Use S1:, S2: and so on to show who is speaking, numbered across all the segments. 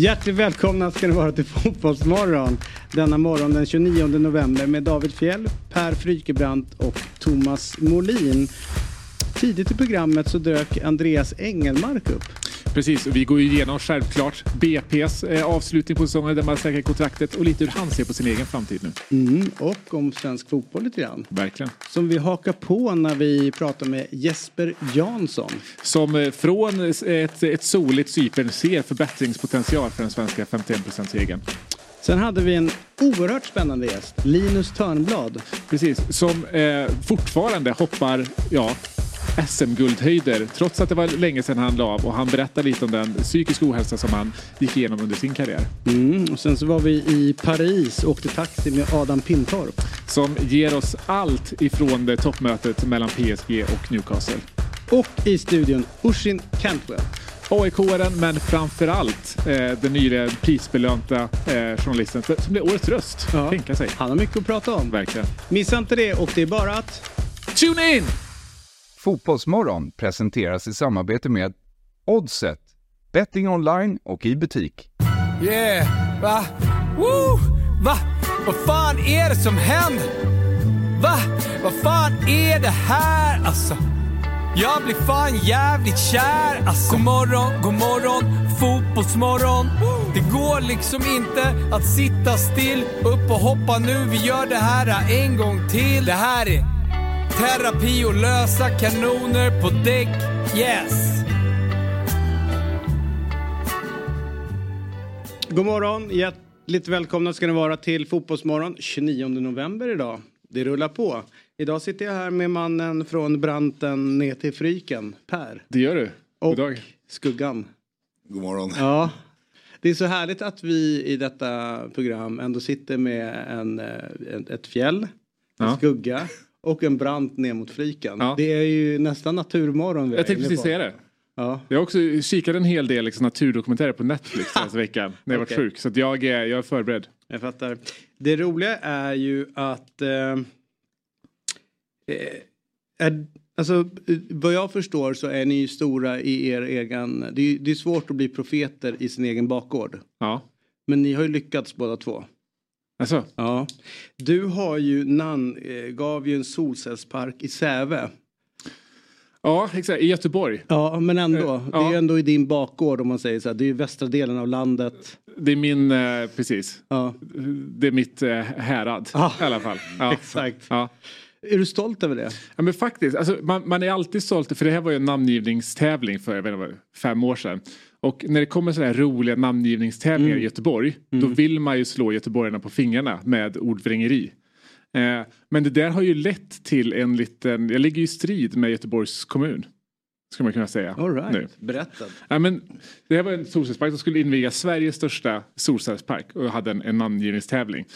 S1: Hjärtligt välkomna ska ni vara till Fotbollsmorgon. Denna morgon den 29 november med David Fjell, Per Frykebrant och Thomas Molin. Tidigt i programmet så dök Andreas Engelmark upp.
S2: Precis, och vi går ju igenom självklart BP's eh, avslutning på säsongen där man säkrar kontraktet och lite hur han ser på sin egen framtid nu.
S1: Mm, och om svensk fotboll lite grann.
S2: Verkligen.
S1: Som vi hakar på när vi pratar med Jesper Jansson.
S2: Som eh, från ett, ett soligt Cypern ser förbättringspotential för den svenska 51%-regeln.
S1: Sen hade vi en oerhört spännande gäst, Linus Törnblad.
S2: Precis, som eh, fortfarande hoppar, ja, SM-guldhöjder trots att det var länge sedan han la av och han berättar lite om den psykiska ohälsa som han gick igenom under sin karriär.
S1: Mm, och sen så var vi i Paris och åkte taxi med Adam Pintorp.
S2: Som ger oss allt ifrån det toppmötet mellan PSG och Newcastle.
S1: Och i studion Ushin Cantwell.
S2: AIK-aren men framförallt eh, den nyligen prisbelönta eh, journalisten som blev årets röst. Ja. Tänka sig.
S1: Han har mycket att prata om.
S2: Verkligen.
S1: Missa inte det och det är bara att...
S2: Tune in!
S3: Fotbollsmorgon presenteras i samarbete med Oddset, betting online och i butik.
S4: Yeah, va? Woo! Va? Vad fan är det som händer? Va? Vad fan är det här alltså? Jag blir fan jävligt kär alltså. God morgon, god morgon, fotbollsmorgon. Det går liksom inte att sitta still. Upp och hoppa nu, vi gör det här en gång till. Det här är Terapi och lösa kanoner på däck. Yes!
S1: God morgon, hjärtligt välkomna ska ni vara till Fotbollsmorgon 29 november idag. Det rullar på. Idag sitter jag här med mannen från branten ner till Fryken, Per.
S2: Det gör du.
S1: God dag. Skuggan.
S5: God morgon.
S1: Ja. Det är så härligt att vi i detta program ändå sitter med en, en ett fjäll, en ja. skugga och en brant ner mot fliken. Ja. Det är ju nästan naturmorgon.
S2: Jag tänkte precis säga det. Ja. Jag har också kikat en hel del liksom, naturdokumentärer på Netflix senaste veckan när jag okay. varit sjuk. Så jag, är, jag är förberedd.
S1: Jag fattar. Det roliga är ju att eh, eh, är, Alltså, vad jag förstår så är ni ju stora i er egen... Det är, det är svårt att bli profeter i sin egen bakgård.
S2: Ja.
S1: Men ni har ju lyckats båda två.
S2: Alltså.
S1: Ja. Du har ju namn, eh, gav ju en solcellspark i Säve.
S2: Ja, exakt. I Göteborg.
S1: Ja, men ändå. Ja. Det är ju ändå i din bakgård om man säger så här. Det är ju västra delen av landet.
S2: Det är min, eh, precis. Ja. Det är mitt eh, härad ja. i alla fall.
S1: Ja. Exakt. Ja. Är du stolt över det?
S2: Ja men faktiskt, alltså, man, man, är alltid stolt för det här var ju en namngivningstävling för jag vet inte, fem år sedan. Och när det kommer sådana här roliga namngivningstävlingar mm. i Göteborg mm. då vill man ju slå göteborgarna på fingrarna med ordvrängeri. Eh, men det där har ju lett till en liten, jag ligger i strid med Göteborgs kommun. Ska man kunna säga.
S1: All right. nu. Berätta.
S2: Ja, men, det här var en solcellspark som skulle inviga Sveriges största solcellspark och hade en, en namngivningstävling.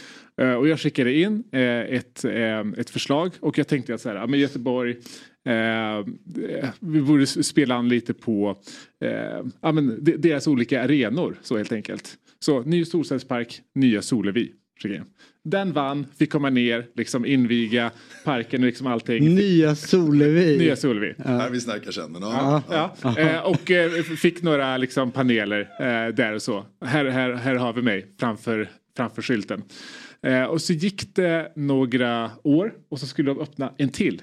S2: Uh, och jag skickade in uh, ett, uh, ett förslag och jag tänkte att så här, ja, men Göteborg vi borde spela an lite på ja, men deras olika arenor så helt enkelt. Så ny solcellspark, nya Solevi. Den vann, fick komma ner, liksom inviga parken och liksom allting.
S1: Nya Solevi.
S2: Nya Solevi.
S5: Ja. Här vi snackar sen.
S2: Ja. Ja. ja. Eh, och eh, fick några liksom, paneler eh, där och så. Här, här, här har vi mig framför, framför skylten. Och så gick det några år och så skulle de öppna en till.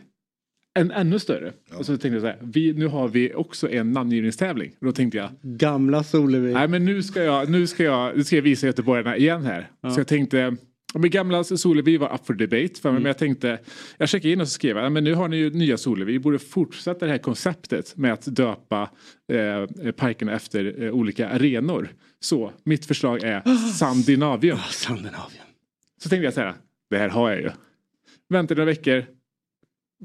S2: En ännu större. Ja. Och så tänkte jag så här, vi, nu har vi också en namngivningstävling. Och då tänkte jag.
S1: Gamla Solevi.
S2: Nej men nu ska jag, nu ska jag, nu ska jag visa göteborgarna igen här. Så jag tänkte men gamla Solevi var up for debate för mig, mm. men jag tänkte, jag checkade in och så skrev jag, men nu har ni ju nya Solevi, vi borde fortsätta det här konceptet med att döpa eh, parkerna efter eh, olika arenor. Så mitt förslag är oh. Sandinavium.
S1: Oh, Sandinavium.
S2: Så tänkte jag så här, det här har jag ju. Väntar några veckor,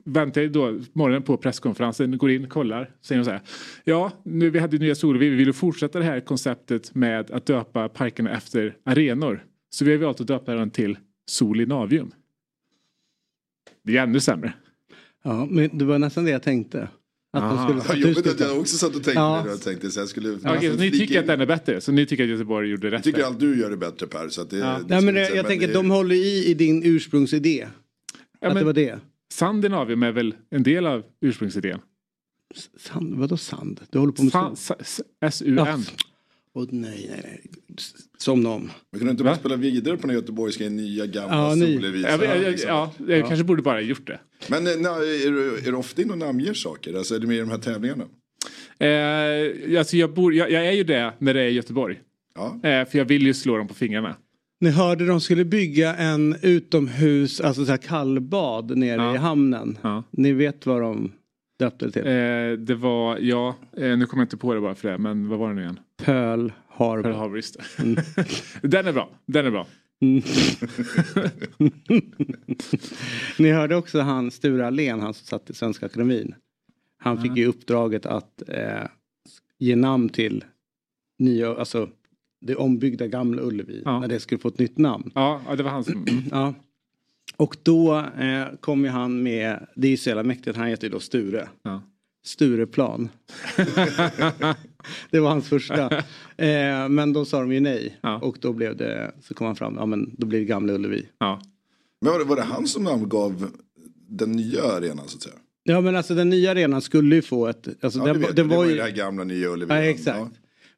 S2: väntar då morgonen på presskonferensen, går in, kollar, säger de så här. Ja, nu vi hade nya Solevi, vi vill fortsätta det här konceptet med att döpa parkerna efter arenor. Så vi har valt att döpa den till Solinavium. Det är ännu sämre.
S1: Ja, men det var nästan det jag tänkte.
S5: Att Aha. skulle, att ja, jobbigt att jag också satt och tänkte ja. det. Jag tänkte, så jag skulle,
S2: ja, okay, ni tycker in. att den är bättre? Så ni tycker att Göteborg gjorde rätt? Jag
S5: tycker att du gör det bättre Per. Så att det,
S1: ja. det Nej, men jag, jag tänker att de håller i i din ursprungsidé. Ja, att det var det.
S2: Sandinavium är väl en del av ursprungsidén?
S1: Sand, vadå sand? Du håller på med
S2: S-U-N.
S1: Och nej, nej, nej. Somna om.
S5: Men kunde inte bara spela vidare på den göteborgska i nya gamla ja, Solevisa?
S2: Ja, ja, liksom? ja, jag ja. kanske borde bara gjort det.
S5: Men eh, na, är, du, är du ofta inne och namnger saker? Alltså är du med i de här tävlingarna?
S2: Eh, alltså jag, bor, jag, jag, är ju det när det är Göteborg. Ja. Eh, för jag vill ju slå dem på fingrarna.
S1: Ni hörde de skulle bygga en utomhus, alltså så här kallbad nere ja. i hamnen. Ja. Ni vet vad de döpte det till?
S2: Eh, det var, ja, eh, nu kommer jag inte på det bara för det, men vad var det nu igen?
S1: Pearl Harbor.
S2: Pearl Harbor, just det. Mm. den är bra, den är bra. Mm.
S1: Ni hörde också han Sture Allén, han som satt i Svenska Akademin. Han fick ju uppdraget att eh, ge namn till nya, alltså det ombyggda Gamla Ullevi. Ja. När det skulle få ett nytt namn.
S2: Ja, det var han som...
S1: Ja. Och då eh, kom ju han med, det är ju så jävla mäktigt, han heter ju då Sture. Ja. Stureplan. det var hans första. Eh, men då sa de ju nej. Ja. Och då blev det, så kom han fram, ja men då blir det Gamla Ullevi. Ja.
S5: Men var det, var det han som namngav den nya arenan så att säga?
S1: Ja men alltså den nya arenan skulle ju få ett... Alltså,
S5: ja, den, vet, det, var ju det här gamla nya Ullevi.
S1: Ja, exakt. Ja.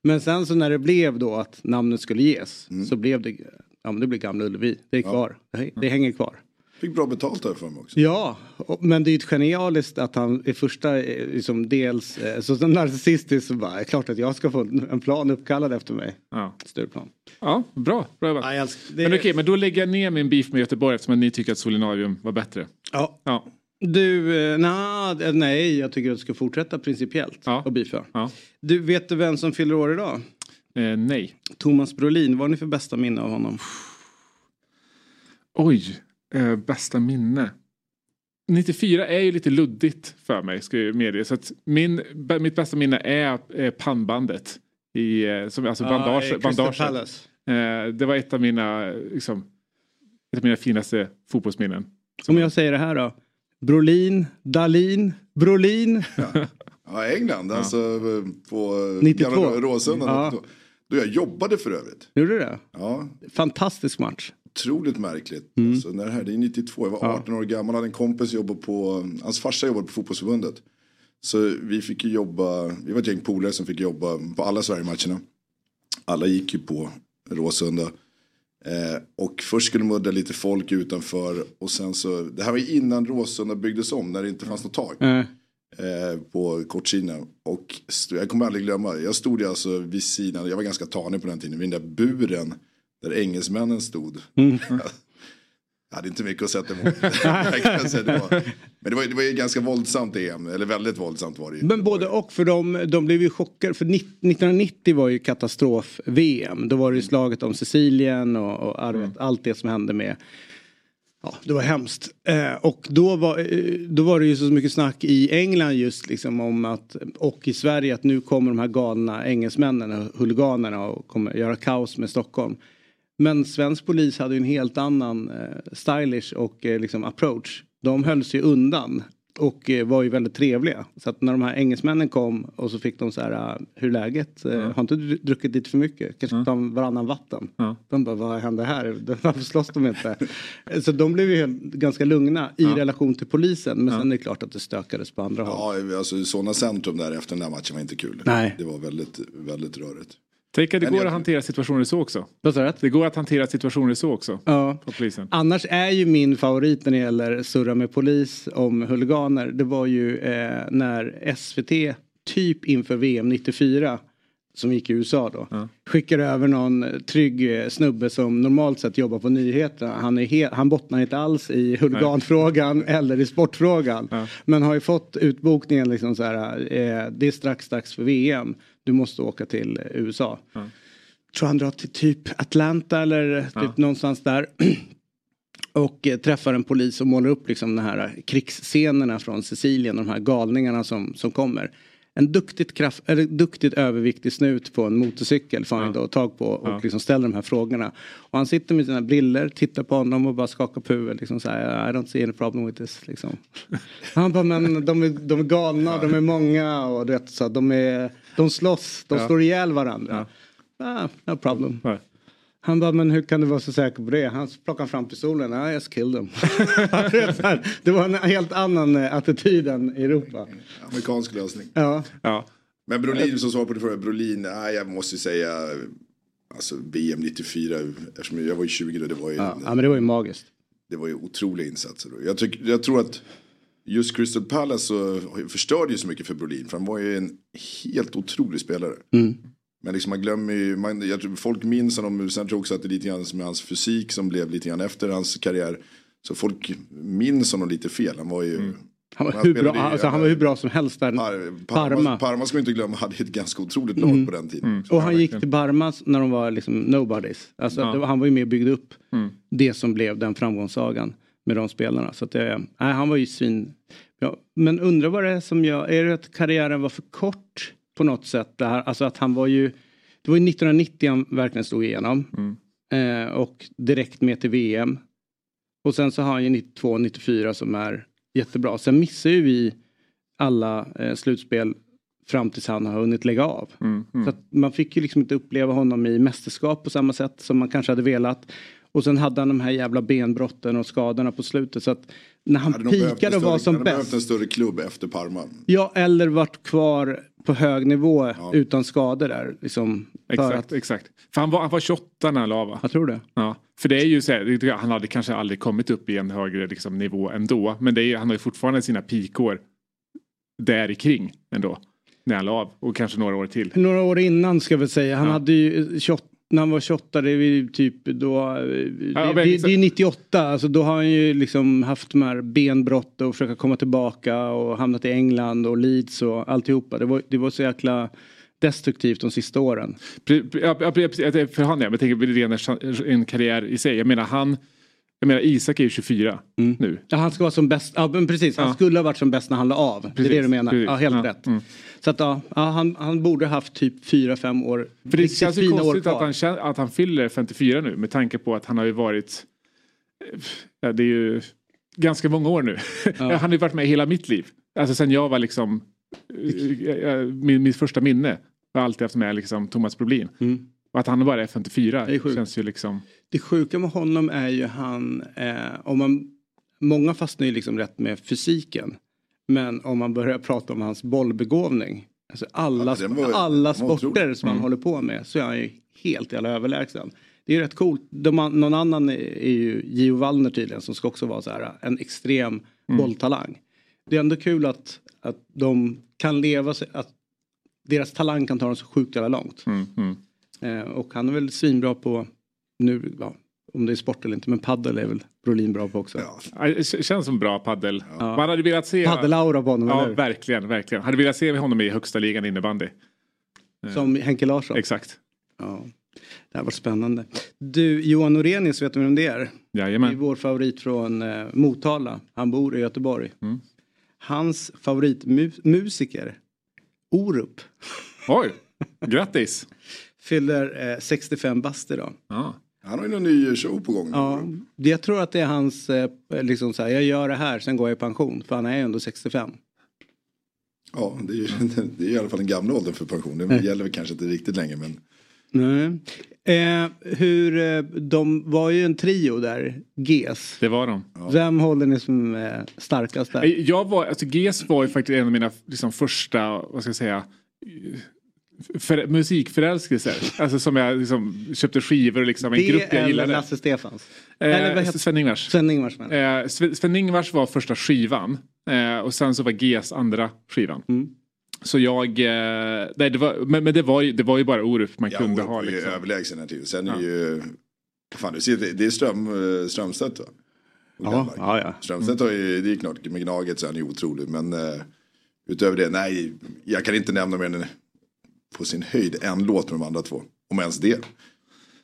S1: Men sen så när det blev då att namnet skulle ges mm. så blev det, ja men det blev Gamla Ullevi. Det är kvar, ja. det, det hänger kvar.
S5: Fick bra betalt där för mig också.
S1: Ja, men det är ju genialiskt att han i första, eh, liksom dels, eh, så som narcissistisk så bara, klart att jag ska få en plan uppkallad efter mig. Ja. Stureplan.
S2: Ja, bra. bra ja, det... Men okej, men då lägger jag ner min beef med Göteborg eftersom ni tycker att Solinarium var bättre.
S1: Ja. ja. Du, eh, na, nej, jag tycker att du ska fortsätta principiellt ja. och beefa. Ja. Du, vet du vem som fyller år idag?
S2: Eh, nej.
S1: Thomas Brolin, vad har ni för bästa minne av honom?
S2: Oj, eh, bästa minne. 94 är ju lite luddigt för mig, ska jag medge. Så att min, mitt bästa minne är eh, pannbandet. I, eh, som, alltså bandage, ah, bandaget. Eh, det var ett av mina, liksom, ett av mina finaste fotbollsminnen.
S1: Om jag säger det här då? Brolin, Dalin, Brolin.
S5: Ja, ja England, ja. alltså på 92. Råsunda. Ja. Då jag jobbade för övrigt.
S1: Gjorde du det? Ja. Fantastisk match.
S5: Otroligt märkligt. Mm. Alltså, när det här, det är 92, jag var 18 år gammal, hade en kompis jobbade på, hans farsa jobbade på fotbollsförbundet. Så vi fick ju jobba, vi var ett gäng polare som fick jobba på alla Sverige-matcherna. Alla gick ju på Råsunda. Eh, och först skulle mudda lite folk utanför och sen så, det här var innan Råsunda byggdes om när det inte fanns något tak. Mm. Eh, på kortsidan. Och jag kommer aldrig glömma, jag stod alltså vid sidan, jag var ganska tanig på den tiden, vid den där buren där engelsmännen stod. Mm. Jag hade inte mycket att sätta emot. det var, men det var, det var ju ganska våldsamt EM, eller väldigt våldsamt var det ju.
S1: Men både och, för de, de blev ju chockade. För 1990 var ju katastrof-VM. Då var det ju slaget om Sicilien och, och arvet, mm. allt det som hände med Ja, det var hemskt. Eh, och då var, eh, då var det ju så mycket snack i England just liksom om att, och i Sverige att nu kommer de här galna engelsmännen, huliganerna och kommer göra kaos med Stockholm. Men svensk polis hade ju en helt annan eh, stylish och eh, liksom approach. De höll sig undan och eh, var ju väldigt trevliga. Så att när de här engelsmännen kom och så fick de så här, uh, hur är läget? Uh, Har inte du druckit lite för mycket? Kanske ta mm. varannan vatten? Mm. De bara, vad händer här? Varför slåss de inte? så de blev ju ganska lugna i relation till polisen. Men sen är det klart att det stökades på andra
S5: håll. Ja, alltså sådana centrum där efter den där matchen var inte kul. Nej. Det var väldigt, väldigt rörigt.
S2: Tänk att det går att hantera situationer så också. Det går att hantera situationer så också. Ja.
S1: Annars är ju min favorit när det gäller surra med polis om huliganer. Det var ju eh, när SVT typ inför VM 94 som gick i USA då. Ja. Skickar över någon trygg eh, snubbe som normalt sett jobbar på nyheterna. Han, är he- han bottnar inte alls i huliganfrågan eller i sportfrågan. Ja. Men har ju fått utbokningen liksom så här. Eh, det är strax dags för VM du måste åka till USA. Mm. Tror han drar till typ Atlanta eller typ ja. någonstans där. och eh, träffar en polis och målar upp liksom de här krigsscenerna från Sicilien, de här galningarna som, som kommer. En duktigt, kraft, eller duktigt överviktig snut på en motorcykel får han ja. då tag på och ja. liksom ställer de här frågorna. Och han sitter med sina briller, tittar på honom och bara skakar på huvudet. Liksom så här, I don't see any problem with this. Liksom. Han bara, men de är, de är galna, de är många och du vet, så, de är de slåss, de ja. slår ihjäl varandra. Ja. Ah, no problem. Ja. Han bara, men hur kan du vara så säker på det? Han plockar fram pistolen, I just killed them. det var en helt annan eh, attityd än i Europa.
S5: Amerikansk lösning.
S2: Ja. ja.
S5: Men Brolin som svar på det förra, Brolin, nej, jag måste ju säga alltså VM 94, eftersom jag var ju 20 då, det var ju,
S1: Ja, ja men det var ju magiskt.
S5: det var ju otroliga insatser. Då. Jag, tyck, jag tror att just Crystal Palace så förstörde ju så mycket för Brolin, för han var ju en helt otrolig spelare. Men liksom man glömmer ju, man, jag tror folk minns honom, sen tror jag också att det är lite grann med hans fysik som blev lite grann efter hans karriär. Så folk minns honom lite fel, han var ju...
S1: Han var, hur bra,
S5: i,
S1: alltså, han var hur bra som helst där.
S5: Par,
S1: Parma.
S5: Parma. Parma ska vi inte glömma hade ett ganska otroligt lag på den tiden.
S1: Och han gick till Parma när de var liksom nobodies. Alltså, det var, han var ju med och byggde upp det som blev den framgångssagan med de spelarna. Så att det, nej, han var ju svin... Ja, men undrar vad det är som gör... Är det att karriären var för kort på något sätt? Det här, alltså att han var ju... Det var ju 1990 han verkligen slog igenom. Eh, och direkt med till VM. Och sen så har han ju 92 94 som är jättebra. Sen missar ju vi alla eh, slutspel fram tills han har hunnit lägga av. Så att man fick ju liksom inte uppleva honom i mästerskap på samma sätt som man kanske hade velat. Och sen hade han de här jävla benbrotten och skadorna på slutet. Så att när han
S5: Hade
S1: pikade och var som
S5: hade behövt en
S1: bäst.
S5: större klubb efter Parma.
S1: Ja, eller varit kvar på hög nivå utan skador där. Liksom, för
S2: Exakt,
S1: att,
S2: exakt. För han var, han var 28 när han la va?
S1: jag tror det.
S2: Ja, för det är ju så här, han hade kanske aldrig kommit upp i en högre liksom, nivå ändå. Men det är, han har ju fortfarande sina pikår där i kring ändå. När han la av och kanske några år till.
S1: Några år innan ska väl säga. Han
S2: Ja.
S1: hade ju 28, när han var 28, det är typ då, eh, det,
S2: men
S1: det,
S2: liksom-
S1: det är 98, alltså då har han ju liksom haft de här benbrott och försöka komma tillbaka och hamnat i England och Leeds och alltihopa. Det var, det var så jäkla destruktivt de sista åren.
S2: Ja, ja, precis, det- För han ja, men det är en, karriär i sig. Jag menar han, jag menar Isak är ju 24 nu.
S1: Ja, han ska vara som bäst, ja men precis, han
S2: Ja.
S1: skulle ha varit som bäst när han la av. det är
S2: Precis,
S1: det du menar?
S2: precis.
S1: Ja, helt
S2: Ja,
S1: rätt.
S2: mm.
S1: Så att ja, ja han, han borde haft typ 4-5 år,
S2: För det känns ju konstigt att han, att han fyller 54 nu med tanke på att han har ju varit ja, det är ju ganska många år nu. han har ju varit med hela mitt liv. Alltså sen jag var liksom eh, eh, min, mitt första minne. Har alltid haft med liksom Thomas Brolin. Och att han bara är 54
S1: Det är
S2: känns ju liksom...
S1: Det sjuka med honom är ju han, eh, om man, många fastnar ju liksom rätt med fysiken. Men om man börjar prata om hans bollbegåvning, alltså alla,
S5: Ja, var-
S1: alla sporter som han håller på med så är han ju helt jävla överlägsen. Det är ju rätt coolt. De, någon annan är, är ju Gio Wallner tydligen som ska också vara så här en extrem bolltalang. Det är ändå kul att, att de kan leva sig, att deras talang kan ta dem så sjukt jävla långt.
S2: Mm, mm.
S1: Eh, och han är väl svinbra på, nu, ja, om det är sport eller inte, men paddel är väl Brolin bra på också.
S5: Ja,
S2: Ja, känns som bra paddel. Man hade velat se...
S1: Paddelaura på honom,
S2: Ja,
S1: eller
S2: verkligen, verkligen. Hade velat se honom i högsta ligan innebandy.
S1: Som Henke Larsson.
S2: Exakt.
S1: Ja. Det här var spännande. Du, Johan Norenius, vet du vem det är? Det är
S2: Jajamän.
S1: vår favorit från eh, Motala. Han bor i Göteborg.
S2: Mm.
S1: Hans favoritmusiker, Orup,
S2: Oj, grattis.
S1: fyller eh, 65 bast idag.
S2: Ja.
S5: Han har ju någon ny show på gång.
S1: Ja, det, jag tror att det är hans, eh, liksom så här, jag gör det här, sen går jag i pension. För han är ju ändå 65.
S5: Ja, det är, ju, det är i alla fall den gamla åldern för pension. Det gäller väl kanske inte riktigt längre men
S1: Nej. Eh, hur, eh, de var ju en trio där, GES.
S2: Det var de.
S1: Vem håller ni som eh, starkast där?
S2: Jag var, alltså GES var ju faktiskt en av mina liksom, första, vad ska jag säga, för, musikförälskelser. Alltså som jag liksom, köpte skivor och liksom en grupp
S1: det
S2: jag
S1: eller
S2: gillade.
S1: Lasse Stefans? eller vad
S2: Eh,
S1: heter
S2: Sven-Ingvars.
S1: Sven-Ingvars.
S2: Eh, Sven- Sven-Ingvars var första skivan. Eh, och sen så var GES andra skivan.
S1: Mm.
S2: Så jag, eh, nej, det var, men, men det, var ju, det var ju bara Orup man
S5: ja,
S2: kunde
S5: Orup
S2: ha. Liksom.
S5: överlägsen här. Sen är ju, fan du ser, det, det är Ström, eh, Strömstedt va?
S1: Ja, ja, ja.
S5: Strömstedt har ju, det är klart med Gnaget så är han ju otrolig. Men eh, utöver det, nej, jag kan inte nämna mer än på sin höjd en låt med de andra två. Om ens det.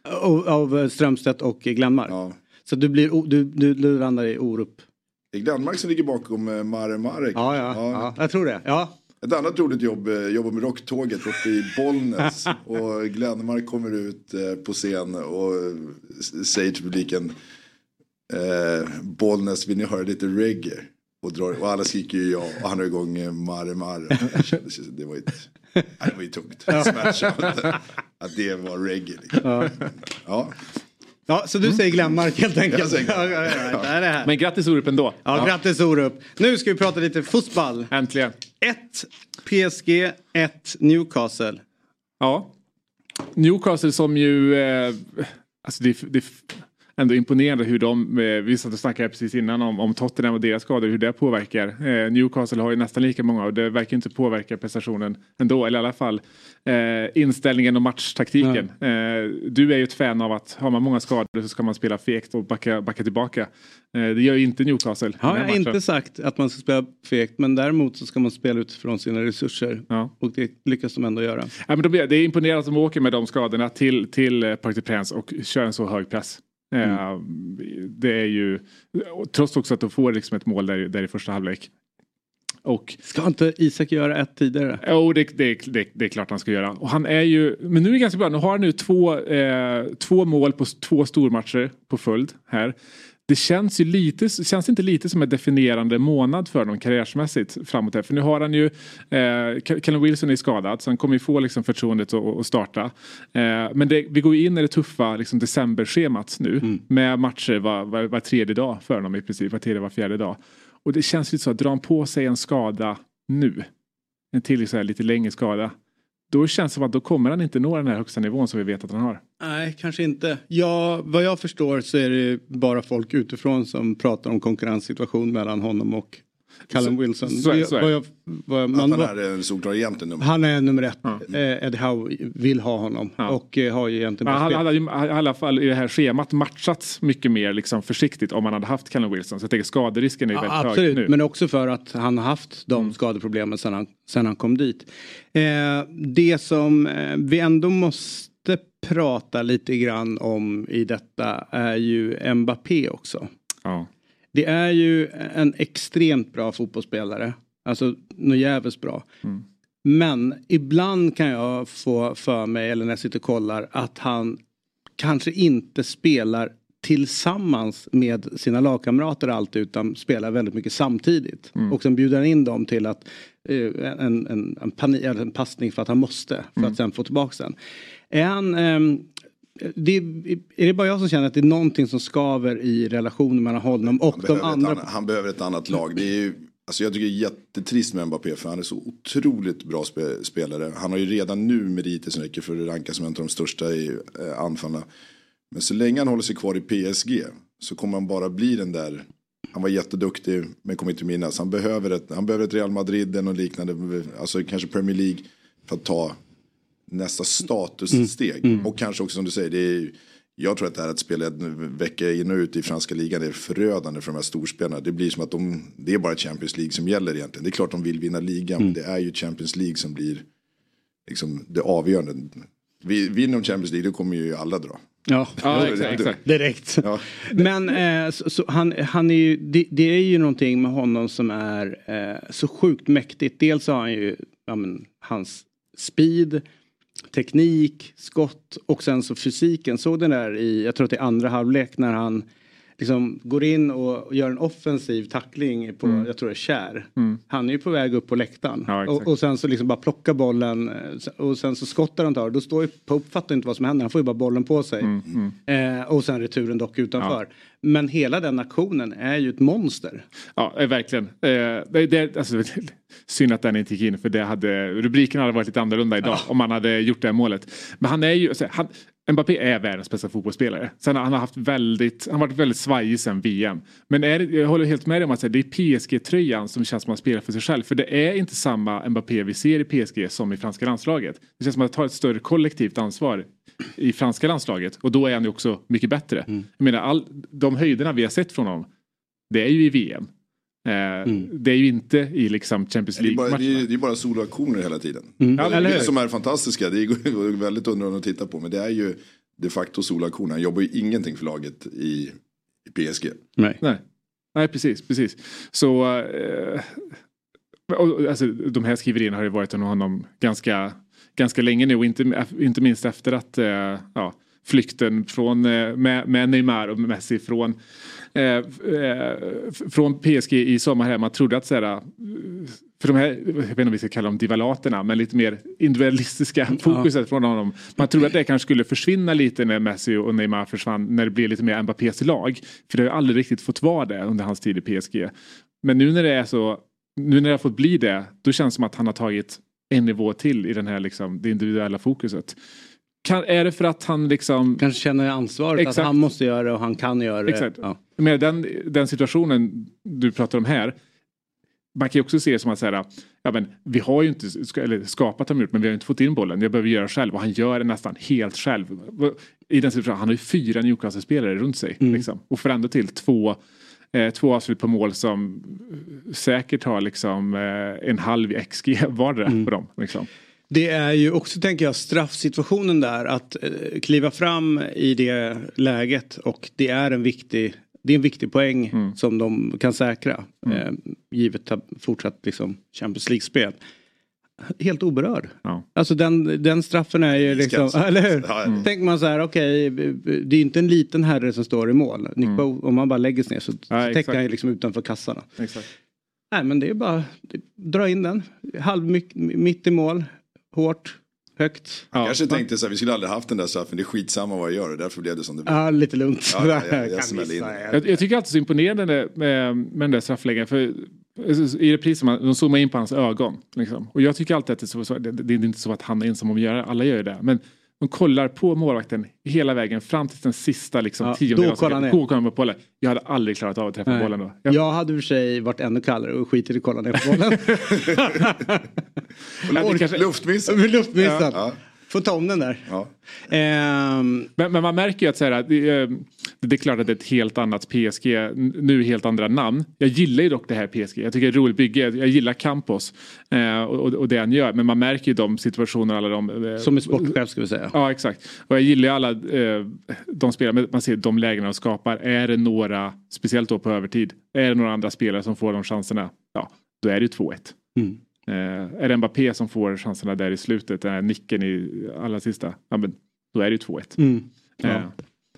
S1: Av, av eh, Strömstedt och Glenmark.
S5: Ja.
S1: Så du, blir, du, du, du landar i Orup?
S5: Det är Glenmark som ligger bakom eh, Mare Marek.
S1: Ja, ja, ja. Jag tror det. Ja.
S5: Ett annat roligt jobb, eh, jobba med Rocktåget uppe i Bollnäs. och Glenmark kommer ut på scen och säger till publiken eh, Bollnäs, vill ni höra lite reggae? Och, drar, och alla skriker ju ja och han har igång Mare Mare. Det var ett, det var ju tungt. Smärtsamt. Att det var reggae. Liksom. Ja.
S1: ja, så du säger Glenmark helt enkelt?
S5: Jag säger
S1: ja, ja, ja, det det.
S2: Men grattis Orup ändå.
S1: Ja, grattis Orup. Nu ska vi prata lite fotboll.
S2: Äntligen.
S1: 1 PSG, 1 Newcastle.
S2: Ja. Newcastle som ju... Eh, alltså det, det ändå imponerande hur de, eh, vi satt och snackade precis innan om, om Tottenham och deras skador, hur det påverkar. Eh, Newcastle har ju nästan lika många och det verkar inte påverka prestationen ändå, eller i alla fall eh, inställningen och matchtaktiken. Eh, du är ju ett fan av att har man många skador så ska man spela fegt och backa, backa tillbaka. Eh, det gör ju inte Newcastle.
S1: Har jag inte sagt att man ska spela fegt men däremot så ska man spela utifrån sina resurser. Ja. Och det lyckas de ändå göra.
S2: Ja, men de, det är imponerande att de åker med de skadorna till, till Parc des Princes och kör en så hög press. Mm. Eh, det är ju, trots också att de får liksom ett mål där, där i första halvlek.
S1: Och, ska inte Isak göra ett tidigare?
S2: Jo, oh, det, det, det, det, är klart han ska göra. Och han är ju, men nu är det ganska bra. Nu har han nu två, eh, två mål på två stormatcher på följd här det känns ju lite, känns inte lite som en definierande månad för honom karriärsmässigt framåt här. För nu har han ju, eh, Callum Wilson är skadad så han kommer ju få liksom förtroendet att, att starta. Eh, men det, vi går in i det tuffa liksom, decemberschemat nu mm. med matcher var, var, var, tredje dag för honom i princip, var tredje, var fjärde dag. Och det känns lite så att drar han på sig en skada nu, en till så här, lite längre skada, då känns det som att då kommer han inte nå den här högsta nivån som vi vet att han har.
S1: Nej, kanske inte. Ja, vad jag förstår så är det bara folk utifrån som pratar om konkurrenssituation mellan honom och Callum Wilson. Så,
S5: så, så är. Vad jag, vad man, att han är solklar egentligen nummer
S1: Han är nummer ett. Ja. Eddie Howe vill ha honom. Ja. Och eh, har ju egentligen
S2: Han hade ju i alla fall i det här schemat matchats mycket mer liksom försiktigt om man hade haft Callum Wilson. Så jag tänker skaderisken är ja, väldigt absolut. hög nu.
S1: Men också för att han har haft de mm. skadeproblemen sedan han, sedan han kom dit. Eh, det som eh, vi ändå måste prata lite grann om i detta är ju Mbappé också. Ja. Det är ju en extremt bra fotbollsspelare. Alltså något jävligt bra. Mm. Men ibland kan jag få för mig, eller när jag sitter och kollar, att han kanske inte spelar tillsammans med sina lagkamrater alltid utan spelar väldigt mycket samtidigt. Mm. Och sen bjuder han in dem till att uh, en, en, en, en passning för att han måste för mm. att sen få tillbaka den. Är han, um, det, är det bara jag som känner att det är någonting som skaver i relationen mellan honom och de andra?
S5: Annat, han behöver ett annat lag. Det är ju, alltså jag tycker det är jättetrist med Mbappé för han är så otroligt bra spe, spelare. Han har ju redan nu meriter som räcker för att ranka som en av de största i eh, anfallarna. Men så länge han håller sig kvar i PSG så kommer han bara bli den där han var jätteduktig men kommer inte minnas. Han behöver ett, han behöver ett Real Madrid eller liknande. Alltså kanske Premier League. För att ta nästa statussteg. Mm. Mm. Och kanske också som du säger, det är, jag tror att det här att spela en vecka in och ut i franska ligan är förödande för de här storspelarna. Det blir som att de, det är bara Champions League som gäller egentligen. Det är klart de vill vinna ligan, mm. men det är ju Champions League som blir liksom det avgörande. Vinner de Champions League då kommer ju alla dra.
S1: Ja, ja exakt, exakt. direkt. Ja. Men eh, så, så han, han är ju, det, det, är ju någonting med honom som är eh, så sjukt mäktigt. Dels har han ju ja, men, hans speed, teknik, skott och sen så fysiken. Såg den där i, jag tror att det är andra halvlek när han liksom går in och gör en offensiv tackling på, mm. jag tror det är Kär. Mm. Han är ju på väg upp på läktaren. Ja, och, och, sen så liksom bara plockar bollen och sen så skottar han tar. Då står ju Pope fattar inte vad som händer, han får ju bara bollen på sig. Mm. mm. Eh, och sen returen dock utanför. Ja. Men hela den aktionen är ju ett monster.
S2: Ja, eh, verkligen. Eh, det, alltså, synd att den inte gick in för det hade, rubriken hade varit lite annorlunda idag ja. om man hade gjort det målet. Men han är ju, alltså, han, Mbappé är världens bästa fotbollsspelare. Sen han har haft väldigt, han har varit väldigt svajig sen VM. Men är, jag håller helt med dig om att det är PSG-tröjan som känns som att han spelar för sig själv. För det är inte samma Mbappé vi ser i PSG som i franska landslaget. Det känns som att han tar ett större kollektivt ansvar i franska landslaget. Och då är han ju också mycket bättre. Mm. Jag menar, all, de höjderna vi har sett från honom, det är ju i VM. Eh, mm. Det är ju inte i liksom Champions League-matcherna.
S5: Det, är, det är bara soloaktioner hela tiden. Mm. Ja, det som är fantastiska. Det är väldigt underhållande att titta på. Men det är ju de facto soloaktioner. Han jobbar ju ingenting för laget i, i PSG.
S2: Nej. Nej. Nej, precis. precis. Så eh, och, alltså, de här skriverierna har ju varit om honom ganska, ganska länge nu. Inte, inte minst efter att eh, ja, flykten från, eh, med, med Neymar och Messi från Eh, eh, från PSG i sommar här. Man trodde att så här, för de här, jag vet inte om vi ska kalla dem divalaterna, men lite mer individualistiska fokuset ja. från honom. Man trodde att det kanske skulle försvinna lite när Messi och Neymar försvann, när det blev lite mer Mbappés lag. För det har aldrig riktigt fått vara det under hans tid i PSG. Men nu när det är så nu när det har fått bli det, då känns det som att han har tagit en nivå till i den här liksom, det individuella fokuset. Kan, är det för att han liksom...
S1: Kanske känner ansvaret
S2: Exakt.
S1: att han måste göra det och han kan göra det.
S2: Exakt.
S1: Ja.
S2: Med den, den situationen du pratar om här. Man kan ju också se det som att säga, ja men vi har ju inte eller skapat vi gjort men vi har inte fått in bollen. Jag behöver göra själv och han gör det nästan helt själv. I den situationen, han har ju fyra Newcastle-spelare runt sig. Liksom, och får ändå till två, eh, två avslut på mål som säkert har liksom eh, en halv XG vardera på dem. Liksom.
S1: Det är ju också tänker jag straffsituationen där att eh, kliva fram i det läget och det är en viktig det är en viktig poäng
S2: Mm.
S1: som de kan säkra. Eh, givet att fortsatt liksom Champions League-spel. Helt oberörd.
S2: Ja.
S1: Alltså den, den straffen är ju liksom,
S5: Iskall.
S1: eller hur?
S5: Ja, ja.
S1: Tänker man så här, okej, det är ju inte en liten herre som står i mål. Nick Bow, om man bara lägger sig ner så, så
S2: Mm. Ja,
S1: täcker han ju liksom utanför kassarna.
S2: Exakt.
S1: Nej men det är bara, dra in den. Halv mitt, mitt i mål, hårt, högt.
S2: Ja.
S5: Kanske tänkte så här, vi skulle aldrig haft den där straffen, det är skitsamma vad jag gör, därför blev det som det blev.
S1: Ja, lite lugnt.
S5: Ja, ja, ja, jag
S1: Kan
S5: smäller
S1: missa,
S5: in.
S1: ja.
S2: Jag, jag tycker alltid så imponerande med, med den där straffläggaren. För i reprisen, man- de zoomar in på hans ögon. Liksom. Och jag tycker alltid att det är, så, det, det är inte så att han är ensam om att göra det. Alla gör ju det. Men de kollar på målvakten hela vägen fram till den sista liksom,
S1: Ja,
S2: tiondelen
S1: då
S2: av
S1: kollar han
S2: sekund.
S1: ner.
S2: Då kollar han på bollen. Jag hade aldrig klarat av att träffa
S1: Nej.
S2: bollen då. Jag,
S1: Jag hade i och för sig varit ännu kallare och skitit i att kolla ner på bollen.
S2: Ja, det kanske-
S5: Luftmiss.
S1: Med luftmissat.
S5: Ja.
S1: Får ta om den där.
S5: Ja.
S1: Ehm,
S2: Men, men man märker ju att så här, att det, det är klart att det är ett helt annat PSG, nu helt andra namn. Jag gillar ju dock det här PSG, jag tycker det är roligt bygge, jag gillar Campos eh, och, och det han gör. Men man märker ju de situationer, alla de... eh,
S1: som är sportchef ska vi säga.
S2: Ja exakt. Och jag gillar ju alla eh, de spelare, men man ser de lägena de skapar. Är det några, speciellt då på övertid, är det några andra spelare som får de chanserna, ja då är det ju 2-1.
S1: Mm.
S2: Eh, är det Mbappé som får chanserna där i slutet, den här nicken i allra sista, ja men då är det ju 2-1.
S1: Mm.
S2: Eh,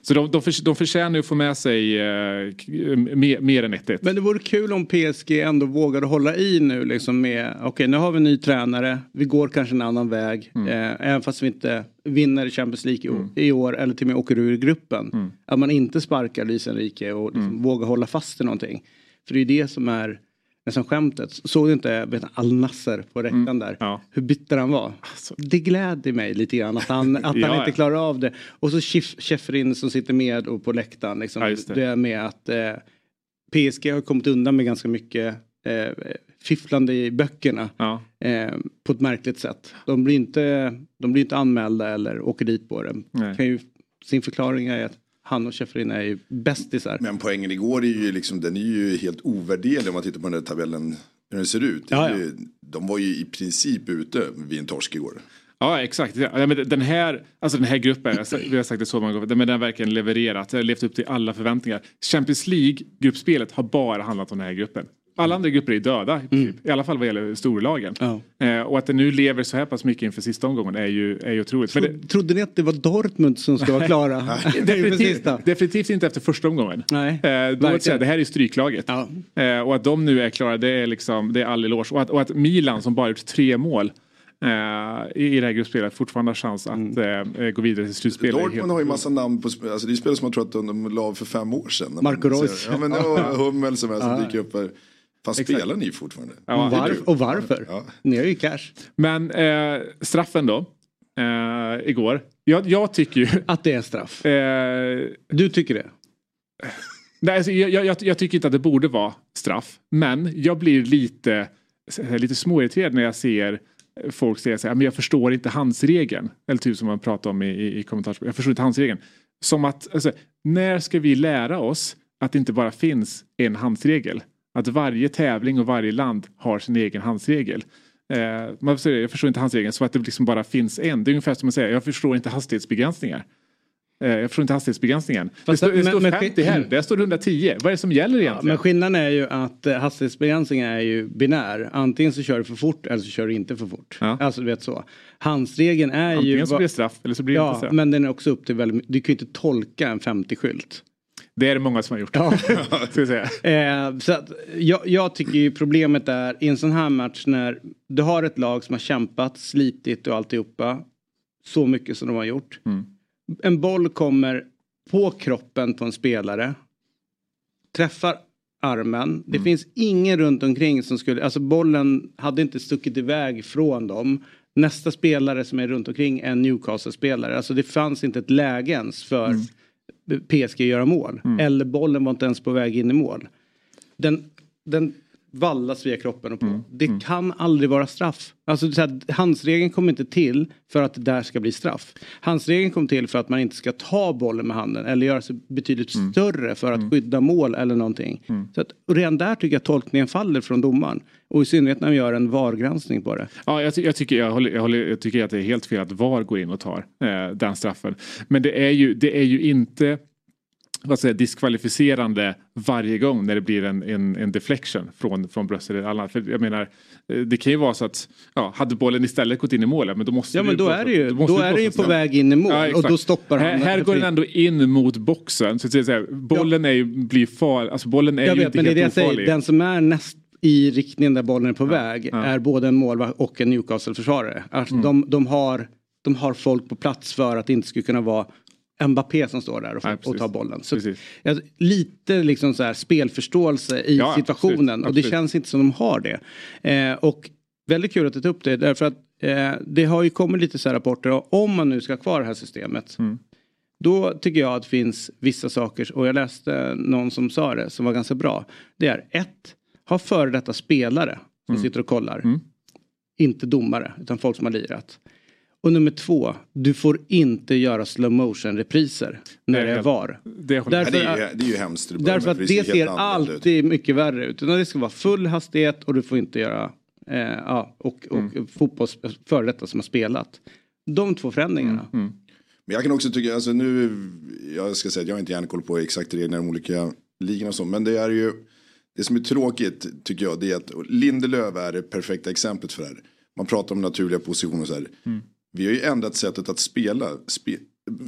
S2: så de, de, förs- de förtjänar ju att få med sig eh, k- mer, mer än 1-1.
S1: Men det vore kul om PSG ändå vågade hålla i nu liksom med, okej nu har vi en ny tränare, vi går kanske en annan väg.
S2: Mm.
S1: Eh, även fast vi inte vinner Champions League i, år, i år eller till och med åker ur gruppen.
S2: Mm.
S1: Att man inte sparkar Luis Enrique och liksom vågar hålla fast i någonting. För det är det som är nästan skämtet. Såg du inte vet, Al Nasser på där?
S2: Mm. Ja.
S1: Hur bitter han var. Det gläder mig lite grann att han, att han
S2: Ja,
S1: inte klarar av det. Och så Schäferin som sitter med och på läktaren. Liksom,
S2: det.
S1: det är med att eh, PSG har kommit undan med ganska mycket eh, fifflande i böckerna.
S2: Ja.
S1: Eh, på ett märkligt sätt. De blir inte, de blir inte anmälda eller åker dit på det.
S2: Nej.
S1: Kan ju, sin förklaring är att han och Schäferin är ju bästisar.
S5: Men poängen igår är ju liksom, den är ju helt ovärderlig om man tittar på den där tabellen. Hur den ser ut.
S1: Ja, ja.
S5: De var ju i princip ute vid en torsk igår.
S2: Ja exakt. Ja, men den, här, alltså den här gruppen, vi har sagt det så många gånger, men den har verkligen levererat. Levt upp till alla förväntningar. Champions League-gruppspelet har bara handlat om den här gruppen. Alla andra grupper är döda, i, princip. i alla fall vad gäller storlagen.
S1: Mm. Ja.
S2: Eh, och att det nu lever så här pass mycket inför sista omgången är ju, är ju otroligt. Men det,
S1: Trodde ni att det var Dortmund som ska vara klara?
S2: definitivt, definitivt inte efter första omgången.
S1: Nej,
S2: Eh, då säga, det här är stryklaget.
S1: Ja.
S2: Eh, och att de nu är klara, det är, liksom, det är all eloge. Och att, och att Milan som bara gjort tre mål eh, i, i det här gruppspelet fortfarande har chans att
S1: Mm.
S2: eh, gå vidare till slutspel.
S5: Dortmund har ju massa namn på sp- alltså det är spelare som man tror att de, de la för fem år sedan.
S1: Marco Reus.
S5: Ja men det var Hummel som, är, som dyker upp här. Fan spelar ni fortfarande?
S2: Ja,
S1: Och, varf- och varför?
S5: Ja.
S1: Ni har ju cash.
S2: Men eh, straffen då, eh, igår. Jag, jag tycker ju...
S1: Att det är straff.
S2: Eh,
S1: Du tycker det?
S2: nej, alltså, jag, jag, jag tycker inte att det borde vara straff. Men jag blir lite, lite småirriterad när jag ser folk säga så här, men jag förstår inte handsregeln. Eller typ som man pratar om i, i, i kommentarsspel. Jag förstår inte handsregeln. Som att, alltså, när ska vi lära oss att det inte bara finns en handsregel? Att varje tävling och varje land har sin egen handsregel. Eh, man säger, jag förstår inte handsregeln så att det liksom bara finns en. Det är ungefär som att säga, jag förstår inte hastighetsbegränsningar. Eh, jag förstår inte hastighetsbegränsningen. Det
S1: Fast
S2: står, det
S1: men-
S2: står
S1: men-
S2: 50 här, där står det 110. Vad är det som gäller
S1: Ja,
S2: egentligen?
S1: men skillnaden är ju att eh, hastighetsbegränsningen är ju binär. Antingen så kör du för fort eller så kör du inte för fort.
S2: Ja.
S1: Alltså du vet så. Handsregeln är ju...
S2: Antingen så blir det straff eller så blir det inte
S1: Ja,
S2: straff.
S1: men den är också upp till väldigt Du kan ju inte tolka en 50-skylt.
S2: Det är det många som har gjort.
S1: Ja. Eh, så att, jag, jag tycker ju problemet är i en sån här match när du har ett lag som har kämpat, slitit och alltihopa. Så mycket som de har gjort.
S2: Mm.
S1: En boll kommer på kroppen på en spelare. Träffar armen. Det finns ingen runt omkring som skulle, alltså bollen hade inte stuckit iväg från dem. Nästa spelare som är runt omkring är en Newcastle-spelare. Alltså det fanns inte ett läge ens för PSG göra mål. Eller bollen var inte ens på väg in i mål. Den, den vallas via kroppen och på. Det kan aldrig vara straff. Alltså så här, handsregeln kommer inte till för att det där ska bli straff. Handsregeln kom till för att man inte ska ta bollen med handen eller göra sig betydligt större för att skydda mål eller någonting. Så att, redan där tycker jag tolkningen faller från domaren. Och i synnerhet när man gör en VAR-granskning på det.
S2: Ja, jag, ty- jag, tycker, jag, håller, jag, håller, jag tycker att det är helt fel att VAR går in och tar eh, den straffen. Men det är ju, det är ju inte vad säger, diskvalificerande varje gång när det blir en, en, en deflection från, från bröstet eller annat. För jag menar, eh, det kan ju vara så att ja, hade bollen istället gått in i målet, men då måste
S1: Ja men då är det ju,
S2: då
S1: då är det ju på väg in i mål
S2: Ja,
S1: och då stoppar han.
S2: Här, här går den ändå in mot boxen. Så att säga, bollen är ju, blir farlig. Alltså bollen är
S1: Jag
S2: ju
S1: vet
S2: inte
S1: men det är det jag
S2: helt
S1: säger,
S2: ofarlig.
S1: den som är näst i riktningen där bollen är på väg
S2: ja.
S1: är både en målvakt och en Newcastle-försvarare. Alltså
S2: Mm.
S1: de, de, har, de har folk på plats för att det inte skulle kunna vara Mbappé som står där och,
S2: Nej,
S1: och tar bollen. Så jag, lite liksom så här spelförståelse i
S2: Ja,
S1: situationen
S2: absolut,
S1: och det känns inte som de har det. Eh, och väldigt kul att du tog upp det därför att eh, det har ju kommit lite så här rapporter och om man nu ska ha kvar det här systemet
S2: Mm.
S1: då tycker jag att det finns vissa saker och jag läste någon som sa det som var ganska bra. Det är ett, ha före detta spelare som sitter och kollar.
S2: Mm.
S1: Inte domare utan folk som har lirat. Och nummer två, du får inte göra slow motion repriser när det är VAR.
S2: Det
S1: Därför-
S5: det, är ju, det är ju hemskt.
S1: Därför att det ser
S5: annorlunda ut.
S1: alltid mycket värre ut. Utan det ska vara full hastighet och du får inte göra eh, ja, och, och
S2: Mm.
S1: fotbolls före detta som har spelat. De två förändringarna.
S2: Mm.
S5: Men jag kan också tycka, alltså nu, jag ska säga att jag har inte järnkoll på exakt reglerna i de olika ligorna och så, men det är ju, det som är tråkigt tycker jag, det är att Lindelöf är det perfekta exemplet för det här. Man pratar om naturliga positioner så här.
S1: Mm.
S5: Vi har ju ändrat sättet att spela. Spe,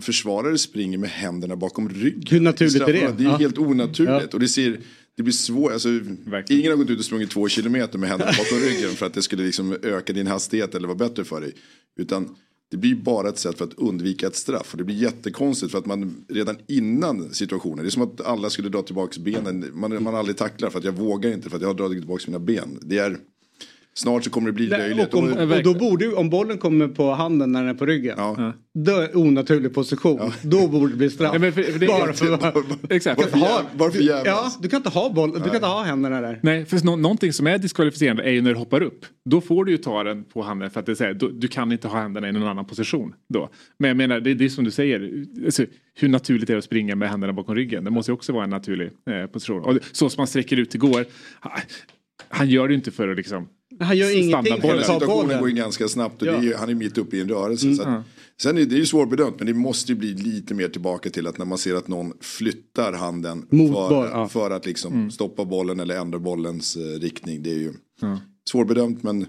S5: försvarare springer med händerna bakom ryggen.
S1: Hur naturligt är det?
S5: Det är
S1: Ja.
S5: helt onaturligt. Och det ser, det blir svårt, alltså,
S2: Verkligen.
S5: ingen har gått ut och sprungit två kilometer med händerna bakom ryggen för att det skulle liksom öka din hastighet eller vara bättre för dig. Utan det blir bara ett sätt för att undvika ett straff. Och det blir jättekonstigt för att man redan innan situationen, det är som att alla skulle dra tillbaka benen. Man, man aldrig tacklar för att jag vågar inte för att jag har dragit tillbaka mina ben. Det är, snart så kommer det bli löjligt.
S1: Och, om,
S5: Och-
S1: då borde om bollen kommer på handen när den är på ryggen.
S5: Ja.
S1: Då onaturlig position. Då borde det bli straff.
S2: Ja, men för- för det-
S1: Bara för,
S2: Exakt.
S5: Varför, jäv, varför
S1: ja,
S5: jävlas?
S1: du kan inte ha boll, du kan inte ha händerna där.
S2: Nej, för nå- någonting som är diskvalificerande är ju när du hoppar upp. Då får du ju ta den på handen för att det är så här, då, du kan inte ha händerna i någon annan position då. Men jag menar, det, det är som du säger, alltså, hur naturligt är det att springa med händerna bakom ryggen? Det måste ju också vara en naturlig eh, position. Och så som man sträcker ut igår, ha- han gör det ju inte för att liksom
S1: Han gör ingenting ta
S5: Situationen går ju ganska snabbt och
S1: Ja.
S5: är ju, han är mitt uppe i en rörelse. Så att, Sen är det ju svårbedömt men det måste ju bli lite mer tillbaka till att när man ser att någon flyttar handen
S1: Mot
S5: för,
S1: boll, ja.
S5: för att liksom stoppa bollen eller ändra bollens eh, riktning. Det är ju svårbedömt men,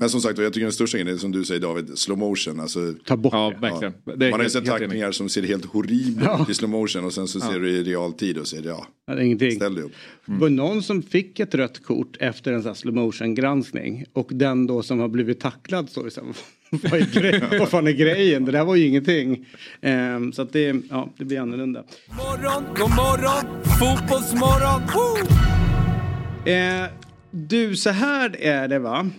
S5: men som sagt jag tycker den största grejen är som du säger David, slow motion. Alltså,
S1: Ta bort
S2: Ja,
S1: det.
S2: verkligen. Det är
S5: man har ju sett tacklingar som ser helt horribla ut i slow motion och sen så ser du i realtid och ser det, ja,
S1: Ja, ingenting.
S5: ställ dig upp.
S1: Det var någon som fick ett rött kort efter en sån här slow motion granskning. Och den då som har blivit tacklad så, vad, är vad fan är grejen? Det där var ju ingenting. Ehm, så att det, ja, det blir annorlunda.
S4: Morgon, god morgon, fotbollsmorgon.
S1: Eh, du, så här är det va.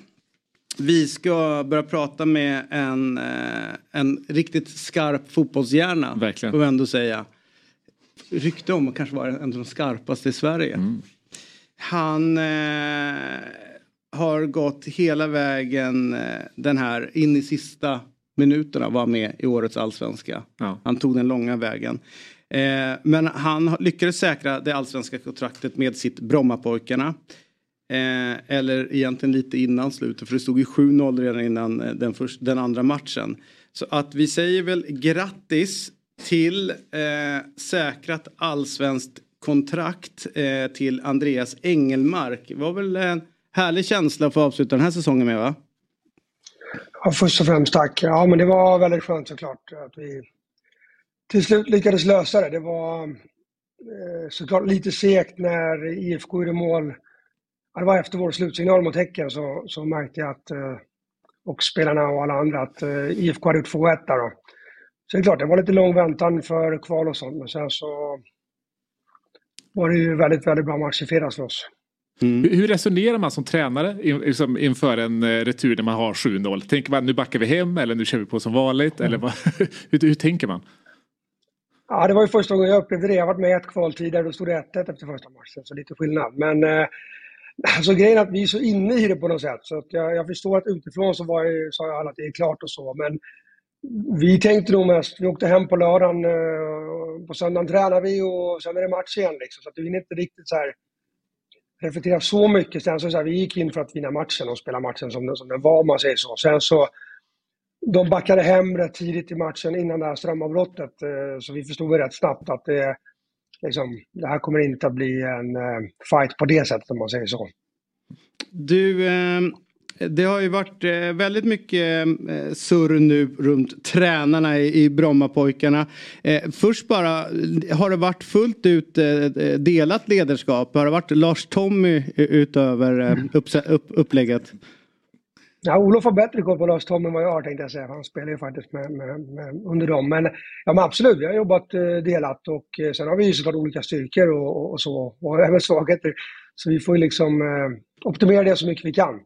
S1: Vi ska börja prata med en, eh, en riktigt skarp fotbollshjärna.
S2: Verkligen.
S1: Får vi ändå säga. Rykte om att kanske vara en av de skarpaste i Sverige. Han eh, har gått hela vägen eh, den här in i sista minuterna var med i årets allsvenska.
S2: Ja.
S1: Han tog den långa vägen. Eh, men han lyckades säkra det allsvenska kontraktet med sitt Brommapojkarna. Eh, eller egentligen lite innan slutet för det stod ju 7-0 redan innan eh, den, först, den andra matchen. Så att vi säger väl grattis till eh, säkrat allsvenskt kontrakt eh, till Andreas Engelmark. Det var väl en härlig känsla att få avsluta den här säsongen med va?
S6: Ja, först och främst tack. Ja, men det var väldigt skönt såklart att vi till slut lyckades lösa det. Det var eh, såklart lite segt när IFK gjorde mål. Det var efter vår slutsignal mot Häcken så, så märkte jag att, eh, och spelarna och alla andra, att eh, IFK hade gjort 2-1 där då. Så det är klart, det var lite lång väntan för kval och sånt, men sen så var det ju väldigt, väldigt bra match i fredags för oss.
S2: Mm. Hur, resonerar man som tränare liksom inför en eh, retur när man har 7-0? Tänker man nu backar vi hem eller nu kör vi på som vanligt? Mm. Eller vad, hur, hur, tänker man?
S6: Ja, det var ju första gången jag upplevde det. Jag har varit med ett kval tidigare, då stod det 1-1 efter första matchen, så lite skillnad. Men eh, alltså grejen är att vi är så inne i det på något sätt, så att jag, jag förstår att utifrån så var jag, sa alla att det är klart och så, men vi tänkte nog mest, vi åkte hem på lördagen, eh, på söndagen tränar vi och sen är det match igen liksom, så att vi hinner inte riktigt så här reflektera så mycket. Sen så, så här, vi gick in för att vinna matchen och spela matchen som den, som den var, om man säger så. Sen så, de backade hem rätt tidigt i matchen innan det här strömavbrottet, eh, så vi förstod rätt snabbt att det, liksom, det här kommer inte att bli en eh, fight på det sättet, om man säger så.
S1: Du, eh, det har ju varit eh, väldigt mycket eh, surr nu runt tränarna i Brommapojkarna. Eh, först bara, har det varit fullt ut eh, eh, delat ledarskap? Har det varit Lars-Tommy eh, utöver upplägget?
S6: Ja, Olof har bättre koll på Lars-Tom än vad jag har tänkte jag säga. Han spelar ju faktiskt med, med, med, under dem. Men, ja, men absolut, vi har jobbat eh, delat och eh, sen har vi ju såklart olika styrkor och, och, och så. Och även svagheter. Så vi får ju liksom eh, optimera det så mycket vi kan.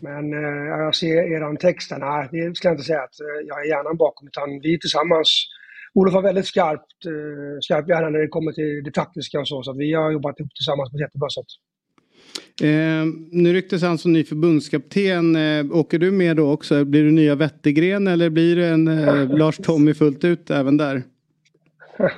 S6: Men eh, jag ser eran text, här. nej det ska jag inte säga att eh, jag är hjärnan bakom utan vi tillsammans Olof har väldigt skarpt, eh, skarp hjärna när det kommer till det taktiska och så, så att vi har jobbat ihop tillsammans på ett jättebra sätt.
S1: Eh, nu rycktes han alltså som ny förbundskapten. Eh, åker du med då också? Blir du nya Wettergren eller blir det en eh, Lars-Tommy fullt ut även där?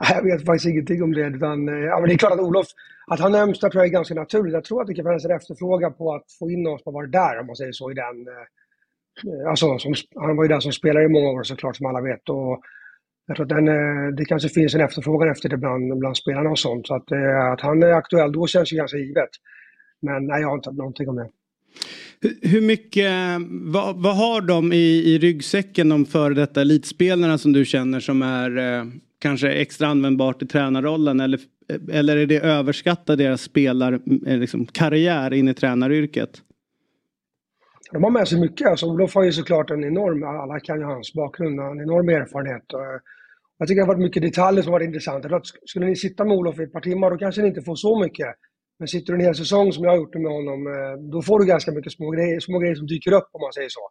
S6: jag vet faktiskt ingenting om det. Utan, eh, ja, men det är klart att Olof, att han nämns där tror jag är ganska naturligt. Jag tror att det kan finnas en efterfrågan på att få in någon som har varit där, om man säger så, i den... Eh, alltså, som, han var ju den som spelade i många år såklart, som alla vet. Och att den, eh, det kanske finns en efterfrågan efter det bland, bland spelarna och sånt. Så att, att han är aktuell då känns ju ganska givet. Men nej, jag har inte någonting om det.
S1: Hur mycket, vad, vad, har de i, i ryggsäcken de före detta elitspelarna som du känner som är kanske extra användbart i tränarrollen eller, eller är det överskattat deras spelar, eh, liksom, karriär in i tränaryrket?
S6: De har med sig mycket. Alltså, Olof har ju såklart en enorm, alla kan ju hans bakgrund, en enorm erfarenhet. Jag tycker det har varit mycket detaljer som varit intressanta. Skulle ni sitta med Olof i ett par timmar då kanske ni inte får så mycket. Men sitter du en hel säsong som jag har gjort med honom, eh, då får du ganska mycket små grejer, små grejer som dyker upp om man säger så.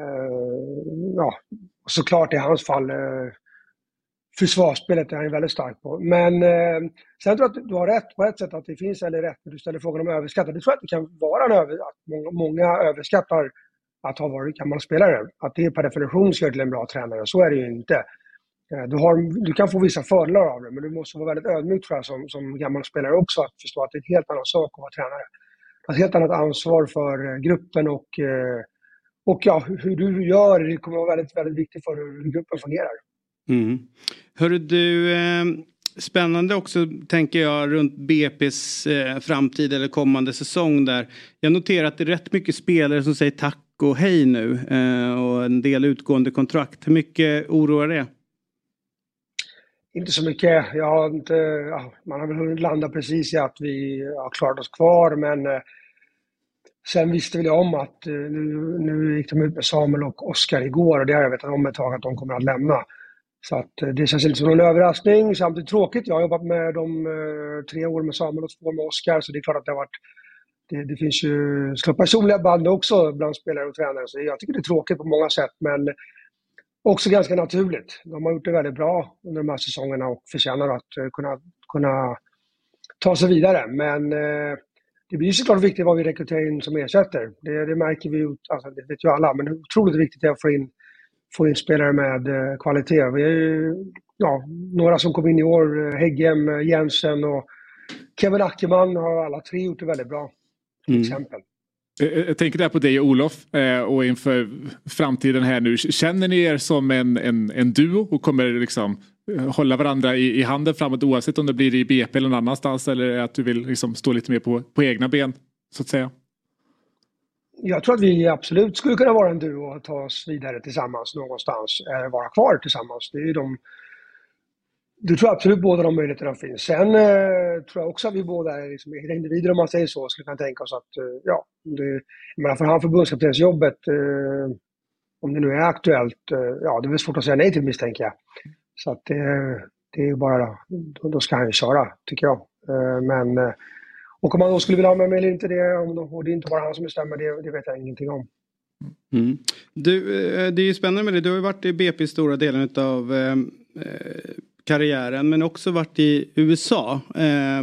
S6: Eh, ja, såklart i hans fall eh, försvarsspelet är han väldigt stark på. Men eh, sen tror jag att du har rätt på ett sätt att det finns, eller rätt när du ställer frågan om överskattat. Det tror jag att det kan vara en över, att många, många överskattar att ha varit gammal spelare. Att det per definition ska till en bra tränare. Så är det ju inte. Eh, du, har, du kan få vissa fördelar av det, men du måste vara väldigt ödmjuk tror jag som, som gammal spelare också att förstå att det är en helt annan sak att vara tränare. Ett helt annat ansvar för eh, gruppen och, eh, och ja, hur du gör, det kommer vara väldigt, väldigt viktigt för hur gruppen fungerar.
S1: Mm. Hörru du, eh, spännande också tänker jag runt BP's eh, framtid eller kommande säsong där. Jag noterar att det är rätt mycket spelare som säger tack och hej nu eh, och en del utgående kontrakt. Hur mycket oroar det?
S6: Inte så mycket. Jag har inte, ja, man har väl hunnit landa precis i att vi har klarat oss kvar men eh, Sen visste vi om att eh, nu, nu gick de ut med Samuel och Oskar igår och det har jag vetat om ett tag att de kommer att lämna. Så att eh, det känns inte som någon överraskning. Samtidigt tråkigt. Jag har jobbat med dem eh, tre år med Samuel och två med Oskar, så det är klart att det har varit det, det finns ju så personliga band också bland spelare och tränare, så jag tycker det är tråkigt på många sätt, men också ganska naturligt. De har gjort det väldigt bra under de här säsongerna och förtjänar att eh, kunna, kunna ta sig vidare. Men eh, det blir såklart viktigt vad vi rekryterar in som ersätter. Det, det märker vi ju, alltså det vet ju alla, men otroligt viktigt är att få in få in spelare med eh, kvalitet. Vi är ju ja, några som kom in i år, eh, Heggem, eh, Jensen och Kevin Ackerman har alla tre gjort det väldigt bra. Till mm. exempel.
S2: Jag tänker där på dig och Olof eh, och inför framtiden här nu. Känner ni er som en, en, en duo och kommer liksom hålla varandra i, i handen framåt oavsett om det blir i BP eller någon annanstans eller att du vill liksom stå lite mer på, på egna ben så att säga?
S6: jag tror att vi absolut skulle kunna vara en duo och ta oss vidare tillsammans någonstans, vara kvar tillsammans. Det är ju de... Du tror absolut båda de möjligheterna finns. Sen eh, tror jag också att vi båda är liksom, individer, om man säger så, skulle kunna tänka oss att, eh, ja, det, men för han förbundskaptensjobbet, eh, om det nu är aktuellt, eh, ja, det är väl svårt att säga nej till misstänker jag. Så att eh, det är ju bara, då, då ska han ju köra, tycker jag. Eh, men, eh, och om han då skulle vilja ha med mig eller inte, det, och det är inte bara han som bestämmer, det, det vet jag ingenting om.
S1: Mm. Du, eh, det är ju spännande med det. Du har ju varit i BP i stora delen av eh, eh karriären men också varit i USA. Eh,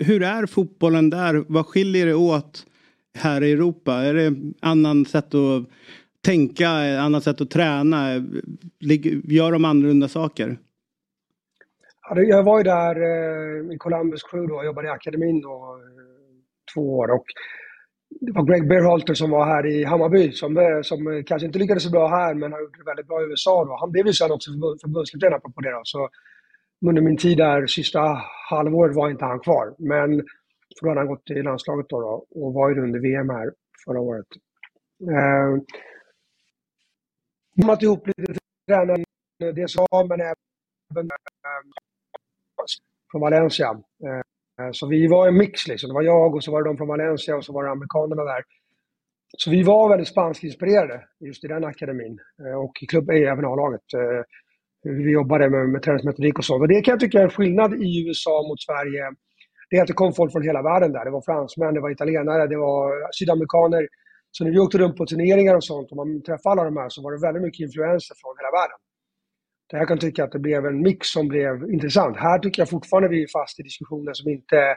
S1: hur är fotbollen där? Vad skiljer det åt här i Europa? Är det annan sätt att tänka, annat sätt att träna? Gör de annorlunda saker?
S6: Jag var ju där eh, i Columbus Crew då, och jobbade i akademin då, eh, två år. Och det var Greg Berhalter som var här i Hammarby som, eh, som eh, kanske inte lyckades så bra här men har gjort det väldigt bra i USA. Då. Han blev ju sen också förbundskapten apropå det. Då. Så under min tid där, sista halvåret, var inte han kvar. Men för då hade han gått i landslaget då, då och var ju under VM här förra året. Eh, man ihop lite tränaren, eh, det sa, men även eh, från Valencia. Eh, Eh, så vi var en mix liksom. Det var jag och så var det de från Valencia och så var det amerikanerna där. Så vi var väldigt spanskinspirerade just i den akademin eh, och i klubb eh, även A-laget. Hur vi jobbade med, med träningsmetodik och sånt. Och det kan jag tycka är en skillnad i USA mot Sverige. Det är att det kom folk från hela världen där. Det var fransmän, det var italienare, det var sydamerikaner. Så när vi åkte runt på turneringar och sånt och man träffade alla de här så var det väldigt mycket influenser från hela världen. Där jag kan tycka att det blev en mix som blev intressant. Här tycker jag fortfarande vi är fast i diskussioner som inte...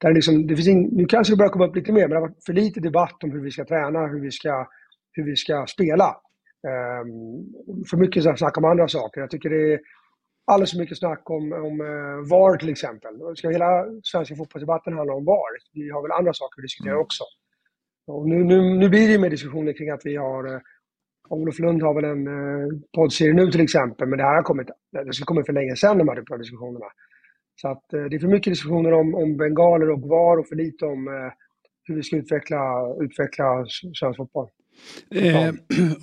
S6: Där liksom, det finns in, nu kanske det börjar komma upp lite mer, men det har varit för lite debatt om hur vi ska träna, hur vi ska, hur vi ska spela. Um, för mycket snack om andra saker. Jag tycker det är alldeles för mycket snack om, om uh, VAR till exempel. Ska hela svenska fotbollsdebatten handla om VAR? Vi har väl andra saker att diskutera mm. också. Och nu, nu, nu blir det ju mer diskussioner kring att vi har uh, Olof Lund har väl en uh, poddserie nu till exempel, men det här har kommit, det skulle kommit för länge sedan de här typen av diskussionerna. Så att uh, det är för mycket diskussioner om, om bengaler och VAR och för lite om uh, hur vi ska utveckla, utveckla svensk fotboll.
S1: Eh,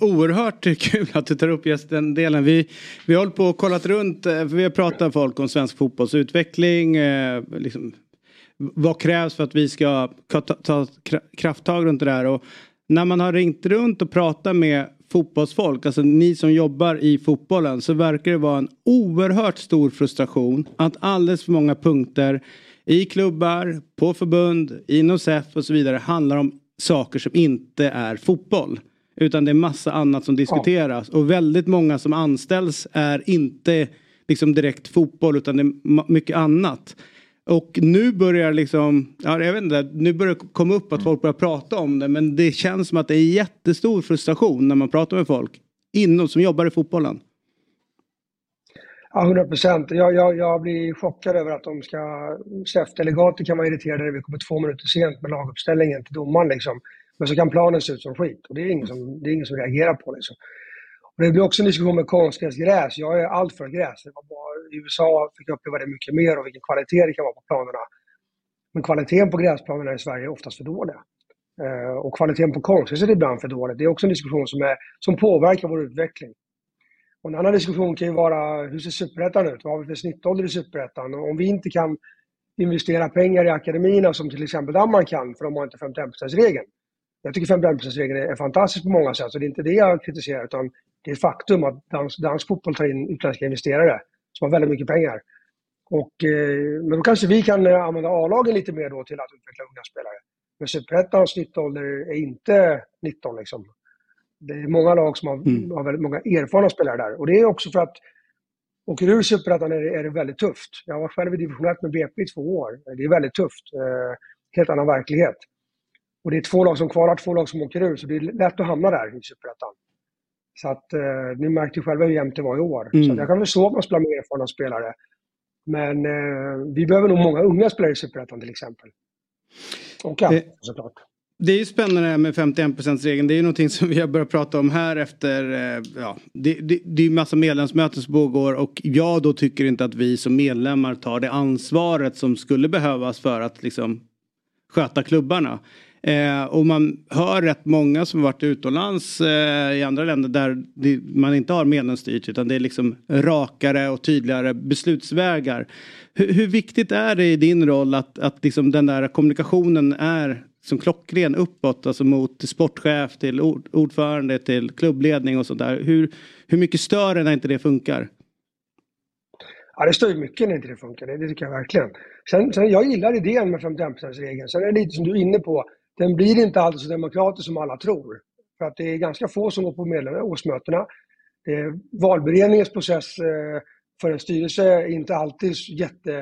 S1: oerhört kul att du tar upp just den delen. Vi, vi har hållit på och kollat runt, för vi har pratat med folk om svensk fotbollsutveckling. Eh, liksom, vad krävs för att vi ska ta, ta krafttag runt det där. Och när man har ringt runt och pratat med fotbollsfolk, alltså ni som jobbar i fotbollen, så verkar det vara en oerhört stor frustration att alldeles för många punkter i klubbar, på förbund, inom SEF och så vidare handlar om saker som inte är fotboll. Utan det är massa annat som diskuteras. Ja. Och väldigt många som anställs är inte liksom direkt fotboll utan det är mycket annat. Och nu börjar liksom, ja, jag vet inte, nu börjar det komma upp att folk börjar prata om det men det känns som att det är jättestor frustration när man pratar med folk inom, som jobbar i fotbollen.
S6: Ja, 100 procent. Jag, jag, jag blir chockad över att de ska... SEF-delegater kan vara irriterade när vi kommer två minuter sent med laguppställningen till domaren. Liksom. Men så kan planen se ut som skit och det är ingen som, det är ingen som reagerar på liksom. Och det blir också en diskussion med konstgräsgräs. Jag är allt för gräs. Det var bara, I USA fick jag uppleva det mycket mer och vilken kvalitet det kan vara på planerna. Men kvaliteten på gräsplanerna i Sverige är oftast för dålig. Eh, och kvaliteten på konstgräs är ibland för dålig. Det är också en diskussion som, är, som påverkar vår utveckling. Och en annan diskussion kan ju vara, hur ser superettan ut? Vad har vi för snittålder i superettan? Om vi inte kan investera pengar i akademierna som till exempel Danmark kan, för de har inte 51%-regeln. Jag tycker 51%-regeln är fantastisk på många sätt, så det är inte det jag kritiserar, utan det är ett faktum att dansk, dansk fotboll tar in utländska investerare som har väldigt mycket pengar. Och, eh, men då kanske vi kan eh, använda A-lagen lite mer då till att utveckla unga spelare. Men superettans snittålder är inte 19 liksom det är många lag som har, mm. har väldigt många erfarna spelare där. Och det är också för att åker du ur Superettan är, är det väldigt tufft. Jag var själv i division 1 med BP i två år. Det är väldigt tufft. Eh, helt annan verklighet. Och det är två lag som kvalar, två lag som åker ur, så det är lätt att hamna där i Superettan. Så att eh, ni märkte ju själva hur jämnt det var i år. Mm. Så jag kan förstå att man spelar med erfarna spelare. Men eh, vi behöver nog många unga spelare i Superettan till exempel. Och ja, såklart.
S1: Det är ju spännande med 51%-regeln. Det är ju någonting som vi har börjat prata om här efter, eh, ja, det, det, det är ju massa medlemsmöten som pågår och jag då tycker inte att vi som medlemmar tar det ansvaret som skulle behövas för att liksom sköta klubbarna. Eh, och man hör rätt många som varit utomlands eh, i andra länder där det, man inte har medlemsstyrt utan det är liksom rakare och tydligare beslutsvägar. Hur, hur viktigt är det i din roll att, att liksom den där kommunikationen är som klockren uppåt, alltså mot sportchef till ordförande till klubbledning och sånt där. Hur, hur mycket stör det när inte det funkar?
S6: Ja, det stör ju mycket när inte det funkar. Det, det tycker jag verkligen. Sen, sen, jag gillar idén med 51%-regeln. Sen är det lite som du är inne på. Den blir inte alltid så demokratisk som alla tror. För att det är ganska få som går på årsmötena. valberedningens process eh, för en styrelse är inte alltid jätte...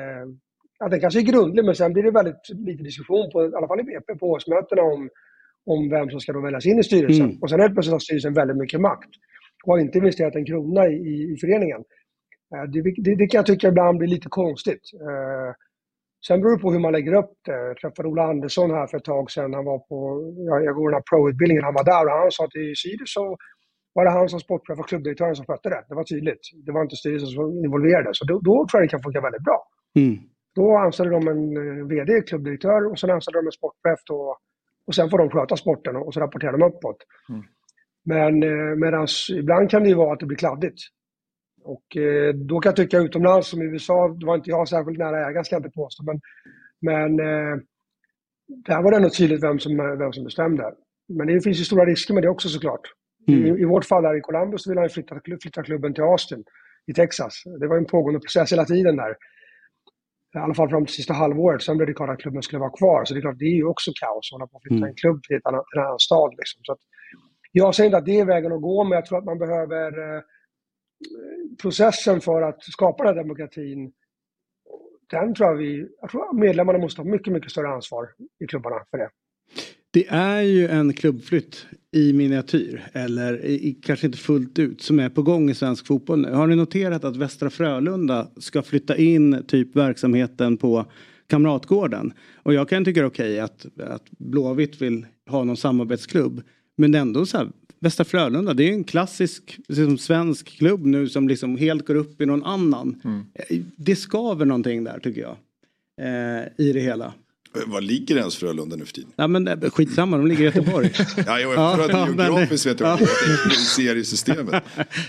S6: Ja, den kanske är grundlig, men sen blir det väldigt lite diskussion, på, i alla fall i BP, på årsmötena om, om vem som ska då väljas in i styrelsen. Mm. Och sen helt plötsligt har styrelsen väldigt mycket makt och har inte investerat en krona i, i, i föreningen. Eh, det, det, det, kan jag tycka ibland blir lite konstigt. Sen beror det på hur man lägger upp det. Jag träffade Ola Andersson här för ett tag sedan. Han var på, jag, jag går den här pro-utbildningen, han var där och han sa att i Sirius så var det han som sportchef och klubbdirektören som skötte det. Det var tydligt. Det var inte styrelsen som involverades. Så då, då tror jag det kan funka väldigt bra. Mm. Då anställer de en eh, VD, klubbdirektör och sen anställer de en sportchef då, och sen får de sköta sporten och så rapporterar de uppåt. Mm. Men eh, medans ibland kan det ju vara att det blir kladdigt. Och eh, då kan jag tycka utomlands som i USA, det var inte jag särskilt nära ägaren ska jag inte påstå, men, men eh, där var det ändå tydligt vem som, vem som bestämde. Men det finns ju stora risker med det också såklart. Mm. I, I, vårt fall här i Columbus så vill han flytta, flytta klubben till Austin i Texas. Det var en pågående process hela tiden där. I alla fall fram till sista halvåret. Sen blev det klart att klubben skulle vara kvar. Så det är klart, det är ju också kaos att hålla på att flytta mm. en klubb till, ett annat, till en annan stad. Liksom. Så att, jag säger inte att det är vägen att gå, men jag tror att man behöver eh, processen för att skapa den här demokratin. Den tror jag vi, jag tror medlemmarna måste ha mycket, mycket större ansvar i klubbarna för det.
S1: Det är ju en klubbflytt i miniatyr, eller i, kanske inte fullt ut, som är på gång i svensk fotboll nu. Har ni noterat att Västra Frölunda ska flytta in typ verksamheten på Kamratgården? Och jag kan tycka det är okej att, att Blåvitt vill ha någon samarbetsklubb. Men ändå så här, Västra Frölunda, det är en klassisk liksom, svensk klubb nu som liksom helt går upp i någon annan. Mm. Det skaver någonting där tycker jag. Eh, I det hela.
S5: Var ligger ens Frölunda nu för tiden?
S1: Ja men eh, skitsamma, de ligger i Göteborg.
S5: ja, jag tror att ja, geografiskt vet jag ja. i seriesystemet.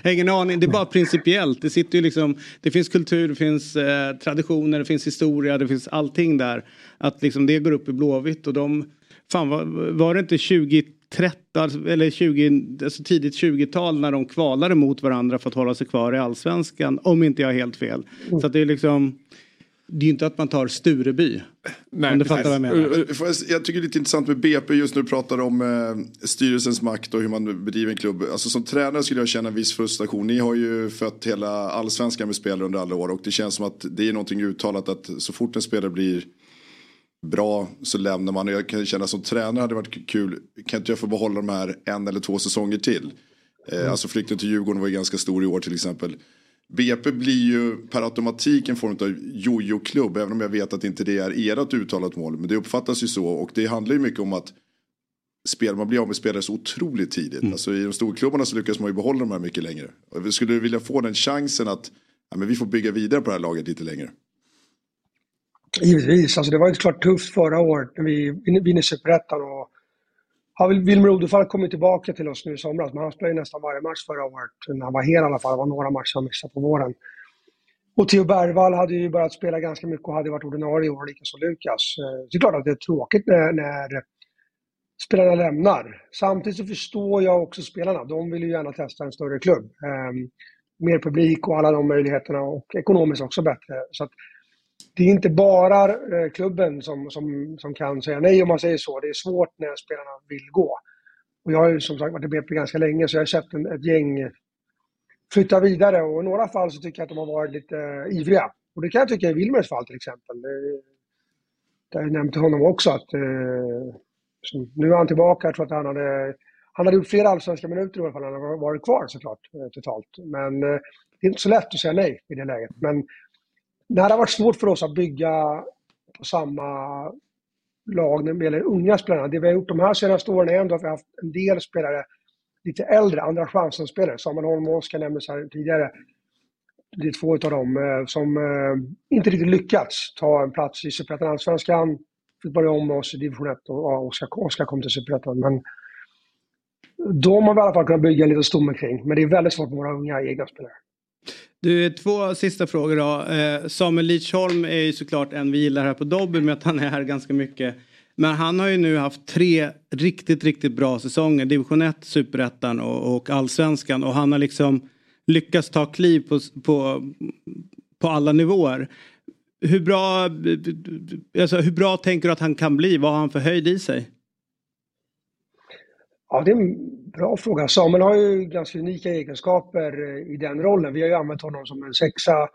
S1: Ingen aning, det är bara principiellt. Det, sitter ju liksom, det finns kultur, det finns eh, traditioner, det finns historia, det finns allting där. Att liksom det går upp i Blåvitt och de, fan var, var det inte 20 30, eller 20, alltså tidigt 20-tal när de kvalade mot varandra för att hålla sig kvar i allsvenskan. Om inte jag har helt fel. Mm. Så att det är liksom det är inte att man tar Stureby. Nej, om du fattar vad jag menar.
S5: Jag tycker det är lite intressant med BP just du pratar om eh, styrelsens makt och hur man bedriver en klubb. Alltså som tränare skulle jag känna en viss frustration. Ni har ju fött hela allsvenskan med spelare under alla år och det känns som att det är någonting uttalat att så fort en spelare blir bra så lämnar man. Jag kan känna som tränare hade det varit kul. Kan inte jag få behålla de här en eller två säsonger till? Eh, mm. Alltså flykten till Djurgården var ju ganska stor i år till exempel. BP blir ju per automatik en form av jojo-klubb. Även om jag vet att inte det är ert uttalat mål. Men det uppfattas ju så. Och det handlar ju mycket om att spel, man blir av med spelare så otroligt tidigt. Mm. Alltså, I de storklubbarna så lyckas man ju behålla de här mycket längre. Och skulle du vilja få den chansen att ja, men vi får bygga vidare på det här laget lite längre?
S6: Givetvis. Alltså det var ju klart tufft förra året när vi vinner Superettan. Och har Wilmer Odefalk kommit tillbaka till oss nu i somras, men han spelade nästan varje match förra året. När han var hel i alla fall. Det var några matcher han missade på våren. Och Theo Bergvall hade ju börjat spela ganska mycket och hade varit ordinarie i år, likaså Lukas. Eh, det är klart att det är tråkigt när, när spelarna lämnar. Samtidigt så förstår jag också spelarna. De vill ju gärna testa en större klubb. Ehm, mer publik och alla de möjligheterna och ekonomiskt också bättre. Så att det är inte bara eh, klubben som, som, som kan säga nej om man säger så. Det är svårt när spelarna vill gå. Och jag har ju som sagt varit i BP ganska länge så jag har sett en, ett gäng flytta vidare och i några fall så tycker jag att de har varit lite eh, ivriga. Och det kan jag tycka i Wilmers fall till exempel. Det, jag nämnde honom också att uh, nu är han tillbaka. Jag tror att han hade, han hade gjort flera allsvenska minuter i alla fall. Han hade varit kvar såklart eh, totalt. Men det är inte så lätt att säga nej i det läget. Men det här har varit svårt för oss att bygga på samma lag när det gäller unga spelare. Det vi har gjort de här senaste åren är ändå att vi har haft en del spelare lite äldre, andra chansen-spelare. Samuel Holm och Oskar nämndes här tidigare. Det är två av dem eh, som eh, inte riktigt lyckats ta en plats i Superettan Allsvenskan. Fick börja om med oss i division 1 och Oskar, Oskar kom till Superettan. Men de har vi i alla fall kunnat bygga en liten stomme kring. Men det är väldigt svårt med våra unga egna spelare.
S1: Du, två sista frågor då. Eh, Samuel Lidsholm är ju såklart en vi gillar här på Dobby med att han är här ganska mycket. Men han har ju nu haft tre riktigt, riktigt bra säsonger. Division 1, Superettan och, och Allsvenskan. Och han har liksom lyckats ta kliv på, på, på alla nivåer. Hur bra, alltså, hur bra tänker du att han kan bli? Vad har han för höjd i sig?
S6: Ja, det är en bra fråga. Samuel har ju ganska unika egenskaper eh, i den rollen. Vi har ju använt honom som en sexa,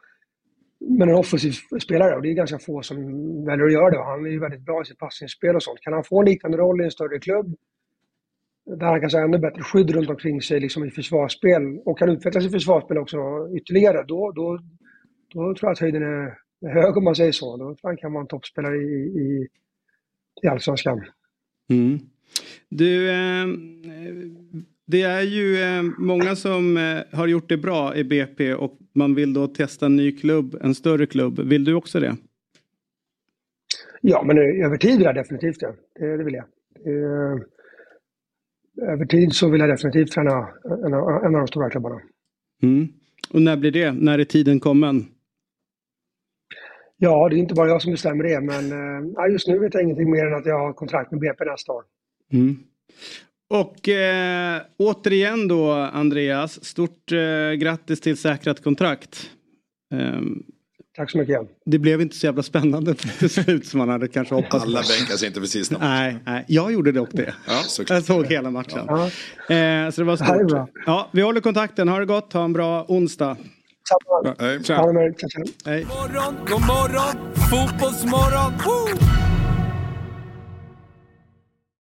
S6: men en offensiv spelare och det är ganska få som väljer att göra det. Han är ju väldigt bra i sitt passningsspel och sånt. Kan han få en liknande roll i en större klubb där han kanske har ännu bättre skydd runt omkring sig liksom i försvarsspel och kan utvecklas i försvarsspel också ytterligare, då, då, då tror jag att höjden är hög om man säger så. Då tror jag han kan vara en toppspelare i, i, i Allsvenskan.
S1: Mm. Du, eh, det är ju eh, många som eh, har gjort det bra i BP och man vill då testa en ny klubb, en större klubb. Vill du också det?
S6: Ja, men över tid vill jag definitivt det. Det, det vill jag. Över tid så vill jag definitivt träna en, en av de stora klubbarna.
S1: Mm. Och när blir det? När är tiden kommen?
S6: Ja, det är inte bara jag som bestämmer det, men just nu vet jag ingenting mer än att jag har kontrakt med BP nästa år.
S1: Mm. Och äh, återigen då, Andreas, stort äh, grattis till säkrat kontrakt.
S6: Ähm, Tack så mycket.
S1: Det blev inte så jävla spännande till slut som man hade kanske hoppats.
S5: Alla bänkar sig inte för sista
S1: nej, nej, jag gjorde dock det.
S5: Ja,
S1: jag såg hela matchen. Ja. Eh, så det var stort. Det ja, vi håller kontakten. Ha det gott. Ha en bra onsdag.
S6: Samma. Hej.
S1: Hej.
S4: Morgon, god morgon, fotbollsmorgon. Woo!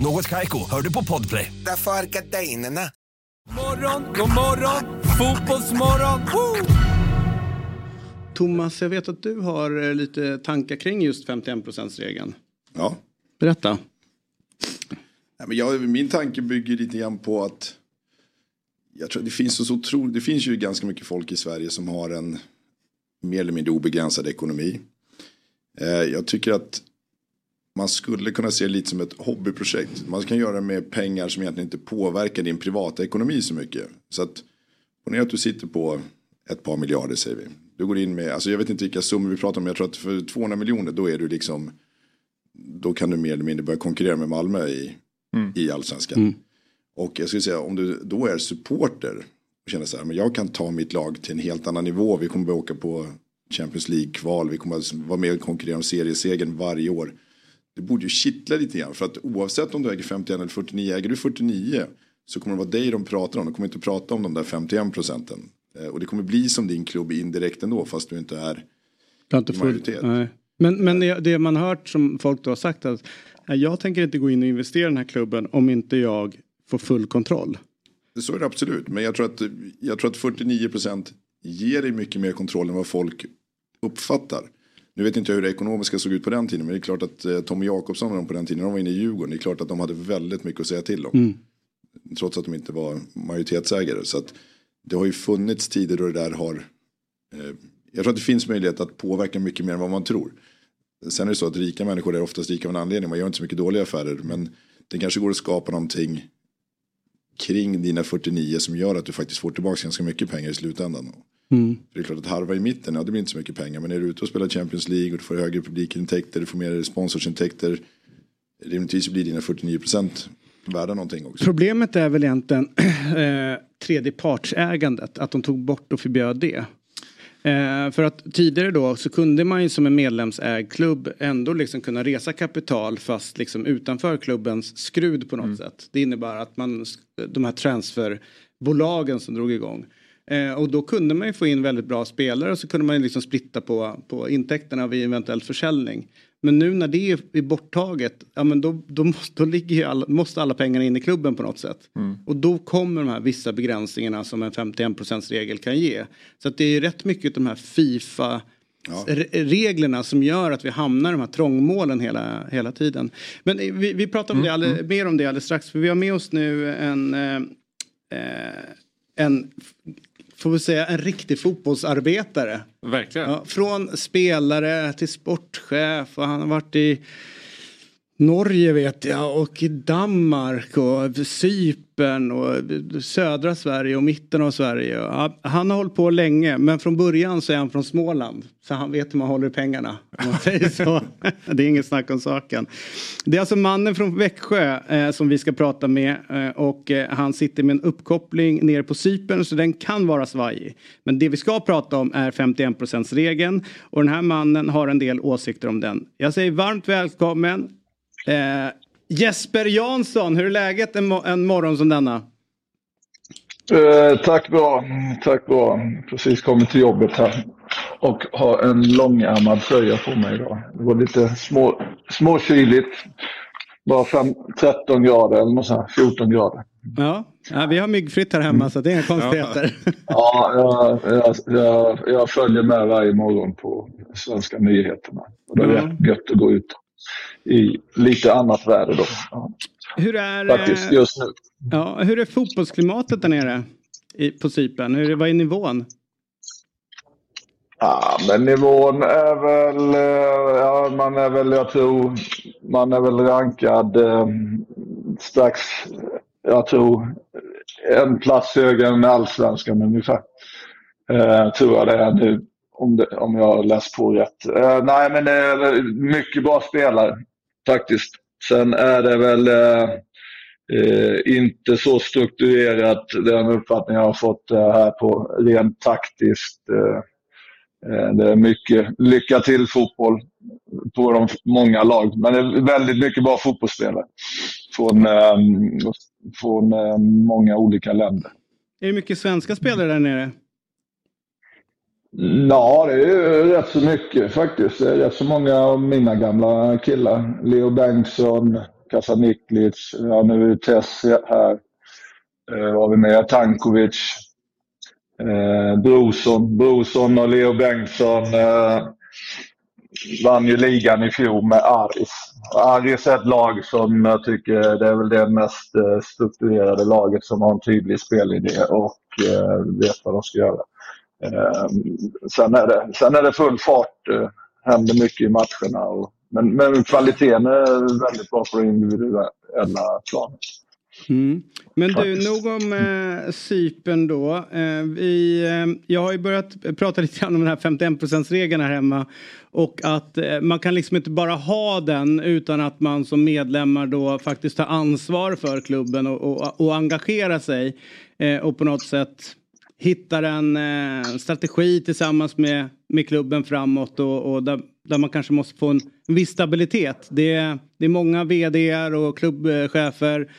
S7: Något Kaiko, hör du på Podplay.
S8: Därför är gardinerna.
S4: Morgon, god morgon, fotbollsmorgon. Woo!
S1: Thomas, jag vet att du har eh, lite tankar kring just 51%-regeln.
S5: Ja.
S1: Berätta.
S5: Ja, men jag, min tanke bygger lite grann på att jag tror det finns så otroligt, det finns ju ganska mycket folk i Sverige som har en mer eller mindre obegränsad ekonomi. Eh, jag tycker att man skulle kunna se det lite som ett hobbyprojekt. Man kan göra det med pengar som egentligen inte påverkar din privata ekonomi så mycket. Så att, ponera att du sitter på ett par miljarder säger vi. Du går in med, alltså jag vet inte vilka summor vi pratar om, jag tror att för 200 miljoner då är du liksom, då kan du mer eller mindre börja konkurrera med Malmö i, mm. i allsvenskan. Mm. Och jag skulle säga om du då är supporter och känner så här, men jag kan ta mitt lag till en helt annan nivå, vi kommer börja åka på Champions League-kval, vi kommer att vara med och konkurrera om seriesegern varje år. Det borde ju kittla lite grann, för att oavsett om du äger 51 eller 49, äger du 49 så kommer det vara dig de pratar om, de kommer inte prata om de där 51 procenten. Eh, och det kommer bli som din klubb indirekt ändå fast du inte är
S1: inte i majoritet. Nej. Men, men det, det, man hört som folk då har sagt att jag tänker inte gå in och investera i den här klubben om inte jag får full kontroll.
S5: Så är det absolut. Men jag tror att, jag tror att 49 procent ger dig mycket mer kontroll än vad folk uppfattar. Nu vet inte jag hur det ekonomiska såg ut på den tiden. Men det är klart att eh, Tommy Jakobsson och de på den tiden, de var inne i Djurgården. Det är klart att de hade väldigt mycket att säga till om. Mm. Trots att de inte var majoritetsägare. Så att det har ju funnits tider då det där har. Eh, jag tror att det finns möjlighet att påverka mycket mer än vad man tror. Sen är det så att rika människor är oftast rika av en anledning. Man gör inte så mycket dåliga affärer. Men det kanske går att skapa någonting kring dina 49 som gör att du faktiskt får tillbaka ganska mycket pengar i slutändan. Mm. För det är klart att harva i mitten, ja det blir inte så mycket pengar. Men är du ute och spelar Champions League och du får högre publikintäkter, du får mer sponsorsintäkter. Rimligtvis blir dina 49 procent värda någonting också.
S1: Problemet är väl egentligen eh, tredjepartsägandet, att de tog bort och förbjöd det. Eh, för att tidigare då så kunde man ju som en medlemsägd klubb ändå liksom kunna resa kapital fast liksom utanför klubbens skrud på något mm. sätt. Det innebar att man, de här transferbolagen som drog igång. Eh, och då kunde man ju få in väldigt bra spelare och så kunde man ju liksom splitta på, på intäkterna vid eventuell försäljning. Men nu när det är borttaget, ja men då, då, måste, då ligger alla, måste alla pengarna in i klubben på något sätt. Mm. Och då kommer de här vissa begränsningarna som en 51% regel kan ge. Så att det är ju rätt mycket de här Fifa Ja. reglerna som gör att vi hamnar i de här trångmålen hela, hela tiden. Men vi, vi pratar om mm. det alldeles, mm. mer om det alldeles strax för vi har med oss nu en, eh, en får vi säga, en riktig fotbollsarbetare.
S2: Verkligen.
S1: Ja, från spelare till sportchef och han har varit i Norge vet jag och i Danmark och Cypern och södra Sverige och mitten av Sverige. Han har hållit på länge men från början så är han från Småland. Så han vet hur man håller i pengarna. Om man säger så. Det är inget snack om saken. Det är alltså mannen från Växjö eh, som vi ska prata med eh, och eh, han sitter med en uppkoppling ner på Cypern så den kan vara svajig. Men det vi ska prata om är 51% regeln och den här mannen har en del åsikter om den. Jag säger varmt välkommen Eh, Jesper Jansson, hur är läget en, en morgon som denna?
S9: Eh, tack bra, tack bra. Precis kommit till jobbet här och har en långärmad tröja på mig idag. Det var lite små, småkyligt. Bara 5, 13 grader eller något sånt, 14 grader.
S1: Ja. ja, vi har myggfritt här hemma så det är inga konstigheter.
S9: Ja, jag, jag, jag, jag, följer med varje morgon på svenska nyheterna. Och det är mm. gött att gå ut i lite annat väder då. Ja.
S1: Hur är,
S9: Faktiskt just nu.
S1: Ja, hur är fotbollsklimatet där nere i, på Cypern? Hur, vad är nivån?
S9: Ja, men nivån är väl, eh, ja, man är väl, jag tror, man är väl rankad eh, strax, jag tror, en plats högre än allsvenskan ungefär. Eh, tror jag det är nu om, det, om jag har läst på rätt. Uh, nej, men det är mycket bra spelare faktiskt. Sen är det väl uh, uh, inte så strukturerat, den uppfattning jag har fått här på rent taktiskt. det är mycket lycka till fotboll på de många lag, men det är väldigt mycket bra fotbollsspelare från, från många olika länder.
S1: Är det mycket svenska spelare där nere?
S9: Ja, det är rätt så mycket faktiskt. Det är rätt så många av mina gamla killar. Leo Bengtsson, Kasaniklic, ja nu är Tess här. Eh, vad har vi med? Tankovic. Eh, Brorsson. Brorsson och Leo Bengtsson eh, vann ju ligan i fjol med Aris. Aris är ett lag som jag tycker det är väl det mest eh, strukturerade laget som har en tydlig spelidé och eh, vet vad de ska göra. Eh, sen, är det, sen är det full fart. Eh, händer mycket i matcherna. Och, men, men kvaliteten är väldigt bra på det individuella planet.
S1: Mm. Men du, nog om eh, Sypen då. Eh, vi, eh, jag har ju börjat prata lite grann om den här 51 regeln här hemma. Och att eh, man kan liksom inte bara ha den utan att man som medlemmar då faktiskt tar ansvar för klubben och, och, och engagera sig. Eh, och på något sätt hittar en eh, strategi tillsammans med, med klubben framåt och, och där, där, man kanske måste få en, en viss stabilitet. Det, det är många vd och klubbchefer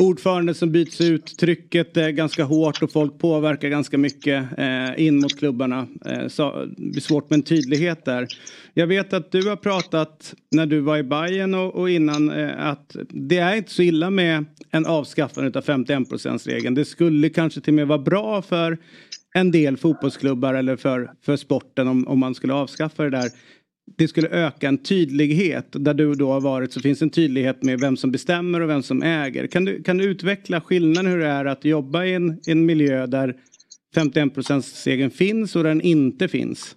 S1: ordförande som byts ut. Trycket är ganska hårt och folk påverkar ganska mycket eh, in mot klubbarna. Eh, så det blir svårt med en tydlighet där. Jag vet att du har pratat när du var i Bayern och, och innan eh, att det är inte så illa med en avskaffande av 51 regeln. Det skulle kanske till och med vara bra för en del fotbollsklubbar eller för, för sporten om, om man skulle avskaffa det där det skulle öka en tydlighet. Där du då har varit så finns en tydlighet med vem som bestämmer och vem som äger. Kan du, kan du utveckla skillnaden hur det är att jobba i en, en miljö där 51% finns och den inte finns?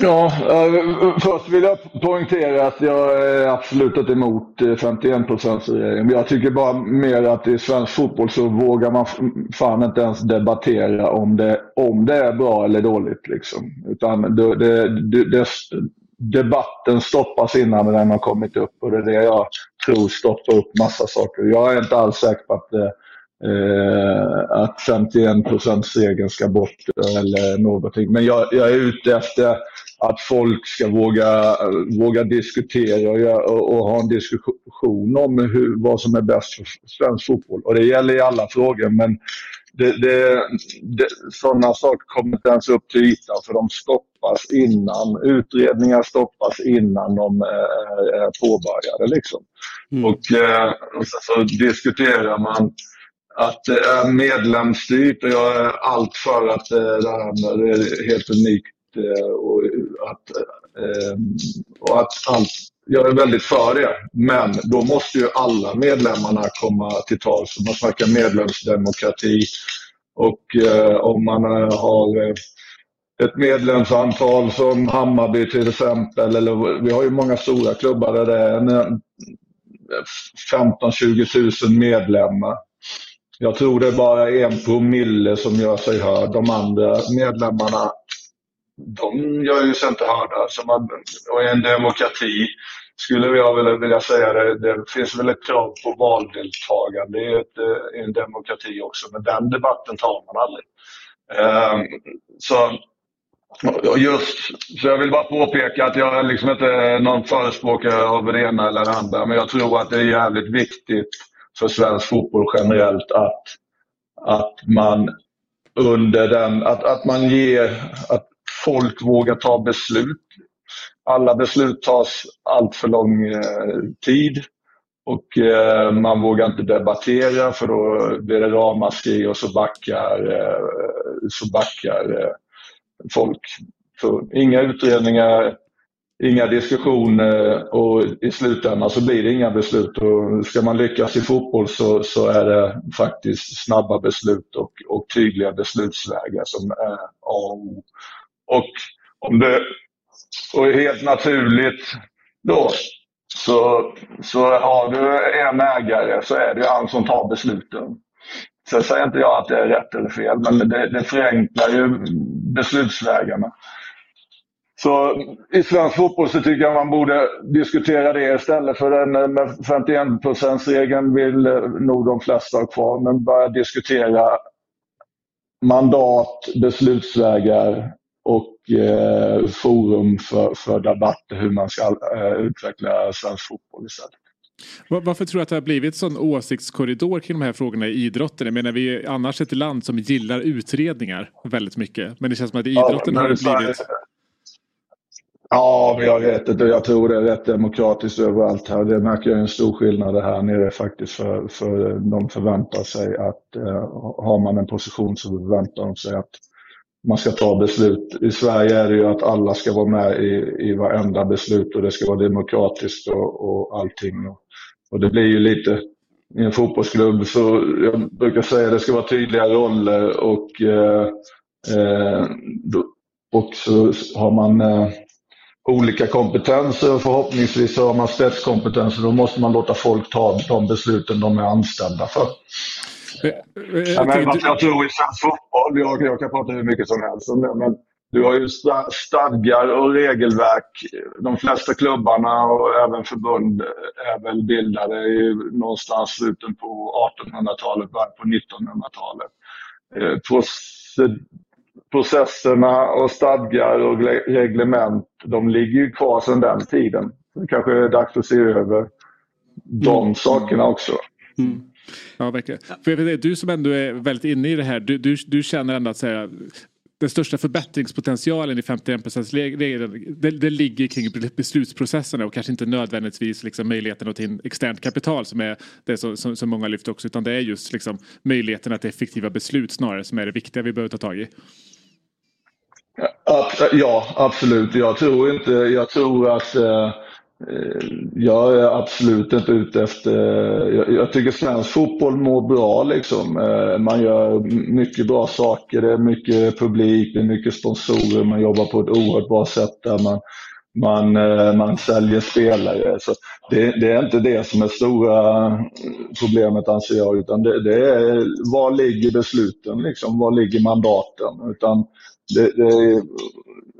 S9: Ja, eh, först vill jag poängtera att jag är absolut inte emot eh, 51 regeln. Jag tycker bara mer att i svensk fotboll så vågar man fan inte ens debattera om det, om det är bra eller dåligt. Liksom. Utan det, det, det, debatten stoppas innan den har kommit upp och det är det jag tror stoppar upp massa saker. Jag är inte alls säker på att eh, att 51 regeln ska bort eller någonting. Men jag, jag är ute efter att folk ska våga, våga diskutera och, och, och ha en diskussion om hur, vad som är bäst för svensk fotboll. Och det gäller i alla frågor men det, det, det, sådana saker kommer inte ens upp till ytan för de stoppas innan. Utredningar stoppas innan de är, är påbörjade. Liksom. Mm. Och, eh, och så, så, diskuterar man att det är medlemsstyrt och jag är allt för att det, det här med, det är helt unikt Eh, och att, eh, Ehm, och att allt, jag är väldigt för det. Men då måste ju alla medlemmarna komma till tals. Man snackar medlemsdemokrati Och eh, om man eh, har eh, ett medlemsantal som Hammarby till exempel, eller vi har ju många stora klubbar där det är 15-20 000 medlemmar. Jag tror det är bara en promille som gör sig hörd. De andra medlemmarna de gör ju sig inte hörda. Så man, och i en demokrati skulle jag vilja, vilja säga det, det finns väl ett krav på valdeltagande i ett, eh, en demokrati också, men den debatten tar man aldrig. Um, så, just, så jag vill bara påpeka att jag är liksom inte någon förespråkare av det ena eller det andra, men jag tror att det är jävligt viktigt för svensk fotboll generellt att, att man under den, att, att man ger, att folk vågar ta beslut. Alla beslut tas allt för lång eh, tid och eh, man vågar inte debattera för då blir det ramaskri och så backar, eh, så backar eh, folk. Så inga utredningar, inga diskussioner och i slutändan så blir det inga beslut. Och ska man lyckas i fotboll så, så är det faktiskt snabba beslut och, och tydliga beslutsvägar som är A och O. Och om det och helt naturligt då så, så har du en ägare så är det ju han som tar besluten. Sen säger inte jag att det är rätt eller fel, men det, det förenklar ju beslutsvägarna. Så i svensk fotboll så tycker jag man borde diskutera det istället för den med 51 regeln vill eh, nog de flesta ha kvar, men börja diskutera mandat, beslutsvägar och eh, forum för, för debatter hur man ska eh, utveckla svensk fotboll istället.
S2: Varför tror du att det har blivit sån åsiktskorridor kring de här frågorna i idrotten? Jag menar vi är annars ett land som gillar utredningar väldigt mycket. Men det känns som att i idrotten ja, har det blivit...
S9: Ja, jag vet inte. Jag tror det är rätt demokratiskt överallt här. Det märker jag en stor skillnad här nere faktiskt. För, för de förväntar sig att eh, har man en position så förväntar de sig att man ska ta beslut. I Sverige är det ju att alla ska vara med i, i varenda beslut och det ska vara demokratiskt och, och allting. Och, och det blir ju lite i en fotbollsklubb så jag brukar säga att det ska vara tydliga roller och, eh, eh, och så har man eh, olika kompetenser och förhoppningsvis har man spetskompetenser. Då måste man låta folk ta de besluten de är anställda för.
S2: Eh,
S9: eh, ja, men, jag tror i svensk fotboll, jag, jag kan prata hur mycket som helst om det, men du har ju stadgar och regelverk. De flesta klubbarna och även förbund är väl bildade i någonstans slutet på 1800-talet, början på 1900-talet. Eh, processerna och stadgar och reglement, de ligger ju kvar sedan den tiden. Det kanske är dags att se över de mm. sakerna också. Mm.
S2: Ja, verkligen. För jag vet, du som ändå är väldigt inne i det här, du, du, du känner ändå att säga, den största förbättringspotentialen i 51 regeln det, det ligger kring beslutsprocesserna och kanske inte nödvändigtvis liksom möjligheten att ta in externt kapital som är det som, som, som många lyfter också utan det är just liksom möjligheten att effektiva beslut snarare som är det viktiga vi behöver ta tag i.
S9: Ja, absolut. Jag tror inte, jag tror att Eh, Eh, jag är absolut inte ute efter... Jag, jag, tycker svensk fotboll mår bra. Liksom. Eh, man gör mycket bra saker. Det är mycket publik, det är mycket sponsorer. Man jobbar på ett oerhört bra sätt där man, man, eh, man säljer spelare. Så det, det är inte det som är stora problemet anser jag. Utan det, det är var ligger besluten? Liksom? Var ligger mandaten? Utan det, det,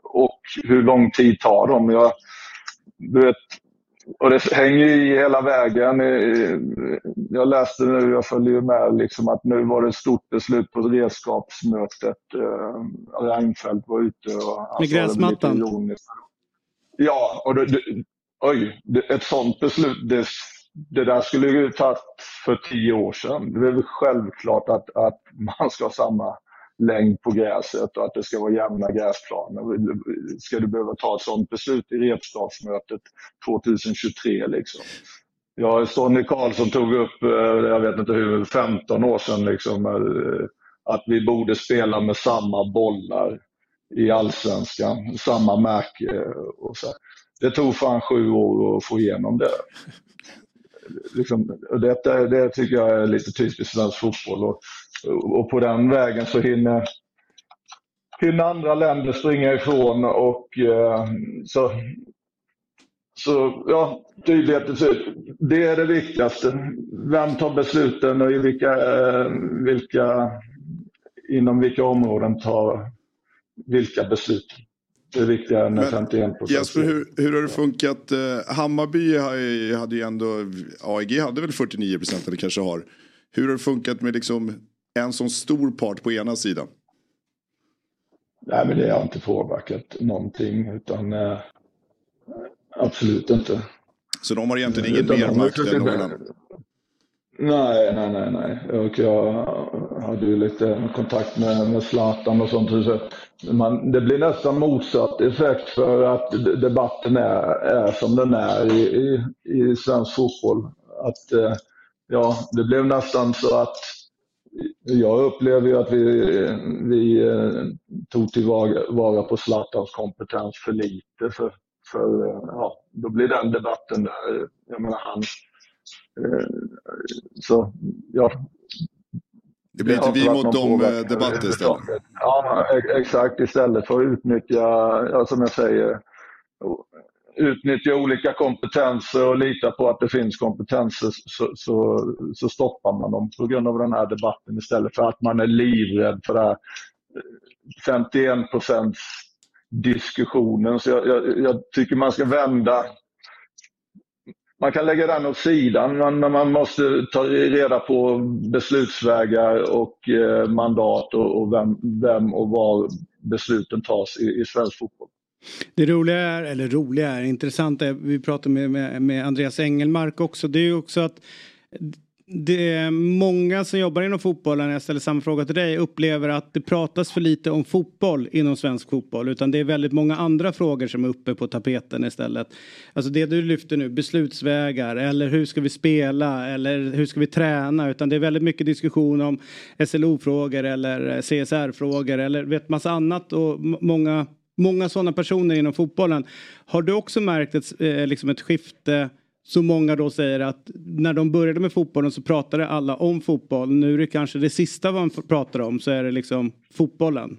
S9: och hur lång tid tar de? Jag, du vet, och det hänger i hela vägen. Jag läste nu, jag följer ju med, liksom att nu var det ett stort beslut på redskapsmötet. Eh, Reinfeldt var ute och...
S1: Med gräsmattan?
S9: Ja, och det, det, oj, ett sånt beslut, det, det där skulle ju tagit för tio år sedan. Det är väl självklart att, att man ska ha samma längd på gräset och att det ska vara jämna gräsplaner. Ska du behöva ta ett sådant beslut i repstadsmötet 2023 liksom? Ja, Sonny Karlsson tog upp, eh, jag vet inte hur, 15 år sedan liksom, eh, att vi borde spela med samma bollar i allsvenskan, samma märke. Och så. Det tog fan sju år att få igenom det. Liksom, det, det tycker jag är lite typiskt svensk fotboll. Och och på den vägen så hinner, hinner andra länder springa ifrån och eh, så, så ja, tydlighet. Det är det viktigaste. Vem tar besluten och i vilka, eh, vilka, inom vilka områden tar vilka beslut. Det är viktigare än 51 procent.
S5: Jesper, hur, hur har det funkat? Eh, Hammarby hade ju ändå, AIG hade väl 49 procent eller kanske har. Hur har det funkat med liksom en sån stor part på ena sidan?
S9: Nej, men det har inte påverkat någonting utan eh, absolut inte.
S5: Så de har egentligen ingen mer makt än någon annan?
S9: Nej, nej, nej, nej. Och jag hade ju lite kontakt med, med Zlatan och sånt. Så man, det blir nästan motsatt effekt för att debatten är, är som den är i, i, i svensk fotboll. Att, eh, ja, det blev nästan så att jag upplever ju att vi, vi eh, tog tillvara på Zlatans kompetens för lite. För, för, eh, ja, då blir den debatten där. Jag menar, han, så, ja.
S5: Det blir inte vi mot dem debatt istället?
S9: Ja, exakt. Istället för att utnyttja, ja, som jag säger, utnyttja olika kompetenser och lita på att det finns kompetenser så, så, så, stoppar man dem på grund av den här debatten istället för att man är livrädd för det här 51 procents diskussionen. Så jag, jag, jag, tycker man ska vända man kan lägga den åt sidan, men man måste ta reda på beslutsvägar och eh, mandat och, och vem, vem, och var besluten tas i, i svensk fotboll.
S1: Det roliga är, eller roliga är, intressant är, vi pratade med, med, med Andreas Engelmark också, det är ju också att det är många som jobbar inom fotbollen, när jag ställer samma fråga till dig, upplever att det pratas för lite om fotboll inom svensk fotboll. Utan det är väldigt många andra frågor som är uppe på tapeten istället. Alltså det du lyfter nu, beslutsvägar eller hur ska vi spela eller hur ska vi träna. Utan det är väldigt mycket diskussion om SLO-frågor eller CSR-frågor eller vet massa annat och många många sådana personer inom fotbollen. Har du också märkt ett, eh, liksom ett skifte så många då säger att när de började med fotbollen så pratade alla om fotboll. Nu är det kanske det sista man pratar om så är det liksom fotbollen.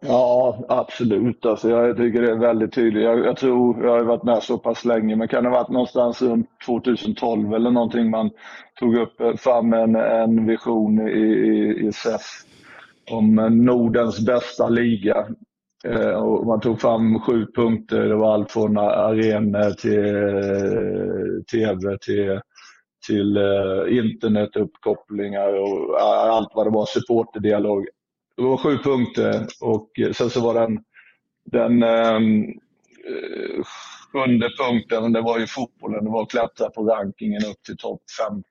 S9: Ja, absolut. Alltså, jag tycker det är väldigt tydligt. Jag, jag, tror, jag har varit med så pass länge, men kan det ha varit någonstans runt 2012 eller någonting man tog upp eh, fram en, en vision i, i, i SEF om eh, Nordens bästa liga. Eh, och man tog fram sju punkter. Det var allt från arenor till eh, tv till, till eh, internetuppkopplingar och allt vad det var, supporterdialog. Det var sju punkter och sen så var den, den ehm, sjunde punkten, det var ju fotbollen, det var att klättra på rankingen upp till topp 15.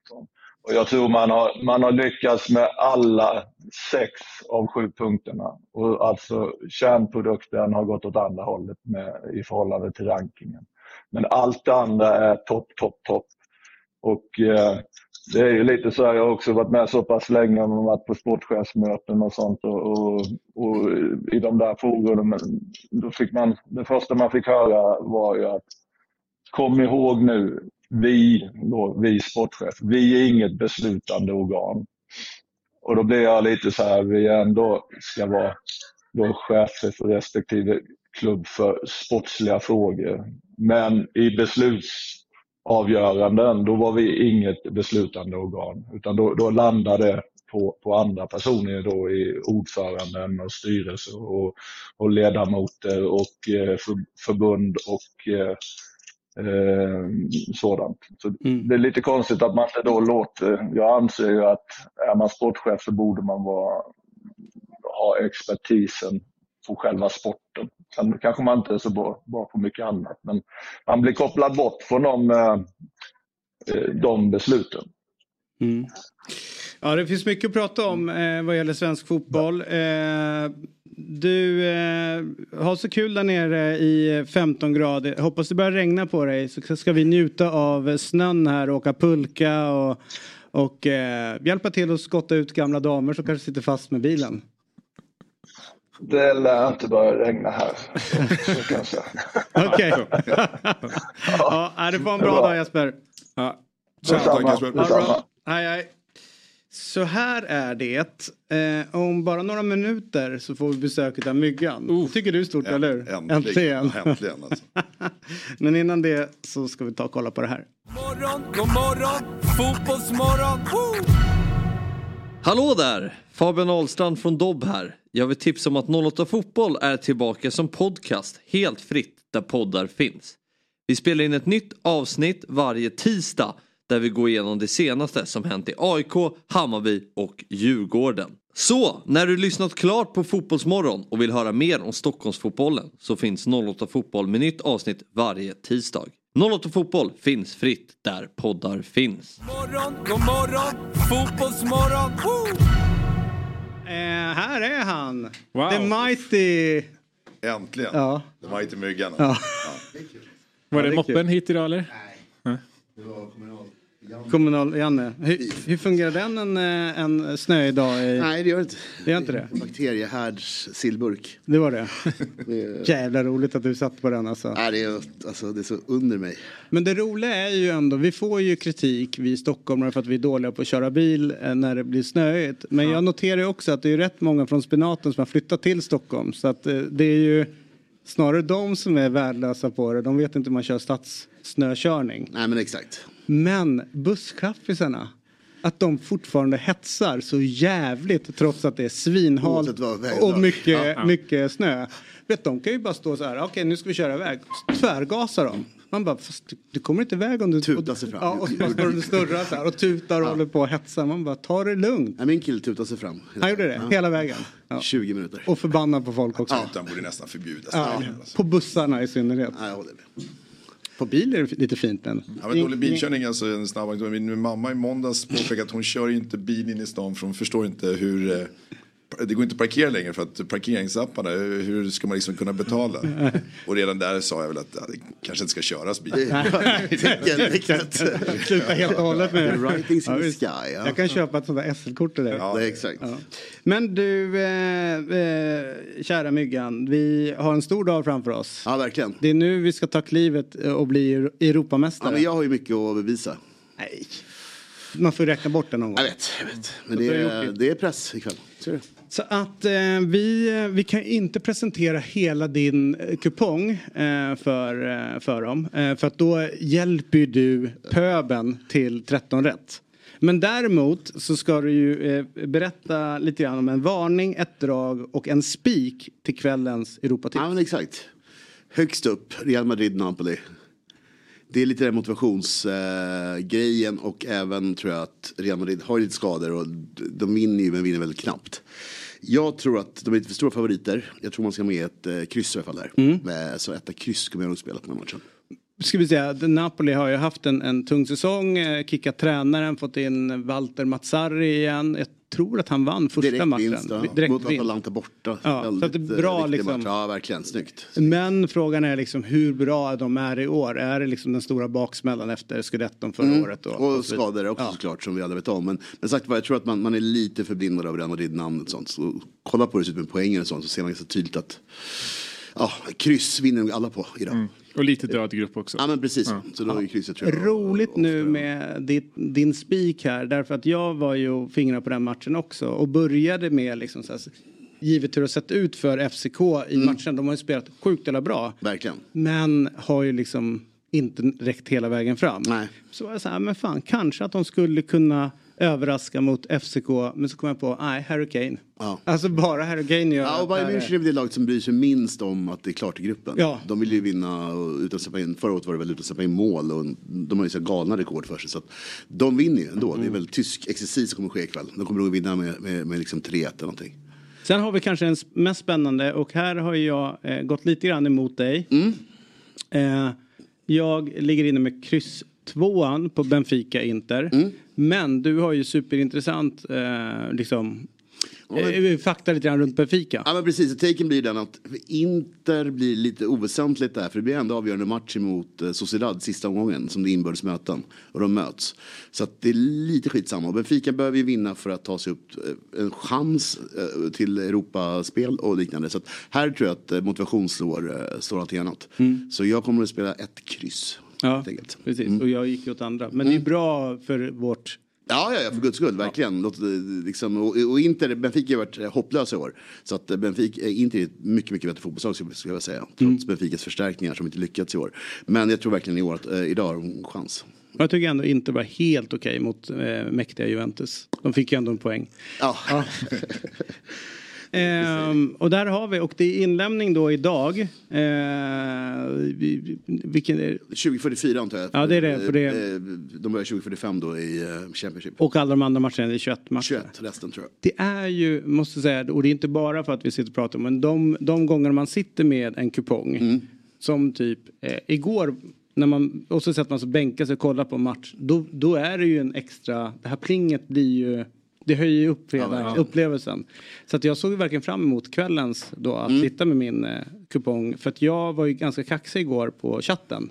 S9: Och jag tror man har, man har lyckats med alla sex av sju punkterna. Och alltså kärnprodukten har gått åt andra hållet med, i förhållande till rankingen. Men allt det andra är topp, topp, topp. Och eh, det är ju lite så här, jag har också varit med så pass länge och varit på sportchefsmöten och sånt och, och, och i de där forumen, då fick man, det första man fick höra var ju att kom ihåg nu, vi, då, vi sportchef, vi är inget beslutande organ. Och då blir jag lite så här, vi ändå ska vara då chefer för respektive klubb för sportsliga frågor. Men i beslutsavgöranden, då var vi inget beslutande organ. Utan då, då landade på, på andra personer då i ordföranden och styrelse och, och ledamöter och eh, för, förbund och eh, eh, eh, sådant. Så mm. Det är lite konstigt att man inte då låter, jag anser ju att är man sportchef så borde man vara, ha expertisen på själva sporten. Sen kanske man inte är så bra, bra på mycket annat men man blir kopplad bort från de, eh, de besluten.
S1: Mm. Ja, det finns mycket att prata om eh, vad gäller svensk fotboll. Eh, du eh, har så kul där nere i 15 grader. Hoppas det börjar regna på dig så ska vi njuta av snön här och åka pulka och, och eh, hjälpa till att skotta ut gamla damer som kanske sitter fast med bilen.
S9: Det lär inte börja regna här.
S1: Okej. ja, det får en bra dag Jesper.
S5: Ja. Tja, tack Jesper.
S1: Hej hej. Så här är det. Eh, om bara några minuter så får vi besöket av Myggan. Det tycker du är stort, eller hur?
S5: Äntligen. Äntligen alltså.
S1: Men innan det så ska vi ta och kolla på det här.
S4: Morgon, god morgon, fotbollsmorgon. Woo!
S10: Hallå där! Fabian Ahlstrand från Dobb här. Jag vill tipsa om att 08 Fotboll är tillbaka som podcast helt fritt där poddar finns. Vi spelar in ett nytt avsnitt varje tisdag där vi går igenom det senaste som hänt i AIK, Hammarby och Djurgården. Så, när du lyssnat klart på Fotbollsmorgon och vill höra mer om Stockholmsfotbollen så finns 08 Fotboll med nytt avsnitt varje tisdag. 08 Fotboll finns fritt där poddar finns.
S4: Morgon, god morgon, fotbollsmorgon. Woo!
S1: Eh, här är han.
S2: Wow.
S1: The Mighty.
S5: Äntligen.
S1: Ja.
S5: Det var inte myggan.
S1: Ja.
S2: Var
S1: det
S2: det
S1: är
S2: moppen hit idag eller?
S1: Kommunal-Janne. Hur, hur fungerar den en, eh, en snöig dag? I...
S11: Nej, det gör det inte.
S1: Det gör inte det?
S11: Bakteriehärds sillburk.
S1: Det var det.
S11: Det är-
S1: Jävla roligt att du satt på den alltså.
S11: Nej, det är, alltså, det är så under mig.
S1: Men det roliga är ju ändå, vi får ju kritik, vi stockholmare, för att vi är dåliga på att köra bil eh, när det blir snöigt. Men jag noterar ju också att det är rätt många från Spenaten som har flyttat till Stockholm. Så att eh, det är ju snarare de som är värdelösa på det. De vet inte hur man kör stadssnökörning.
S11: Nej, men exakt.
S1: Men busschaffisarna, att de fortfarande hetsar så jävligt trots att det är svinhalt och mycket,
S11: Ja.
S1: mycket snö. Vet, de kan ju bara stå så här, okej nu ska vi köra iväg. Tvärgasar de. Man bara, fast du, du kommer inte iväg om du...
S11: Tuta sig fram.
S1: Ja, och så står du snurrar så här och tutar och håller på och hetsar. Man bara, ta det lugnt.
S11: Nej, min kille tutade sig fram.
S1: Han gjorde det, hela vägen. Ja.
S11: 20 minuter.
S1: Och förbannad på folk också.
S5: Tutan borde nästan förbjudas.
S1: Ja, på bussarna i synnerhet.
S11: Nej, jag håller med.
S1: På bil är det lite fint men.
S5: Ja, men dålig bilkörning alltså en snabb. Min mamma i måndags påpekade att hon kör inte bil in i stan för hon förstår inte hur eh, det går inte att parkera längre för att parkeringsapparna, hur ska man liksom kunna betala? Och redan där sa jag väl att ja, det kanske inte ska köras bil.
S1: Sluta helt och hållet med
S11: writings in the sky, ja.
S1: Jag kan köpa ett sånt där SL-kort till dig.
S11: Ja, det exakt.
S1: Ja. Men du, eh, eh, kära Myggan, vi har en stor dag framför oss.
S11: Ja, verkligen.
S1: Det är nu vi ska ta klivet och bli Euro- Europamästare.
S11: Ja, men jag har ju mycket att bevisa.
S1: Nej. Man får räkna bort det någon gång.
S11: Jag vet, jag vet. Men det
S1: du
S11: är, det är press ikväll. Är det.
S1: Så att eh, vi, vi kan inte presentera hela din eh, kupong eh, för, eh, för dem. Eh, för att då hjälper ju du pöben till 13 rätt. Men däremot så ska du ju eh, berätta lite grann om en varning, ett drag och en spik till kvällens Europatips.
S11: Ja, men exakt. Högst upp, Real Madrid-Napoli. Det är lite den motivationsgrejen eh, och även tror jag att Real Madrid har lite skador och de vinner ju men vinner väldigt knappt. Jag tror att de är lite för stora favoriter. Jag tror man ska med ett eh, kryss i alla fall där.
S1: Mm.
S11: Eh, Så etta kryss kommer jag nog spela på den här matchen.
S1: Ska vi säga, Napoli har ju haft en, en tung säsong, eh, kickat tränaren, fått in Walter Mazzarri igen. Jag tror att han vann första
S11: Direkt
S1: matchen.
S11: vinst, ja.
S1: Direkt
S11: Mot. Atalanta borta.
S1: Ja,
S11: Väldigt,
S1: så det är bra
S11: eh,
S1: liksom.
S11: match. Ja, verkligen. Snyggt.
S1: Men frågan är liksom hur bra de är i år. Är det liksom den stora baksmällan efter scudetton förra
S11: Mm.
S1: året? Då?
S11: Och skador också såklart som vi alla vet om. Men, men sagt vad, jag tror att man, man är lite förblindad av Real Madrid-namnet och sånt. Så kolla på det ut med poängen och sånt så ser man ganska tydligt att ja, kryss vinner nog alla på idag.
S2: Mm. Och lite död grupp också.
S11: Ja men precis. Så då är krysset tror jag.
S1: Roligt nu med ditt, din spik här. Därför att jag var ju och fingrade på den matchen också. Och började med liksom så här, givet hur det har sett ut för FCK i matchen. De har ju spelat sjukt jävla bra.
S11: Verkligen.
S1: Men har ju liksom inte räckt hela vägen fram.
S11: Nej.
S1: Så var jag så här, men fan kanske att de skulle kunna överraska mot FCK. Men så kom jag på, nej, Harry Kane.
S11: Ja.
S1: Alltså bara Harry Kane gör
S11: Ja, och Bayern München är det laget som bryr sig minst om att det är klart i gruppen.
S1: Ja.
S11: De vill ju vinna utan att släppa in, förra året var det väl utan att släppa in mål och de har ju så galna rekord för sig. Så att de vinner ju ändå. Det är väl tysk exercis som kommer ske ikväll. De kommer nog vinna med, med, med liksom 3-1 eller någonting.
S1: Sen har vi kanske den mest spännande och här har jag eh, gått lite grann emot dig.
S11: Mm.
S1: Eh, jag ligger inne med kryss tvåan på Benfica Inter.
S11: Mm.
S1: Men du har ju superintressant eh, liksom, eh, fakta lite grann runt Benfica.
S11: Ja men precis, taken blir den att Inter blir lite oväsentligt där för det blir ändå avgörande match mot eh, Sociedad sista omgången som det är inbördes möten och de möts. Så att det är lite skitsamma och Benfica behöver ju vinna för att ta sig upp eh, en chans till Europaspel och liknande. Så att här tror jag att motivation slår, slår allting annat. Så jag kommer att spela ett kryss.
S1: Ja, precis.
S11: Mm.
S1: Och jag gick åt andra. Men det är bra för vårt
S11: Ja, ja, ja, för guds skull, verkligen. Det, liksom, och, och Inter, Benfica har varit hopplösa i år. Så att Benfica, eh, Inter är ett mycket, mycket bättre fotbollslag skulle jag säga. Trots Benficas förstärkningar som inte lyckats i år. Men jag tror verkligen i år att eh, idag har de en chans.
S1: Jag tycker ändå inte var helt okej mot eh, mäktiga Juventus. De fick ju ändå en poäng.
S11: Ja.
S1: Ehm, och där har vi, och det är inlämning då idag. Eh, vi- vilken är,
S11: 2044 antar jag.
S1: Ja, det är det, för det-
S11: Eh, De börjar 2045 då i eh, Championship.
S1: och alla de andra matcherna är 21 matcher.
S11: 21 resten tror jag.
S1: Det är ju, måste säga, och det är inte bara för att vi sitter och pratar men de, de gånger man sitter med en kupong.
S11: Mm.
S1: Som typ eh, igår, när man, och så sätter man sig och bänkar sig och kollar på en match. Då, då är det ju en extra, det här plinget blir ju, det höjer ju upp hela
S11: Ja, ja.
S1: upplevelsen. Så att jag såg verkligen fram emot kvällens då att
S11: Mm.
S1: sitta med min eh, kupong. För att jag var ju ganska kaxig igår på chatten.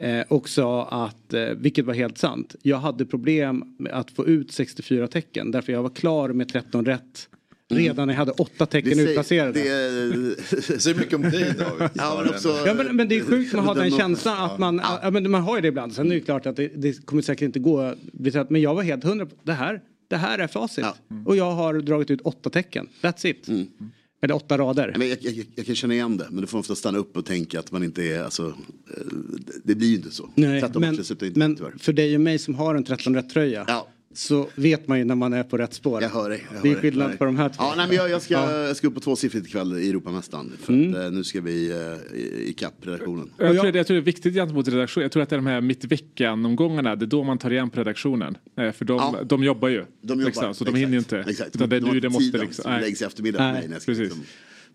S1: Eh, och sa att, eh, vilket var helt sant, jag hade problem med att få ut 64 tecken. Därför jag var klar med 13 rätt. Redan när jag hade åtta tecken
S11: säger-
S1: utplacerade.
S11: Det
S5: säger mycket om dig David.
S11: Ja, men också,
S1: Ja men, men det är sjukt att ha den
S11: Den-
S1: känslan att man, ja. men man har ju det ibland. Sen är det ju klart att det, det kommer säkert inte gå, bli så att- men jag var helt hundra på det här, det här är facit. Och jag har dragit ut åtta tecken, that's it. Eller åtta rader.
S11: Jag, jag, jag kan känna igen det, men du får ofta stanna upp och tänka att man inte är, alltså, eh, det blir ju inte så.
S1: Nej,
S11: 13
S1: men,
S11: inte
S1: men för dig och mig som har en 13 rätt tröja så vet man ju när man är på rätt spår.
S11: Jag hör dig. jag hör
S1: det är skillnad
S11: dig.
S1: på de här två.
S11: Ja, nej, men jag, jag, ska,
S1: Ja.
S11: jag ska upp på tvåsiffrigt ikväll i Europamästaren. För
S1: Mm.
S11: att, eh, nu ska vi eh, i- ikapp redaktionen.
S2: Jag tror, det, jag tror det är viktigt gentemot redaktionen. Jag tror att det är de här mitt i veckan-omgångarna. Det är då man tar igen på redaktionen. Eh, För de,
S11: Ja.
S2: de jobbar ju.
S11: De jobbar,
S2: liksom, så de
S11: exakt.
S2: hinner ju inte.
S11: Exakt.
S2: Utan det är
S11: De
S2: nu det måste liksom.
S11: som läggs i eftermiddag för mig när jag ska
S2: precis.
S11: liksom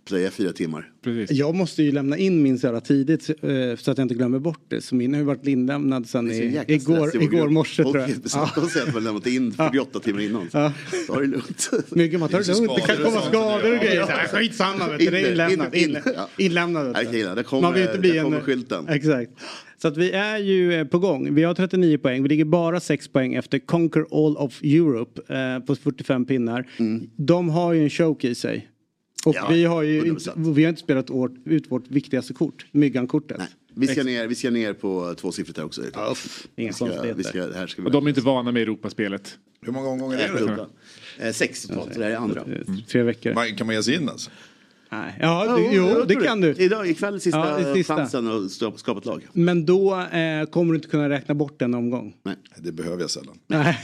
S11: plöja fyra timmar.
S2: Precis.
S1: Jag måste ju lämna in min så tidigt eh, så att jag inte glömmer bort det. Så min har ju varit inlämnad sen
S11: så
S1: i, igår, igår morse
S11: Folk
S1: tror jag.
S11: är besatta och säger att man lämnat in 48 timmar innan.
S1: Ja.
S11: Ta det lugnt.
S1: Mycket man tar det lugnt. Det kan komma skador och grejer. Så Skitsamma vet du. Det är inlämnat.
S11: In, in,
S1: Inlä-
S11: ja.
S1: Inlämnat. Man vill inte bli en...
S11: skylten.
S1: Exakt. Så att vi är ju eh, på gång. Vi har 39 poäng. Vi ligger bara 6 poäng efter Conquer All of Europe eh, på 45 pinnar. De har ju en choke i sig. Och
S11: Ja,
S1: vi har ju
S11: 100%.
S1: inte, vi har inte spelat år, ut vårt viktigaste kort, Myggan-kortet.
S11: Vi ska, ner, vi ska ner på tvåsiffrigt här också.
S1: inga
S11: vi ska,
S1: konstigheter.
S11: vi ska, här ska vi
S2: Och de är inte vana med Europaspelet.
S5: Hur många omgångar är det?
S11: Europa. Eh, sex totalt, det här är andra.
S1: Tre veckor.
S5: Man, kan man ge sig in alltså?
S1: Nej. Ja, det,
S11: Ja,
S1: jo, det kan du.
S11: Idag, ikväll sista,
S1: Ja, det sista.
S11: chansen att skapa ett lag.
S1: Men då eh, kommer du inte kunna räkna bort en omgång.
S11: Nej.
S5: Det behöver jag sällan.
S1: Nej.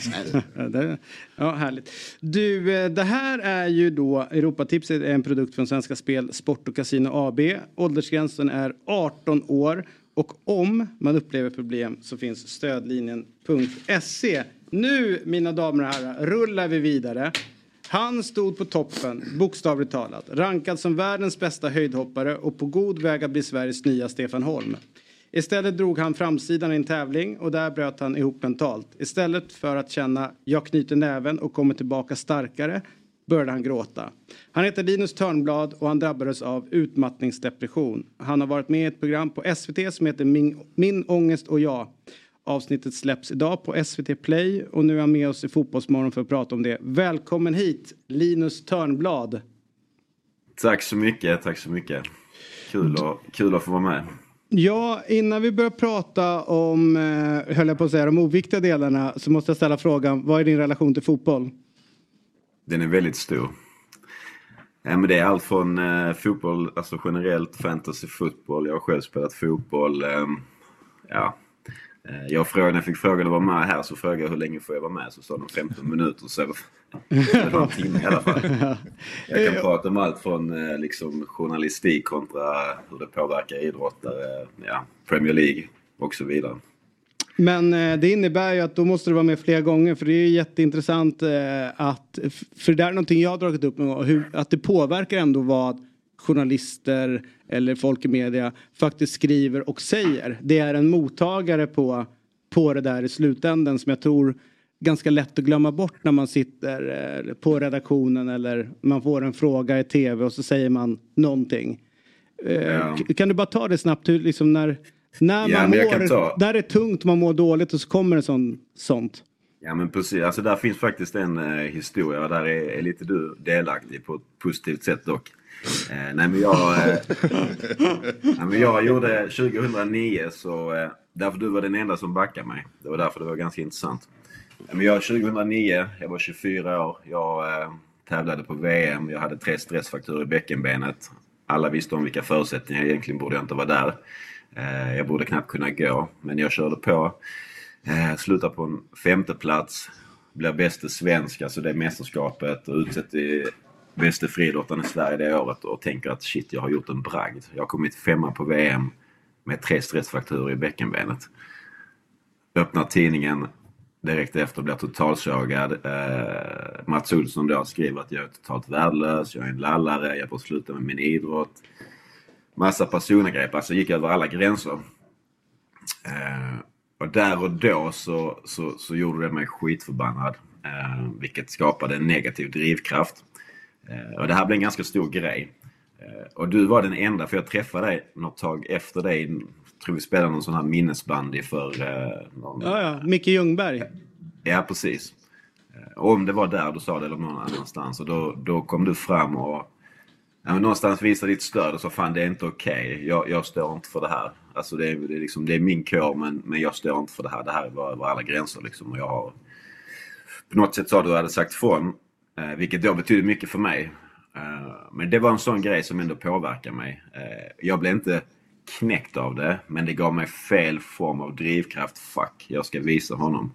S1: Ja, härligt. Du, eh, det här är ju då Europatipset är en produkt från Svenska Spel, Sport och Casino AB. Åldersgränsen är 18 år och om man upplever problem så finns stödlinjen.se. Nu, mina damer och herrar, rullar vi vidare. Han stod på toppen, bokstavligt talat, rankad som världens bästa höjdhoppare och på god väg att bli Sveriges nya Stefan Holm. Istället drog han framsidan i en tävling och där bröt han ihop mentalt. Istället för att känna jag knyter näven och kommer tillbaka starkare började han gråta. Han heter Linus Törnblad och han drabbades av utmattningsdepression. Han har varit med i ett program på SVT som heter Min, Min ångest och jag. Avsnittet släpps idag på SVT Play och nu är han med oss i Fotbollsmorgon för att prata om det. Välkommen hit Linus Törnblad.
S12: Tack så mycket, tack så mycket. Kul, att, kul att få vara med.
S1: Ja, innan vi börjar prata om, eh, höll jag på att säga, de oviktiga delarna så måste jag ställa frågan, vad är din relation till fotboll?
S12: Den är väldigt stor. Ja, men det är allt från eh, fotboll, alltså generellt fantasy fotboll. Jag har själv spelat fotboll. Eh, ja. Eh, jag frågade, när jag fick frågan att vara med här så frågade jag hur länge får jag vara med? Så sa de 15 minuter. Så det var en timme i alla fall. Jag kan prata om allt från eh, liksom, journalistik kontra hur det påverkar idrottare, ja, Premier League och så vidare.
S1: Men eh, det innebär ju att då måste du vara med fler gånger för det är ju jätteintressant att, för det är någonting jag har dragit upp med hur, att det påverkar ändå vad journalister eller folk i media faktiskt skriver och säger. Det är en mottagare på, på det där i slutändan som jag tror ganska lätt att glömma bort när man sitter eh, på redaktionen eller man får en fråga i tv och så säger man någonting. Eh,
S12: Ja.
S1: Kan du bara ta det snabbt hur liksom när, när
S12: Ja,
S1: man mår,
S12: ta-
S1: där är tungt, man mår dåligt och så kommer det sån, sånt.
S12: Ja men precis, alltså där finns faktiskt en eh, historia och där är, är lite du delaktig på ett positivt sätt dock. Eh, nej men jag, eh, nej, men jag gjorde 2009 så, eh, därför du var den enda som backade mig. Det var därför det var ganska intressant. Men jag 2009, jag var 24 år. Jag eh, tävlade på VM. Jag hade tre stressfrakturer i bäckenbenet. Alla visste om vilka förutsättningar. Egentligen borde jag inte vara där. Eh, jag borde knappt kunna gå. Men jag körde på. Eh, slutade på en femte plats. Blev bäste svensk, alltså det mästerskapet. Och utsett i bäste friidrottaren i Sverige det året. Och tänker att shit, jag har gjort en bragd. Jag har kommit femma på VM med tre stressfrakturer i bäckenbenet. Öppnar tidningen direkt efter blir totalsågad. Eh, Mats Olsson då skriver att jag är totalt värdelös, jag är en lallare, jag får sluta med min idrott. Massa personangrepp, alltså gick över alla gränser. Eh, och där och då så, så, så gjorde det mig skitförbannad. Eh, vilket skapade en negativ drivkraft. Eh, och det här blev en ganska stor grej. Eh, och du var den enda, för jag träffade dig något tag efter dig. tror vi spelade någon sån här minnesbandy för... Eh, någon...
S1: Ja, ja. Micke Ljungberg.
S12: Ja, precis. Och om det var där du sa det eller någon annanstans. Och då, då kom du fram och ja, någonstans visade ditt stöd och sa fan det är inte okej. Jag, jag står inte för det här. Alltså det är, det är, liksom, det är min kår men, men jag står inte för det här. Det här är bara över alla gränser liksom. Och jag har på något sätt sa du hade sagt ifrån. Eh, vilket då betyder mycket för mig. Eh, men det var en sån grej som ändå påverkade mig. Eh, jag blev inte knäckt av det men det gav mig fel form av drivkraft. Fuck, jag ska visa honom.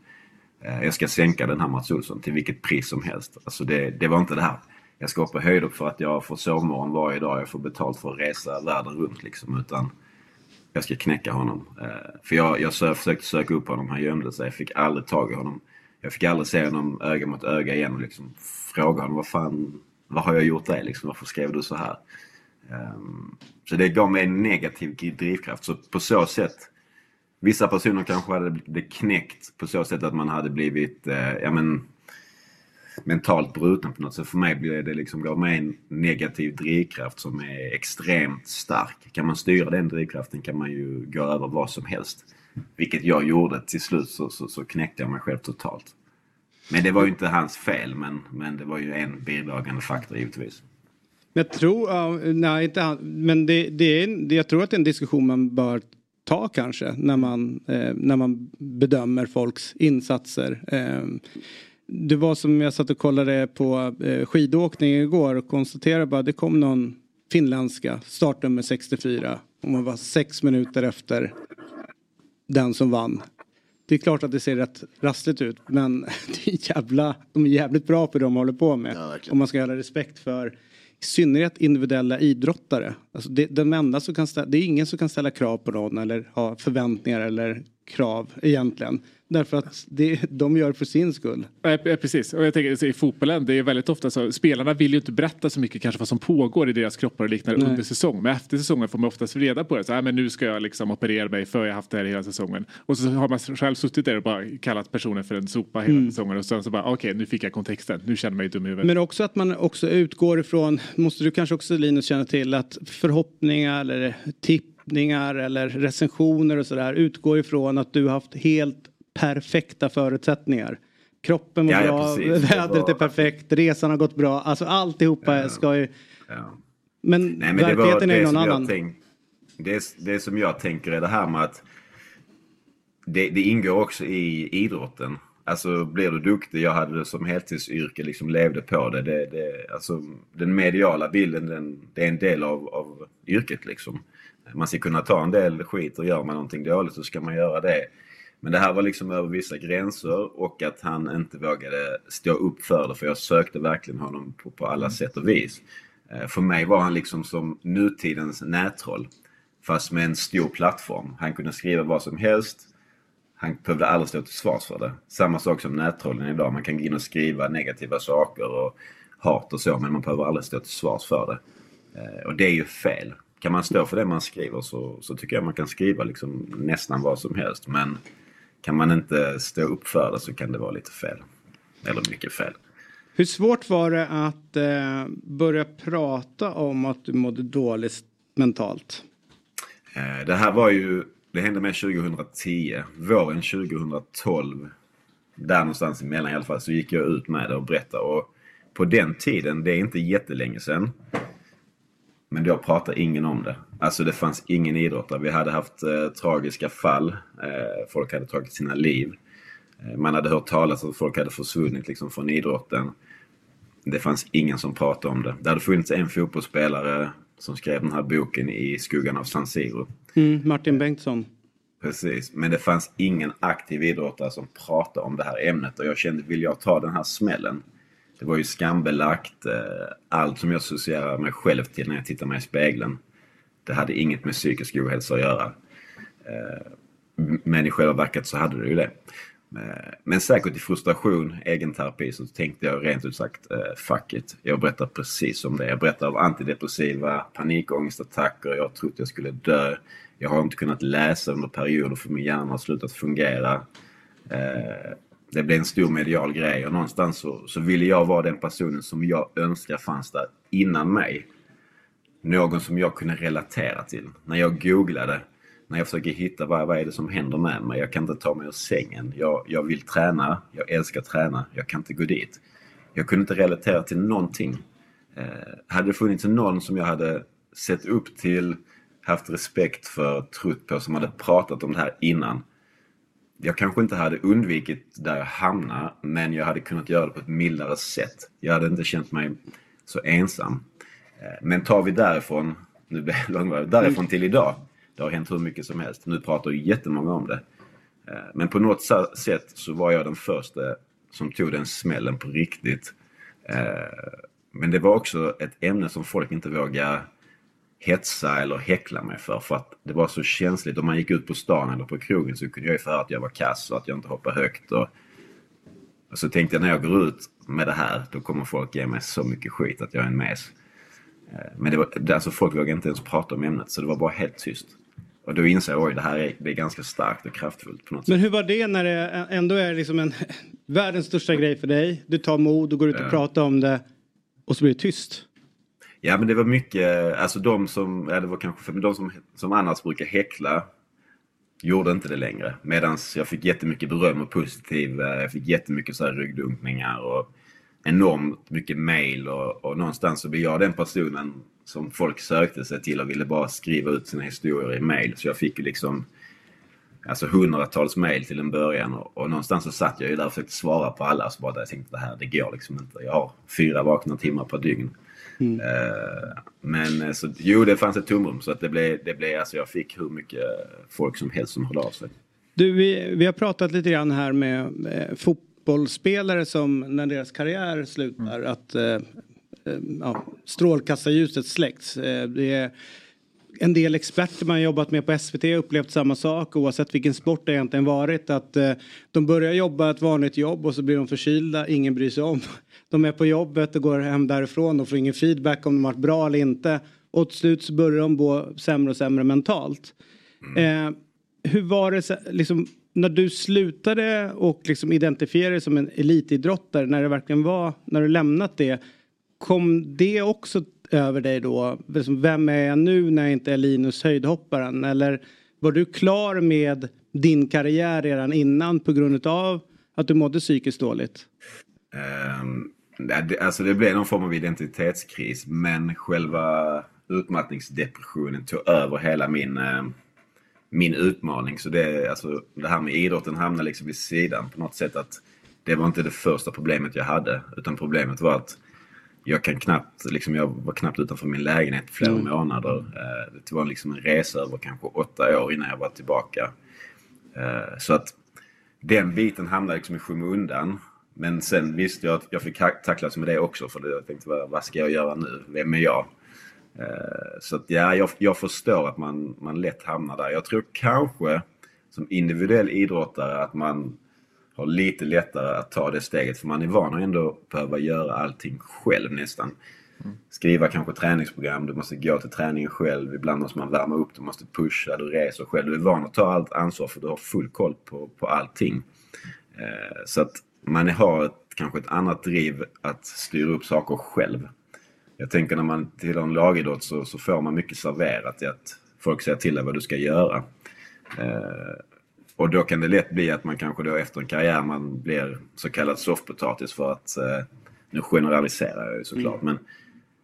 S12: Eh, jag ska sänka den här Mats Olsson till vilket pris som helst. Alltså det, det var inte det här. Jag ska hoppa på upp för att jag får sovmorgon varje dag. Jag får betalt för att resa världen runt liksom. Utan jag ska knäcka honom. Eh, För jag, jag sö- försökte söka upp honom. Han gömde sig. Jag fick aldrig tag i honom. Jag fick aldrig se honom öga mot öga igen och liksom fråga honom vad fan, vad har jag gjort dig liksom? Varför skrev du så här? Um, Så det gav mig en negativ drivkraft. Så på så sätt Vissa personer kanske hade blivit knäckt på så sätt att man hade blivit eh, ja, men, mentalt bruten på något sätt. För mig blev det liksom, gav mig en negativ drivkraft som är extremt stark. Kan man styra den drivkraften kan man ju gå över vad som helst. Vilket jag gjorde. Till slut så, så, så knäckte jag mig själv totalt. Men det var ju inte hans fel men, men det var ju en bidragande faktor givetvis.
S1: Men Jag tror, ja, nej inte han, men det, det är, det, jag tror att det är en diskussion man bör ta kanske när man, eh, när man bedömer folks insatser. Eh, det var som jag satt och kollade på eh, skidåkning igår och konstaterade bara det kom någon finländska, startnummer 64. Och man var sex minuter efter den som vann. Det är klart att det ser rätt rassligt ut men det är jävla, de är jävligt bra på det de håller på med. Om man ska ha respekt för i synnerhet individuella idrottare. Alltså det, den enda som kan ställa, det är ingen som kan ställa krav på någon eller ha förväntningar eller krav egentligen. Därför att det, de gör för sin skull.
S2: Ja, precis. Och jag tänker så i fotbollen, det är väldigt ofta så. Spelarna vill ju inte berätta så mycket kanske vad som pågår i deras kroppar och liknande
S1: Nej.
S2: under säsong. Men efter säsongen får man oftast reda på det. Så, här, men nu ska jag liksom operera mig för jag har haft det här hela säsongen. Och så har man själv suttit där och bara kallat personen för en sopa hela
S1: Mm.
S2: säsongen. Och sen så bara okej nu fick jag kontexten. Nu känner jag mig dum i huvudet.
S1: Men också att man också utgår ifrån, måste du kanske också Linus känna till, att förhoppningar eller tippningar eller recensioner och sådär utgår ifrån att du har haft helt perfekta förutsättningar. Kroppen mår
S12: Ja, ja,
S1: bra,
S12: precis. Det
S1: vädret
S12: var-
S1: är perfekt, resan har gått bra. Alltså alltihopa ska ju...
S12: Ja.
S1: Men
S12: Nej, men det var
S1: verkligheten är
S12: det
S1: någon annan.
S12: Tänk, det, det som jag tänker är det här med att det, det ingår också i idrotten. Alltså blir du duktig, jag hade det som heltidsyrke, liksom levde på det. det, det alltså, den mediala bilden, den, det är en del av, av yrket liksom. Man ska kunna ta en del skit och gör man någonting dåligt så ska man göra det. Men det här var liksom över vissa gränser och att han inte vågade stå upp för det för jag sökte verkligen honom på, på alla sätt och vis. Eh, för mig var han liksom som nutidens nättroll. Fast med en stor plattform. Han kunde skriva vad som helst. Han behövde aldrig stå till svars för det. Samma sak som nättrollen idag. Man kan gå in och skriva negativa saker och hat och så men man behöver aldrig stå till svars för det. Eh, Och det är ju fel. Kan man stå för det man skriver så, så tycker jag man kan skriva liksom nästan vad som helst. Men kan man inte stå upp för det så kan det vara lite fel. Eller mycket fel.
S1: Hur svårt var det att eh, börja prata om att du mådde dåligt mentalt?
S12: Eh, Det här var ju, det hände mig 2010. Våren 2012, där någonstans emellan i alla fall, så gick jag ut med det och berättade. Och på den tiden, det är inte jättelänge sedan, men då pratade ingen om det. Alltså det fanns ingen idrottare. Vi hade haft eh, tragiska fall. Eh, folk hade tagit sina liv. Eh, man hade hört talas om att folk hade försvunnit liksom från idrotten. Det fanns ingen som pratade om det. Det hade funnits en fotbollsspelare som skrev den här boken i skuggan av San Siro.
S1: Mm, Martin Bengtsson.
S12: Precis, men det fanns ingen aktiv idrottare som pratade om det här ämnet och jag kände, vill jag ta den här smällen? Det var ju skambelagt. Eh, allt som jag associerar mig själv till när jag tittar mig i spegeln. Det hade inget med psykisk ohälsa att göra. Eh, men i själva verket så hade det ju det. Eh, men säkert i frustration, egen terapi, så tänkte jag rent ut sagt eh, fuck it. Jag berättar precis om det. Jag berättar om antidepressiva, panikångestattacker, jag har trott jag skulle dö. Jag har inte kunnat läsa under perioder för min hjärna har slutat fungera. Eh, det blev en stor medial grej och någonstans så, så ville jag vara den personen som jag önskar fanns där innan mig. Någon som jag kunde relatera till. När jag googlade, när jag försöker hitta vad, vad är det som händer med mig. Jag kan inte ta mig ur sängen. Jag, jag vill träna, jag älskar träna, jag kan inte gå dit. Jag kunde inte relatera till någonting. Eh, hade det funnits någon som jag hade sett upp till, haft respekt för, trott på, som hade pratat om det här innan. Jag kanske inte hade undvikit där jag hamnar, men jag hade kunnat göra det på ett mildare sätt. Jag hade inte känt mig så ensam. Eh, Men tar vi därifrån, nu blir det långvarigt, därifrån till idag. Det har hänt hur mycket som helst. Nu pratar ju jättemånga om det. Eh, men på något sätt så var jag den första som tog den smällen på riktigt. Eh, men det var också ett ämne som folk inte vågade hetsa eller häckla mig för. För att det var så känsligt. Om man gick ut på stan eller på krogen så kunde jag ju få höra att jag var kass och att jag inte hoppade högt. Och, och så tänkte jag när jag går ut med det här då kommer folk ge mig så mycket skit att jag är en mes. Eh, men det var, alltså folk vågade inte ens prata om ämnet så det var bara helt tyst. Och då insåg jag oj det här är, det är ganska starkt och kraftfullt på något sätt.
S1: Men hur var det när det ändå är liksom en världens största grej för dig? Du tar mod och går ut och
S12: Ja.
S1: pratar om det och så blir det tyst.
S12: Ja men det var mycket, alltså de som, ja det var kanske, men de som, som annars brukar häckla gjorde inte det längre. Medan jag fick jättemycket beröm och positiv, eh, jag fick jättemycket så här ryggdunkningar och enormt mycket mail och, och någonstans så blev jag den personen som folk sökte sig till och ville bara skriva ut sina historier i mail. Så jag fick ju liksom alltså hundratals mail till en början och, och någonstans så satt jag ju där och försökte svara på alla. Så bara där jag tänkte det här, det går liksom inte. Jag har fyra vakna timmar per dygn. Eh, men eh, så, jo, det fanns ett tomrum så att det blev, det blev, alltså jag fick hur mycket folk som helst som hörde av sig.
S1: Du, vi, vi har pratat lite grann här med eh, fotbollsspelare som när deras karriär slutar att eh, eh, ja, strålkastarljuset släcks. Eh, det är en del experter man jobbat med på SVT upplevt samma sak oavsett vilken sport det egentligen varit. Att eh, de börjar jobba ett vanligt jobb och så blir de förkylda, ingen bryr sig om. De är på jobbet och går hem därifrån och får ingen feedback om de varit bra eller inte. Och till slut så börjar de gå sämre och sämre mentalt. Eh, hur var det liksom, när du slutade och liksom identifierade dig som en elitidrottare när det verkligen var, när du lämnat det. Kom det också över dig då? Liksom, vem är jag nu när jag inte är Linus höjdhopparen? Eller var du klar med din karriär redan innan på grund av att du mådde psykiskt dåligt?
S12: Um, det, alltså det blev någon form av identitetskris men själva utmattningsdepressionen tog över hela min, ehm, min utmaning. Så det, alltså, det här med idrotten hamnade liksom vid sidan på något sätt. att Det var inte det första problemet jag hade utan problemet var att jag kan knappt, liksom jag var knappt utanför min lägenhet i flera
S1: Mm.
S12: månader. Eh, Det var liksom en resa över kanske åtta år innan jag var tillbaka. Eh, Så att den biten hamnade liksom i skymundan. Men sen visste jag att jag fick tacklas med det också. För jag tänkte, vad, vad ska jag göra nu? Vem är jag? Eh, Så att ja, jag, jag förstår att man, man lätt hamnar där. Jag tror kanske som individuell idrottare att man har lite lättare att ta det steget. För man är van att ändå behöva göra allting själv nästan. Skriva kanske träningsprogram, du måste gå till träningen själv. Ibland måste man värma upp, du måste pusha, du reser själv. Du är van att ta allt ansvar för du har full koll på, på allting. Eh, så att man har ett, kanske ett annat driv att styra upp saker själv. Jag tänker när man tillhör en lagidrott så, så får man mycket serverat i att folk säger till dig vad du ska göra. Eh, och då kan det lätt bli att man kanske då efter en karriär man blir så kallad soffpotatis för att, eh, nu generaliserar jag ju såklart, men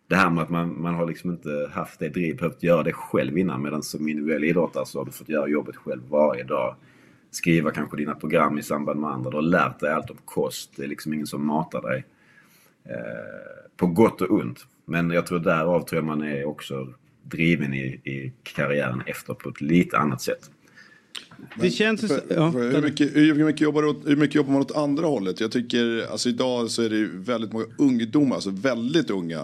S12: det här med att man, man har liksom inte haft det driv, behövt göra det själv innan medan som individuell idrottare så har du fått göra jobbet själv varje dag. skriva kanske dina program i samband med andra. Du har lärt dig allt om kost. Det är liksom ingen som matar dig. Eh, på gott och ont. Men jag tror därav tror jag man är också driven i, i karriären efter på ett lite annat sätt.
S1: Det känns så-
S5: För,
S1: ja,
S5: för hur, mycket, hur, mycket jobbar, åt- hur mycket jobbar man åt andra hållet? Jag tycker, alltså idag så är det väldigt många ungdomar, alltså väldigt unga.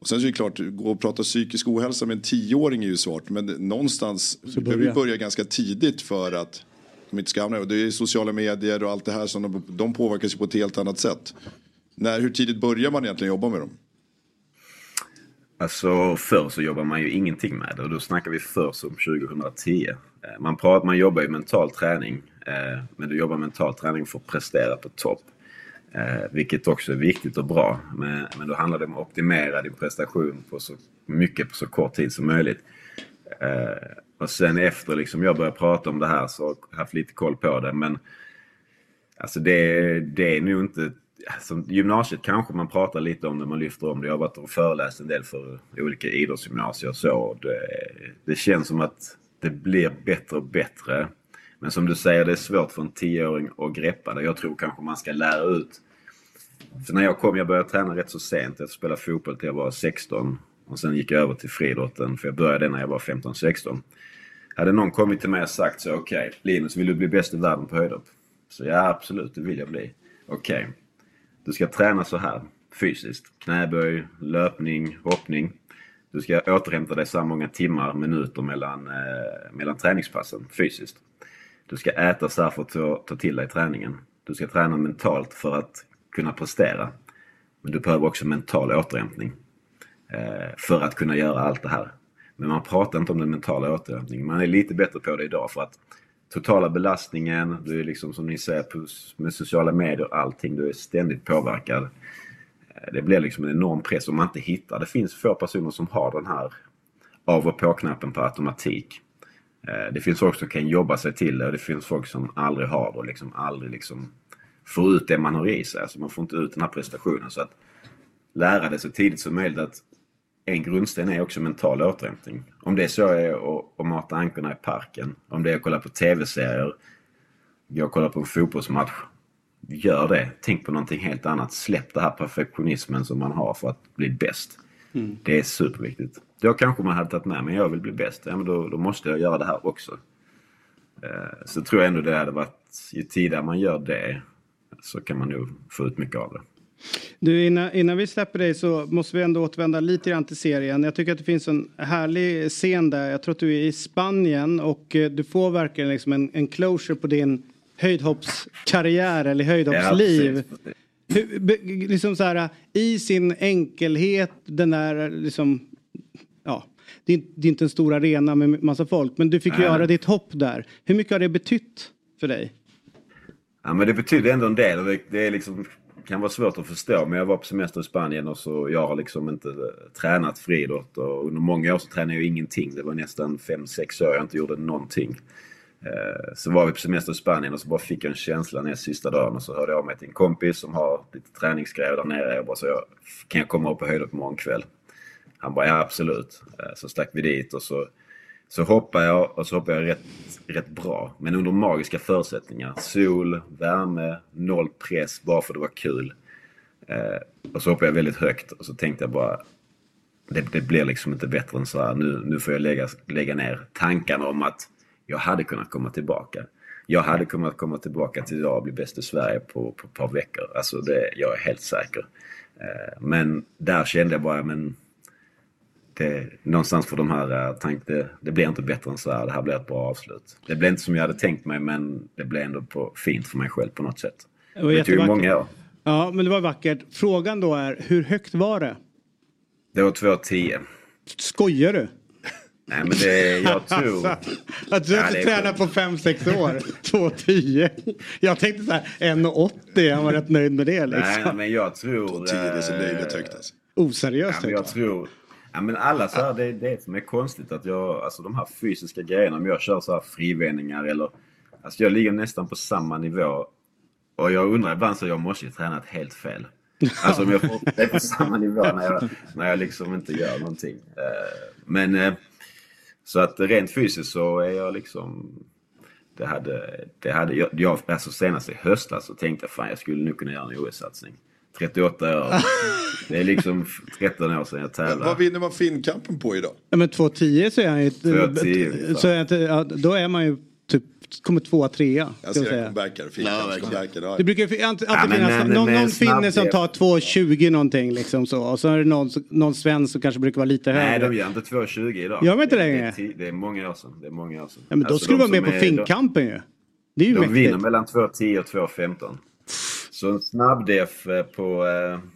S5: Och sen så är det klart, gå och prata psykisk ohälsa med en tioåring är ju svårt. Men någonstans behöver vi
S1: börja.
S5: börja ganska tidigt för att de inte ska hamna och Det är sociala medier och allt det här som de, de påverkas ju på ett helt annat sätt. När, hur tidigt börjar man egentligen jobba med dem?
S12: Alltså förr så jobbar man ju ingenting med det och då snackar vi förr som 2010. Eh, man, pratar, man jobbar ju mental träning eh, men du jobbar mental träning för att prestera på topp. Eh, vilket också är viktigt och bra. Men, men då handlar det om att optimera din prestation på så mycket på så kort tid som möjligt. Och sen efter liksom jag började prata om det här så har jag haft lite koll på det. Men alltså det, det är nog inte... Alltså, gymnasiet kanske man pratar lite om det, man lyfter om det. Jag har varit och föreläst en del för olika idrottsgymnasier och så. Det, det känns som att det blir bättre och bättre. Men som du säger, det är svårt för en tioåring att greppa det. Jag tror kanske man ska lära ut. För när jag kom, jag började träna rätt så sent. Jag spelade fotboll till jag var 16. Och sen gick jag över till friidrotten, för jag började när jag var 15-16. Hade någon kommit till mig och sagt så, okej, Linus, vill du bli bäst i världen på höjdhopp? Så ja, absolut, det vill jag bli. Okej, du ska träna så här fysiskt. Knäböj, löpning, hoppning. Du ska återhämta dig så här många timmar, minuter mellan, eh, mellan träningspassen fysiskt. Du ska äta så här för att ta, ta till dig träningen. Du ska träna mentalt för att kunna prestera. Men du behöver också mental återhämtning eh, för att kunna göra allt det här. Men man pratar inte om den mentala återhämtningen. Man är lite bättre på det idag för att totala belastningen, du är liksom som ni säger på- med sociala medier och allting, du är ständigt påverkad. Det blir liksom en enorm press om man inte hittar. Det finns få personer som har den här av och på-knappen på automatik. Eh, det finns folk som kan jobba sig till det och det finns folk som aldrig har det och liksom aldrig liksom får ut det man har i sig. Alltså man får inte ut den här prestationen. Så att lära det så tidigt som möjligt att en grundsten är också mental återhämtning. Om det så är att, mata ankorna i parken, om det är att kolla på tv-serier, gå och kolla på en fotbollsmatch. Gör det. Tänk på någonting helt annat. Släpp det här perfektionismen som man har för att bli bäst.
S1: Mm.
S12: Det är superviktigt. Då kanske man hade tagit med, men jag vill bli bäst. Ja, men då, då måste jag göra det här också. Eh, Så tror jag ändå det hade varit, ju tidigare man gör det så kan man nog få ut mycket av det.
S1: Du, innan, innan vi släpper dig så måste vi ändå återvända lite grann till serien. Jag tycker att det finns en härlig scen där. Jag tror att du är i Spanien och eh, du får verkligen liksom en, en closure på din höjdhoppskarriär eller höjdhoppsliv. Hur, be, liksom så här, I sin enkelhet, den där liksom, ja, det är, det är inte en stor arena med massa folk, men du fick
S12: Nej.
S1: göra ditt hopp där. Hur mycket har det betytt för dig?
S12: Ja, men det betyder ändå en del. Det, det är liksom, kan vara svårt att förstå. Men jag var på semester i Spanien och så jag har liksom inte eh, tränat friidrott. Och under många år så tränade jag ingenting. Det var nästan 5-6 år jag inte gjorde någonting. Eh, så var vi på semester i Spanien och så bara fick jag en känsla näst sista dagen. Och så hörde jag av mig till en kompis som har lite träningsgrejer där nere. Jag bara så jag, kan jag komma upp på höjdhopp på kväll? Han bara ja absolut. Eh, så stack vi dit och så, så hoppade jag och så hoppade jag rätt, rätt bra. Men under magiska förutsättningar. Sol, värme, noll press bara för det var kul. Eh, och så hoppade jag väldigt högt och så tänkte jag bara det, det blir liksom inte bättre än så här. Nu, nu får jag lägga, lägga ner tankarna om att jag hade kunnat komma tillbaka. Jag hade kunnat komma tillbaka till idag och bli bäst i Sverige på, på ett par veckor. Alltså det, jag är helt säker. Eh, men där kände jag bara, men det, någonstans för de här uh, tank, det, det blir inte bättre än så här. Det här blir ett bra avslut. Det blev inte som jag hade tänkt mig men det blev ändå på, fint för mig själv på något sätt.
S1: Det var
S12: Det tog många år.
S1: Ja, men det var vackert. Frågan då är, hur högt var det?
S12: Det var 2,10.
S1: Skojar du?
S12: Nej men det, jag tror...
S1: Att du
S12: Ja, är
S1: tränat på 5-6 år. 2,10. Jag tänkte så här 1,80. Han var rätt nöjd med det liksom.
S12: Nej men jag tror...
S5: 2,10 det är så
S12: eh,
S5: löjligt högt alltså.
S1: Oseriöst
S12: Ja, men jag tror... Ja, men alla så här, det är det som är konstigt att jag, alltså de här fysiska grejerna, om jag kör så här frivändningar eller, alltså jag ligger nästan på samma nivå. Och jag undrar ibland så jag måste ju tränat helt fel. Alltså om jag är på samma nivå när jag, när jag liksom inte gör någonting. Eh, men eh, så att rent fysiskt så är jag liksom, Det hade, det hade, jag, jag, alltså senast i höstas så tänkte jag fan jag skulle nog kunna göra en OS-satsning. 38 år. Det är liksom 13 år sedan jag tävlade.
S5: Vad vinner man Finnkampen på idag?
S1: Ja, men 2.10 så är han ju...
S12: 2.10,
S1: så är inte, ja, då är man ju typ, kommer tvåa, trea.
S5: Jag
S1: ska
S5: ser. Finnkamps comebackare. ja.
S1: Det brukar alltid,
S12: Ja,
S1: alltid
S12: men
S1: finnas någon, någon finne som tar 2.20 någonting liksom så. Och så är det någon, någon svensk som kanske brukar vara lite
S12: Nej,
S1: högre.
S12: de gör inte 2,20 idag.
S1: Gör de inte
S12: det,
S1: längre?
S12: det, det är många år sedan. Det är många år sedan.
S1: Ja, men då
S12: Alltså,
S1: skulle du vara med på Finnkampen ju. Det är ju
S12: De, de
S1: mäktigt.
S12: vinner mellan 2,10 och 2,15. Så en snabbdef eh, på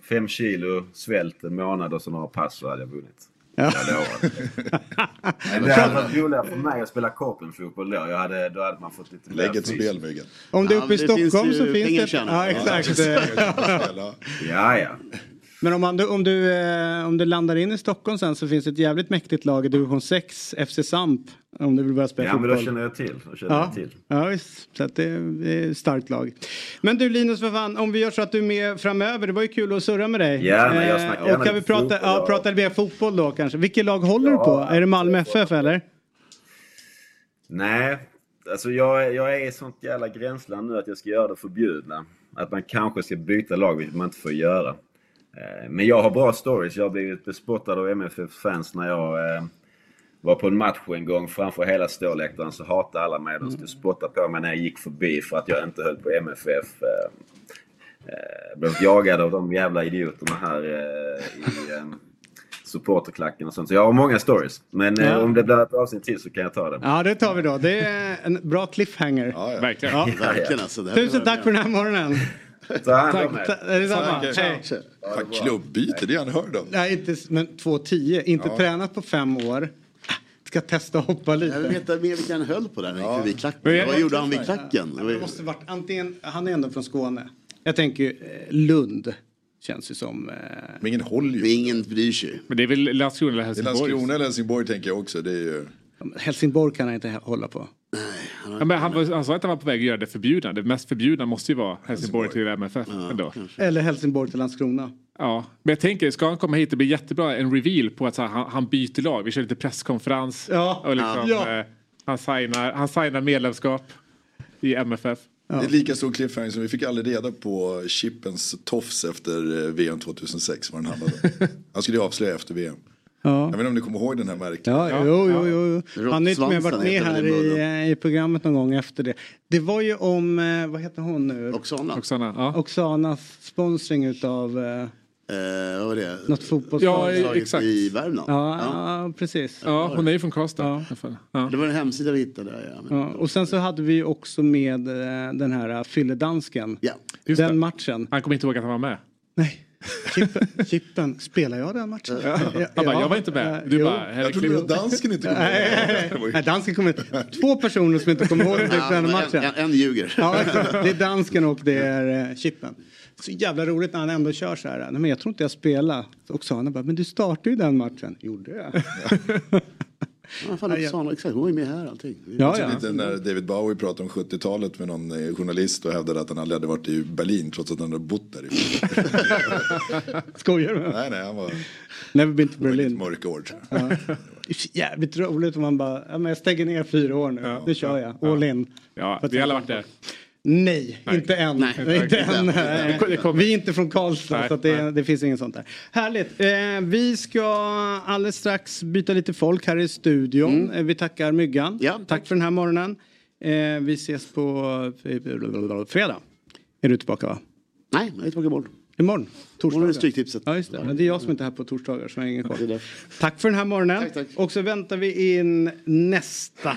S12: 5 kilo svält en månad och så några pass så hade jag vunnit.
S1: Ja.
S12: Jag det hade varit roligare för mig att spela korpenfotboll då. Jag hade, då hade man fått lite mer
S5: Lägg ett spel.
S1: Om det är uppe i
S11: finns
S1: Stockholm
S11: ju
S1: så finns det... Ja, exakt.
S12: Ja, ja.
S1: Men om, man, om, du, eh, om du landar in i Stockholm sen så finns det ett jävligt mäktigt lag i division 6, FC Samp. Om du vill börja spela
S12: Ja, men då
S1: fotboll.
S12: känner jag till. Då känner
S1: Ja,
S12: jag till.
S1: ja visst. Så det, är ett starkt lag. Men du Linus, för fan, om vi gör så att du är med framöver. Det var ju kul att surra med dig.
S12: Ja, men jag
S1: Eh,
S12: snackar
S1: Och
S12: gärna
S1: kan vi prata,
S12: fotboll,
S1: ja,
S12: ja.
S1: prata lite mer fotboll då kanske. Vilket lag håller du på? Är det Malmö FF eller?
S12: Nej, alltså jag, jag är i sånt jävla gränsland nu att jag ska göra det förbjudna. Att man kanske ska byta lag, vilket man inte får göra. Eh, Men jag har bra stories. Jag har blivit bespottad av MFF-fans när jag eh, var på en match en gång framför hela ståläktaren så hatade alla mig. De skulle spotta på mig när jag gick förbi för att jag inte höll på MFF. Eh, eh, Blev jagad av de jävla idioterna här i supporterklacken och sånt. Så jag har många stories. Men
S1: Ja.
S12: om det blir ett avsnitt till så kan jag ta det.
S1: Ja, det tar vi då. Det är en bra cliffhanger.
S2: Verkligen.
S1: Ja.
S11: Verkligen alltså. Det här
S1: Tusen tack för den här morgonen.
S12: Ta hand om er.
S1: Ta- Är det samma?
S5: Tack.
S1: Hej.
S5: Fan, klubbbyte, det är unheard of.
S1: Nej, inte, men 2.10. Inte
S5: Ja.
S1: tränat på fem år. Ska testa att hoppa
S11: Jag vill
S1: lite.
S11: veta mer vilka han höll på där när han gick förbi klacken.
S2: Men jag-
S11: Vad gjorde han vid klacken? Det var
S1: Det måste varit antingen, han är ändå från Skåne. Jag tänker ju, eh, Lund. Känns ju som... Eh,
S5: Men ingen håller ju.
S11: ingen bryr sig.
S2: Men det är väl Landskrona eller
S5: Det är
S2: Helsingborg?
S5: Landskrona eller Helsingborg tänker jag också. Det är ju...
S1: Helsingborg kan han inte he- hålla på.
S2: Ja, men han, var, han sa att han var på väg att göra det förbjudna. Det mest förbjudna måste ju vara Helsingborg till MFF. ändå.
S1: Eller Helsingborg till Landskrona.
S2: Ja, men jag tänker, ska han komma hit det blir jättebra en reveal på att så här, han, han byter lag. Vi kör lite presskonferens.
S1: Ja.
S2: Och liksom,
S1: Ja.
S2: eh, han, signar, han signar medlemskap i MFF.
S5: Det är lika stor cliffhanger som vi fick aldrig reda på Chippens tofs efter VM 2006. Vad den handlade. Han skulle ju avslöja efter VM.
S1: Ja.
S5: Jag vet inte om ni kommer ihåg den här märkliga.
S1: Ja, jo, jo, jo. jo. Han har inte med, varit med här
S11: i
S1: i, programmet någon gång efter det. Det var ju om, eh, vad heter hon nu?
S11: Oksana.
S2: Oksana, ja.
S1: Oxanas sponsring utav eh,
S11: Eh, vad var det?
S1: något fotbollslag.
S2: Ja, exakt.
S11: I Värmland?
S1: Ja,
S11: Ja.
S1: ja, precis.
S2: Ja, hon är ju från Karlstad.
S1: Ja.
S2: Ja.
S11: Det var en hemsida vi hittade. där, Ja.
S1: Ja, och sen så hade vi ju också med eh, den här fylledansken.
S11: ja.
S1: Den
S2: det.
S1: matchen.
S2: Han kommer inte ihåg att han var med.
S1: Nej. Chippen, Chippen, spelar jag den matchen? Ja,
S2: Han bara, jag var inte med. Du
S1: jo.
S2: bara,
S5: Jag trodde att dansken inte kom
S1: Nej,
S5: ihåg.
S1: nej, dansken kommer inte. Två personer som inte kommer ihåg den
S11: Ja,
S1: den
S11: en,
S1: matchen.
S11: en, en ljuger.
S1: Ja, det är dansken och det är eh, Chippen. Så jävla roligt när han ändå kör så här. Nej, men jag tror inte jag spelar. Och Oksana bara, men du startade ju den matchen. Gjorde jag?
S11: Ja, fan, Oksana, exakt. Hon var ju med här allting.
S1: Ja, ja.
S5: lite när David Bowie pratade om 70-talet med någon eh, journalist och hävdade att han aldrig hade varit i Berlin trots att han hade bott där.
S1: Skojar du?
S5: nej, nej, han var,
S1: Never been to
S5: det var lite
S1: Berlin.
S5: mörka år.
S1: Ja. Jävligt roligt om man bara, ja, men jag stänger ner fyra år nu. nu kör jag, all in.
S2: Ja, vi har alla varit där.
S1: Nej, inte än.
S11: Nej,
S1: Nej, inte
S11: inte
S1: än. Vi är inte från Karlstad
S2: Nej,
S1: så det,
S2: nej.
S1: det finns inget sånt där. Härligt. Eh, vi ska alldeles strax byta lite folk här i studion. Eh, vi tackar Myggan.
S11: Mm. Ja,
S1: tack. för den här morgonen. Eh, vi ses på eh, fredag. Är du tillbaka va?
S11: Nej, jag är tillbaka imorgon.
S1: Imorgon?
S11: Imorgon är Stryktipset.
S1: Ja just det. Men det är jag som inte är här på torsdagar så jag har ingen koll. Tack för den här morgonen.
S11: Tack, tack.
S1: Och så väntar vi in nästa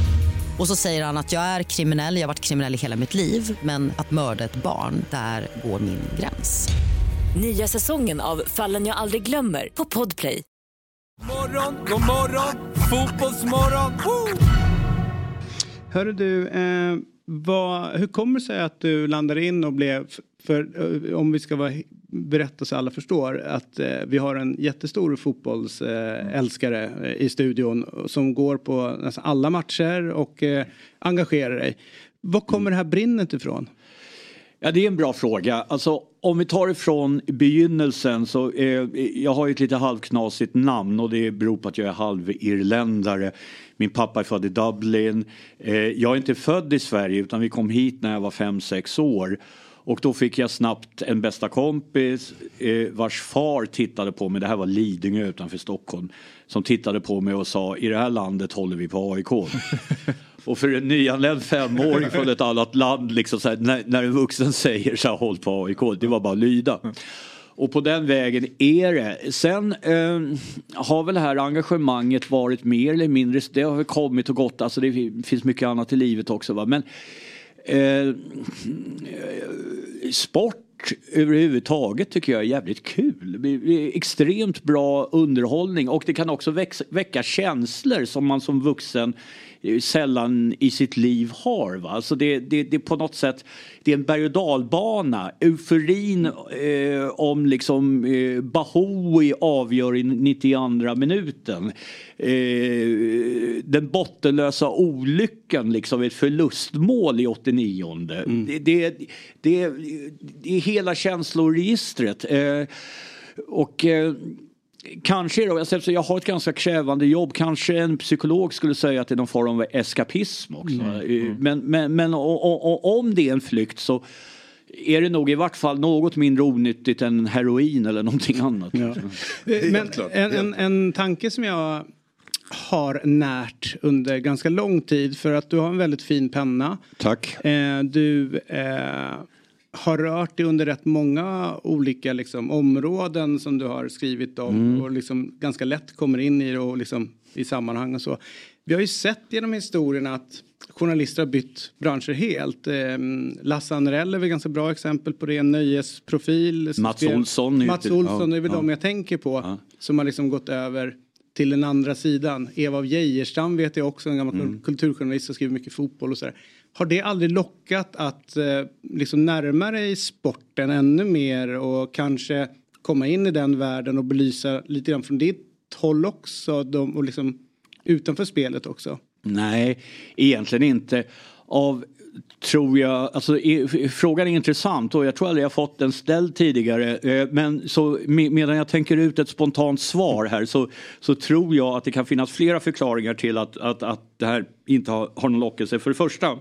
S13: Och så säger han att jag är kriminell, jag har varit kriminell i hela mitt liv men att mörda ett barn, där går min gräns.
S14: Nya säsongen av Fallen jag aldrig glömmer på Podplay.
S4: Morgon, god morgon, fotbollsmorgon. Woo!
S1: Hörru du, eh, vad, hur kommer det sig att du landade in och blev, för eh, om vi ska vara, berätta så alla förstår, att eh, vi har en jättestor fotbollsälskare eh, i studion som går på nästan alla matcher och eh, engagerar dig. Var kommer det här brinnet ifrån?
S15: Ja, det är en bra fråga. Alltså, om vi tar ifrån begynnelsen så eh, jag har ju ett lite halvknasigt namn och det beror på att jag är halvirländare. Min pappa är född i Dublin. Eh, jag är inte född i Sverige utan vi kom hit när jag var fem sex år. Och då fick jag snabbt en bästa kompis eh, vars far tittade på mig, det här var Lidingö utanför Stockholm, som tittade på mig och sa i det här landet håller vi på AIK. Och för en nyanländ femåring från ett annat land, liksom här, när, när en vuxen säger så här, håll på AIK, det var bara att lyda. Och på den vägen är det. Sen eh, har väl det här engagemanget varit mer eller mindre, det har väl kommit och gått, alltså det finns mycket annat i livet också. Va? Men eh, sport överhuvudtaget tycker jag är jävligt kul. Det är extremt bra underhållning och det kan också växa, väcka känslor som man som vuxen sällan i sitt liv har. Va? Alltså det, det, det är på något sätt det är en berg och dalbana. Euforin eh, om liksom eh, Bahoui avgör i 92 minuten. Eh, den bottenlösa olyckan, liksom ett förlustmål i 89. Mm. Det, det, det, det är hela känsloregistret. Eh, och eh, Kanske då, jag har ett ganska krävande jobb, kanske en psykolog skulle säga att det är någon form av eskapism också.
S2: Mm.
S15: Mm. Men, men, men och, och, och, om det är en flykt så är det nog i vart fall något mindre onyttigt än heroin eller någonting annat. Ja.
S1: Men en, en, en tanke som jag har närt under ganska lång tid för att du har en väldigt fin penna.
S15: Tack.
S1: Eh, du eh, har rört dig under rätt många olika liksom, områden som du har skrivit om
S15: Mm.
S1: och liksom ganska lätt kommer in i det och liksom, i sammanhang och så. Vi har ju sett genom historien att journalister har bytt branscher helt. Eh, Lasse Anrell är väl ganska bra exempel på det, nöjesprofil.
S15: Mats Olsson är
S1: Mats Olsson
S15: ja,
S1: är väl
S15: ja.
S1: de jag tänker på som har liksom gått över till den andra sidan. Eva av Geijerstam vet jag också, en gammal
S15: Mm.
S1: kulturjournalist som skriver mycket fotboll och sådär. Har det aldrig lockat att eh, liksom närma dig sporten ännu mer och kanske komma in i den världen och belysa lite grann från ditt håll också de, och liksom utanför spelet också?
S15: Nej, egentligen inte. Av, tror jag, alltså i, frågan är intressant och jag tror aldrig jag fått den ställd tidigare. Eh, men så med, medan jag tänker ut ett spontant svar här så, så tror jag att det kan finnas flera förklaringar till att, att, att det här inte har, har någon lockelse. För det första,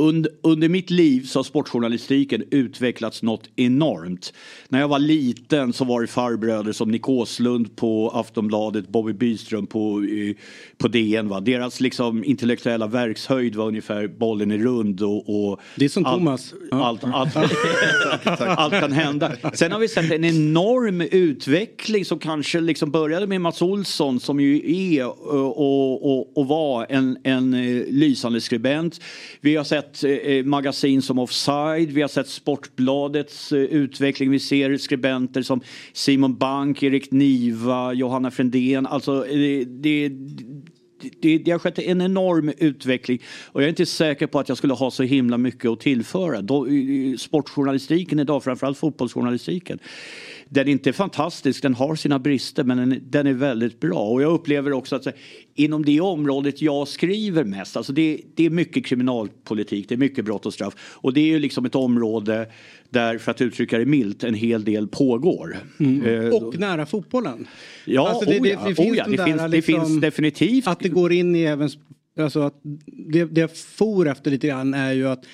S15: under, under mitt liv så har sportjournalistiken utvecklats något enormt. När jag var liten så var det farbröder som Nick Åslund på Aftonbladet, Bobby Byström på, eh, på DN. Va? Deras liksom intellektuella verkshöjd var ungefär bollen är rund och... och
S1: det är som
S15: allt,
S1: Thomas.
S15: Allt, allt, allt kan hända. Sen har vi sett en enorm utveckling som kanske liksom började med Mats Olsson som ju är eh, och, och, och var en, en eh, lysande skribent. Vi har sett Eh, eh, magasin som Offside, vi har sett Sportbladets eh, utveckling, vi ser skribenter som Simon Bank, Erik Niva, Johanna Frändén. Alltså eh, det, det, det, det har skett en enorm utveckling och jag är inte säker på att jag skulle ha så himla mycket att tillföra. Då, eh, sportjournalistiken idag, framförallt fotbollsjournalistiken, den är inte fantastisk, den har sina brister men den, den är väldigt bra. Och jag upplever också att så, inom det området jag skriver mest, alltså det, det är mycket kriminalpolitik, det är mycket brott och straff. Och det är ju liksom ett område där, för att uttrycka det milt, en hel del pågår. Eh,
S1: Och nära fotbollen.
S15: Ja,
S1: Alltså, det,
S15: oh
S1: det,
S15: ja,
S1: det finns
S15: oh ja,
S1: de
S15: det finns- det
S1: liksom,
S15: finns definitivt.
S1: Att det går in i även... Alltså att det, det jag for efter lite grann är ju att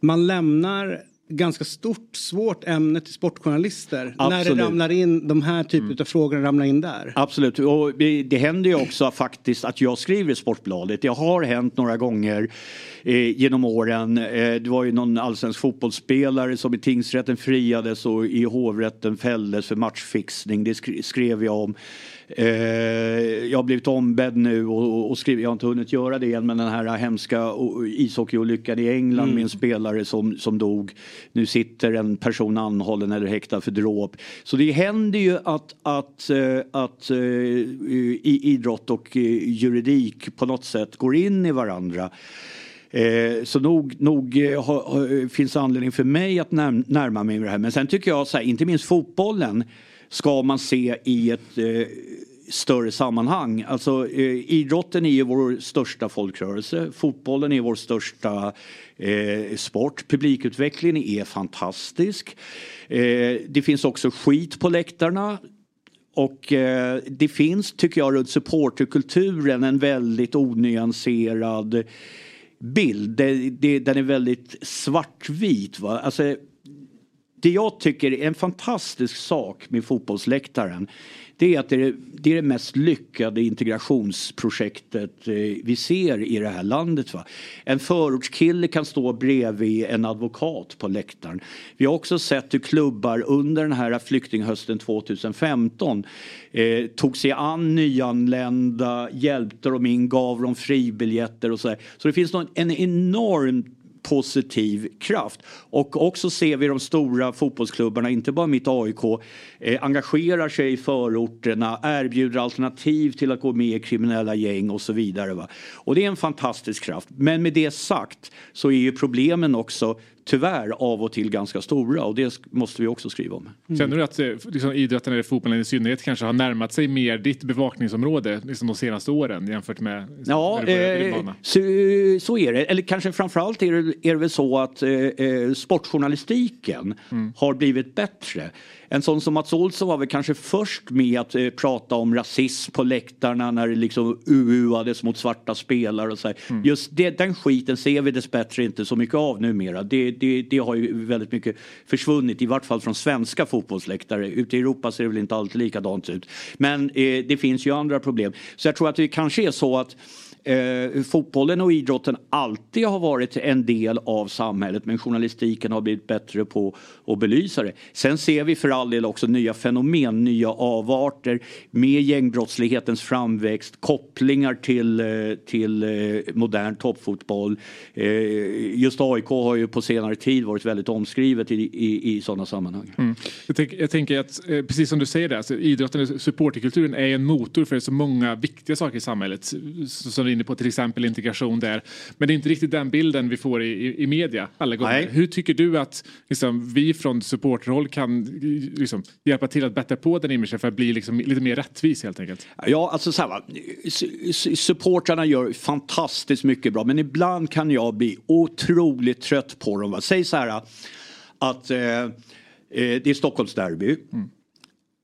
S1: man lämnar ganska stort, svårt ämne till sportjournalister. När det
S15: Absolut. Mm.
S1: ramlar in, de här typen av frågor ramlar in där.
S15: Absolut, och det, händer ju också faktiskt att jag skriver Sportbladet. Det har hänt några gånger eh, genom åren. Eh, det var ju någon allsvensk fotbollsspelare som i tingsrätten friades och i hovrätten fälldes för matchfixning. Det skrev jag om. Eh, jag har blivit ombedd nu och, och skrivit, jag har inte hunnit göra det än, men den här hemska ishockeyolyckan i England
S1: Mm.
S15: med en spelare som, som dog. Nu sitter en person anhållen eller häktad för dråp. Så det händer ju att, att, eh, att eh, i idrott och juridik på något sätt går in i varandra. Eh, så nog, nog ha, ha, finns anledning för mig att näm- närma mig det här. Men sen tycker jag så här, inte minst fotbollen ska man se i ett eh, större sammanhang. Alltså eh, idrotten är ju vår största folkrörelse. Fotbollen är vår största eh, sport. Publikutvecklingen är fantastisk. Eh, det finns också skit på läktarna. Och eh, det finns, tycker jag, runt supporterkulturen en väldigt onyanserad bild. Det, det, den är väldigt svartvit. Va? Alltså, det jag tycker är en fantastisk sak med fotbollsläktaren det är att det är det, är det mest lyckade integrationsprojektet eh, vi ser i det här landet. Va? En förortskille kan stå bredvid en advokat på läktaren. Vi har också sett hur klubbar under den här flyktinghösten 2015 eh, tog sig an nyanlända, hjälpte dem in, gav dem fribiljetter och så där. Så det finns någon, en enorm positiv kraft. Och också ser vi de stora fotbollsklubbarna, inte bara mitt AIK, eh, engagerar sig i förorterna, erbjuder alternativ till att gå med i kriminella gäng och så vidare. Va? Och det är en fantastisk kraft. Men med det sagt så är ju problemen också tyvärr av och till ganska stora och det måste vi också skriva om.
S2: Känner du att eh, liksom, idrotten eller fotbollen i synnerhet kanske har närmat sig mer ditt bevakningsområde liksom, de senaste åren jämfört med
S15: Ja, eh, så, så är det. Eller kanske framförallt är det, är det väl så att eh, eh, sportjournalistiken har blivit bättre. En sån som Mats Olsson var väl kanske först med att eh, prata om rasism på läktarna när det liksom uuades mot svarta spelare och så här. Just det, den skiten ser vi dessbättre inte så mycket av numera. Det, det, det har ju väldigt mycket försvunnit, i vart fall från svenska fotbollsläktare. Ute i Europa ser det väl inte alltid likadant ut. Men eh, det finns ju andra problem. Så jag tror att det kanske är så att Eh, fotbollen och idrotten alltid har varit en del av samhället men journalistiken har blivit bättre på att belysa det. Sen ser vi för all del också nya fenomen, nya avarter med gängbrottslighetens framväxt, kopplingar till, eh, till eh, modern toppfotboll. Eh, just AIK har ju på senare tid varit väldigt omskrivet i, i, i sådana sammanhang.
S2: Mm. Jag, tänk, jag tänker att, eh, precis som du säger där, alltså, idrotten och supporterkulturen är en motor för så många viktiga saker i samhället. Så, som inne på, till exempel integration där. Men det är inte riktigt den bilden vi får i, i, i media alla gånger.
S15: Nej.
S2: Hur tycker du att liksom, vi från supporterhåll kan liksom, hjälpa till att bättra på den imagen för att bli liksom, lite mer rättvis helt enkelt?
S15: Ja, alltså så här, va. Supportrarna gör fantastiskt mycket bra men ibland kan jag bli otroligt trött på dem. Va. Säg så här att eh, eh, det är Stockholms derby.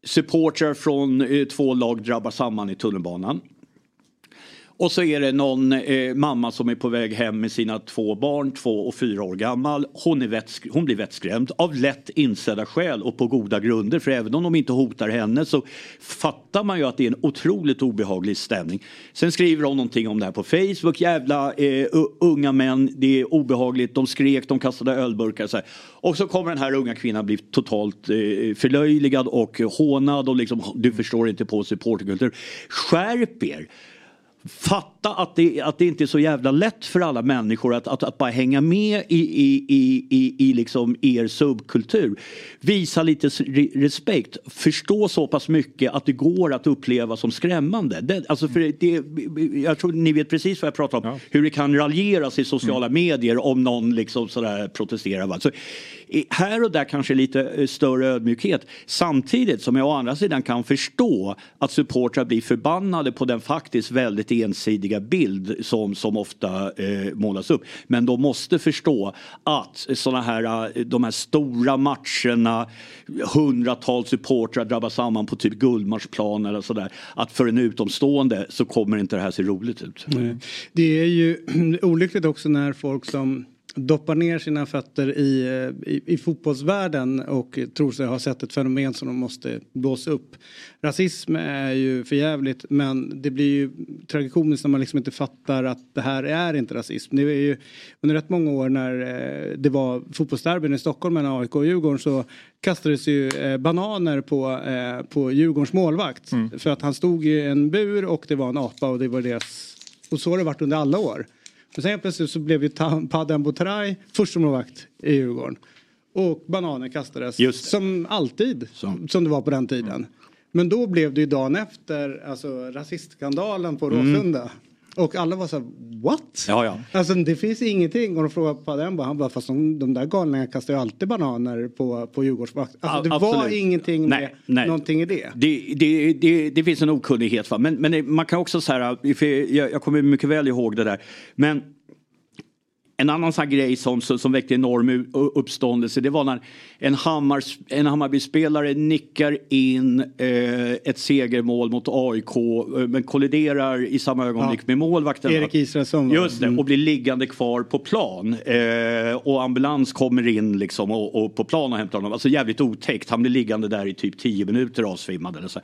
S15: Supportrar från eh, två lag drabbar samman i tunnelbanan. Och så är det någon eh, mamma som är på väg hem med sina två barn, två och fyra år gammal. Hon, är vätsk- hon blir vettskrämd av lätt insedda skäl och på goda grunder. För även om de inte hotar henne så fattar man ju att det är en otroligt obehaglig stämning. Sen skriver de någonting om det här på Facebook. Jävla eh, unga män, det är obehagligt. De skrek, de kastade ölburkar. Så här. Och så kommer den här unga kvinnan bli totalt eh, förlöjligad och hånad och liksom, du förstår inte på supporterkultur. Skärp er! Fatta att det, att det inte är så jävla lätt för alla människor att, att, att bara hänga med i, i, i, i, i liksom er subkultur. Visa lite respekt. Förstå så pass mycket att det går att uppleva som skrämmande. Det, alltså för det, jag tror ni vet precis vad jag pratar om. Hur det kan raljeras i sociala medier om någon liksom sådär protesterar. Va? Så, här och där kanske lite eh, större ödmjukhet. Samtidigt som jag å andra sidan kan förstå att supportrar blir förbannade på den faktiskt väldigt ensidiga bild som, som ofta eh, målas upp. Men de måste förstå att såna här, eh, de här stora matcherna, hundratals supportrar drabbar samman på typ Guldmarsplan eller sådär. Att för en utomstående så kommer inte det här se roligt ut.
S1: Nej. Det är ju olyckligt också när folk som doppar ner sina fötter i, eh, i, i fotbollsvärlden och tror sig ha sett ett fenomen som de måste blåsa upp. Rasism är ju förjävligt men det blir ju tragikomiskt när man liksom inte fattar att det här är inte rasism. Det är ju under rätt många år när eh, det var fotbollsderbyn i Stockholm mellan AIK och Djurgården så kastades ju eh, bananer på, på Djurgårdens målvakt. För att han stod i en bur och det var en apa och det var deras och så har det varit under alla år. Men sen helt plötsligt så blev ju Padden Botray första målvakt i Djurgården. Och bananer kastades. Som alltid. Som det var på den tiden. Men då blev det ju dagen efter alltså, rasistskandalen på
S15: Mm.
S1: Och alla var så här, what?
S15: Ja, ja.
S1: Alltså det finns ingenting. Och de frågade Pademba, han bara, fast de, de där galningarna kastar ju alltid bananer på, på Djurgårdsvakt. Alltså det
S15: A-
S1: var
S15: absolut.
S1: ingenting
S15: Nej,
S1: med
S15: nej.
S1: någonting i det.
S15: Det, det, det, det finns en okunnighet. Va? Men, men man kan också säga, för jag, jag kommer mycket väl ihåg det där. Men en annan sån här grej som, som, väckte enorm uppståndelse det var när en, Hammar, en Hammarby-spelare nickar in eh, ett segermål mot AIK eh, men kolliderar i samma ögonblick
S1: Ja.
S15: med målvakten.
S1: Erik Israelsson.
S15: Just det, och blir liggande kvar på plan. Eh, och ambulans kommer in liksom och, och på plan och hämtar honom. Alltså jävligt otäckt. Han blir liggande där i typ 10 minuter avsvimmad eller så.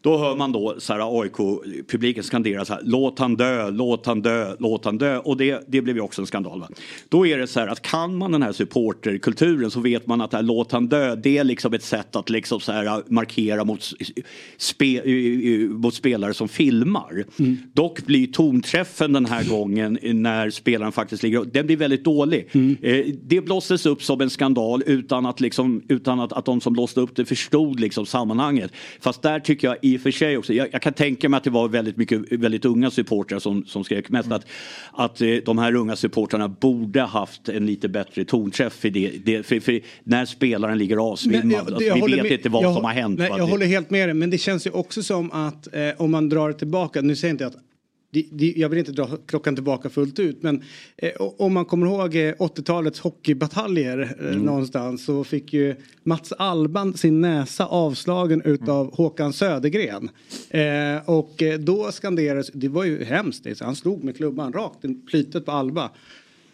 S15: Då hör man då så här AIK-publiken skandera så här låt han dö, låt han dö, låt han dö. Och det, det blev ju också en skandal. Va? Då är det så här att kan man den här supporterkulturen så vet man att det här låt han dö det är liksom ett sätt att liksom så här markera mot, spe, mot spelare som filmar. Dock blir tonträffen den här gången när spelaren faktiskt ligger den blir väldigt dålig. Eh, det blåstes upp som en skandal utan att, liksom, utan att, att de som blåste upp det förstod liksom sammanhanget. Fast där tycker jag i och för sig också, jag, jag kan tänka mig att det var väldigt mycket väldigt unga supportrar som, som skrek mest. Att, att eh, de här unga supportrarna borde haft en lite bättre tonträff i det, det för, för när spelaren ligger avsvimmad.
S1: Jag-
S15: alltså,
S1: det- jag
S15: vi vet
S1: med-
S15: inte vad
S1: jag-
S15: som har hänt.
S1: Nej, jag
S15: Det-
S1: håller helt med dig. Men det känns ju också som att eh, om man drar tillbaka. Nu säger jag inte att det, det, jag vill inte dra klockan tillbaka fullt ut. Men eh, om man kommer ihåg eh, 80-talets hockeybataljer eh,
S15: Mm.
S1: någonstans. Så fick ju Mats Alban sin näsa avslagen utav Håkan Södergren. Eh, och eh, då skanderades, det var ju hemskt. det. Han slog med klubban rakt i plytet på Alba.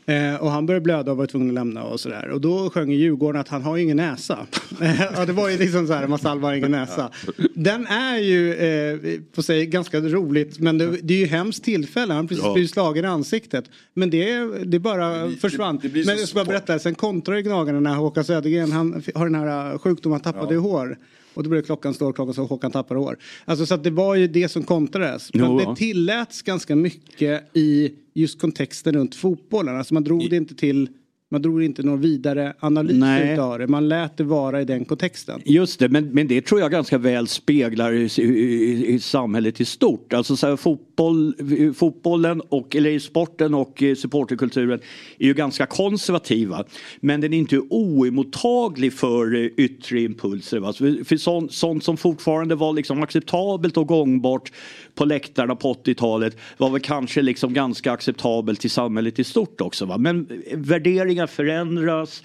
S1: Eh, och han började blöda och var tvungen att lämna och sådär. Och då sjöng ju Djurgården att han har ingen näsa. ja, det var ju liksom så här, Mats Alva har ingen näsa. Den är ju, eh, på sig, ganska roligt. Men det, det är ju hemskt tillfälle. Han precis
S16: Ja.
S1: blivit slagen i ansiktet. Men det, det bara försvann.
S16: det blir så
S1: men jag ska bara berätta, sen kontrar ju Gnagarna när Håkan Södergren, han har den här sjukdomen, han tappade
S16: Ja.
S1: hår. Och då blev klockan står, klockan så Håkan tappar hår. Alltså så att det var ju det som kontrades. Men det tilläts ganska mycket i just kontexten runt fotbollen. Alltså man drog det inte till, man drog inte någon vidare analys
S15: Nej.
S1: utav det. Man lät det vara i den kontexten.
S15: Just det, men, men det tror jag ganska väl speglar i, i, i samhället i stort. Alltså så här, fotboll, fotbollen, och, eller sporten och supporterkulturen är ju ganska konservativa. Men den är inte oemottaglig för eh, yttre impulser. Va? För, för sånt, sånt som fortfarande var liksom acceptabelt och gångbart på läktarna på 80-talet var väl kanske liksom ganska acceptabelt i samhället i stort också. Va? Men värderingar förändras.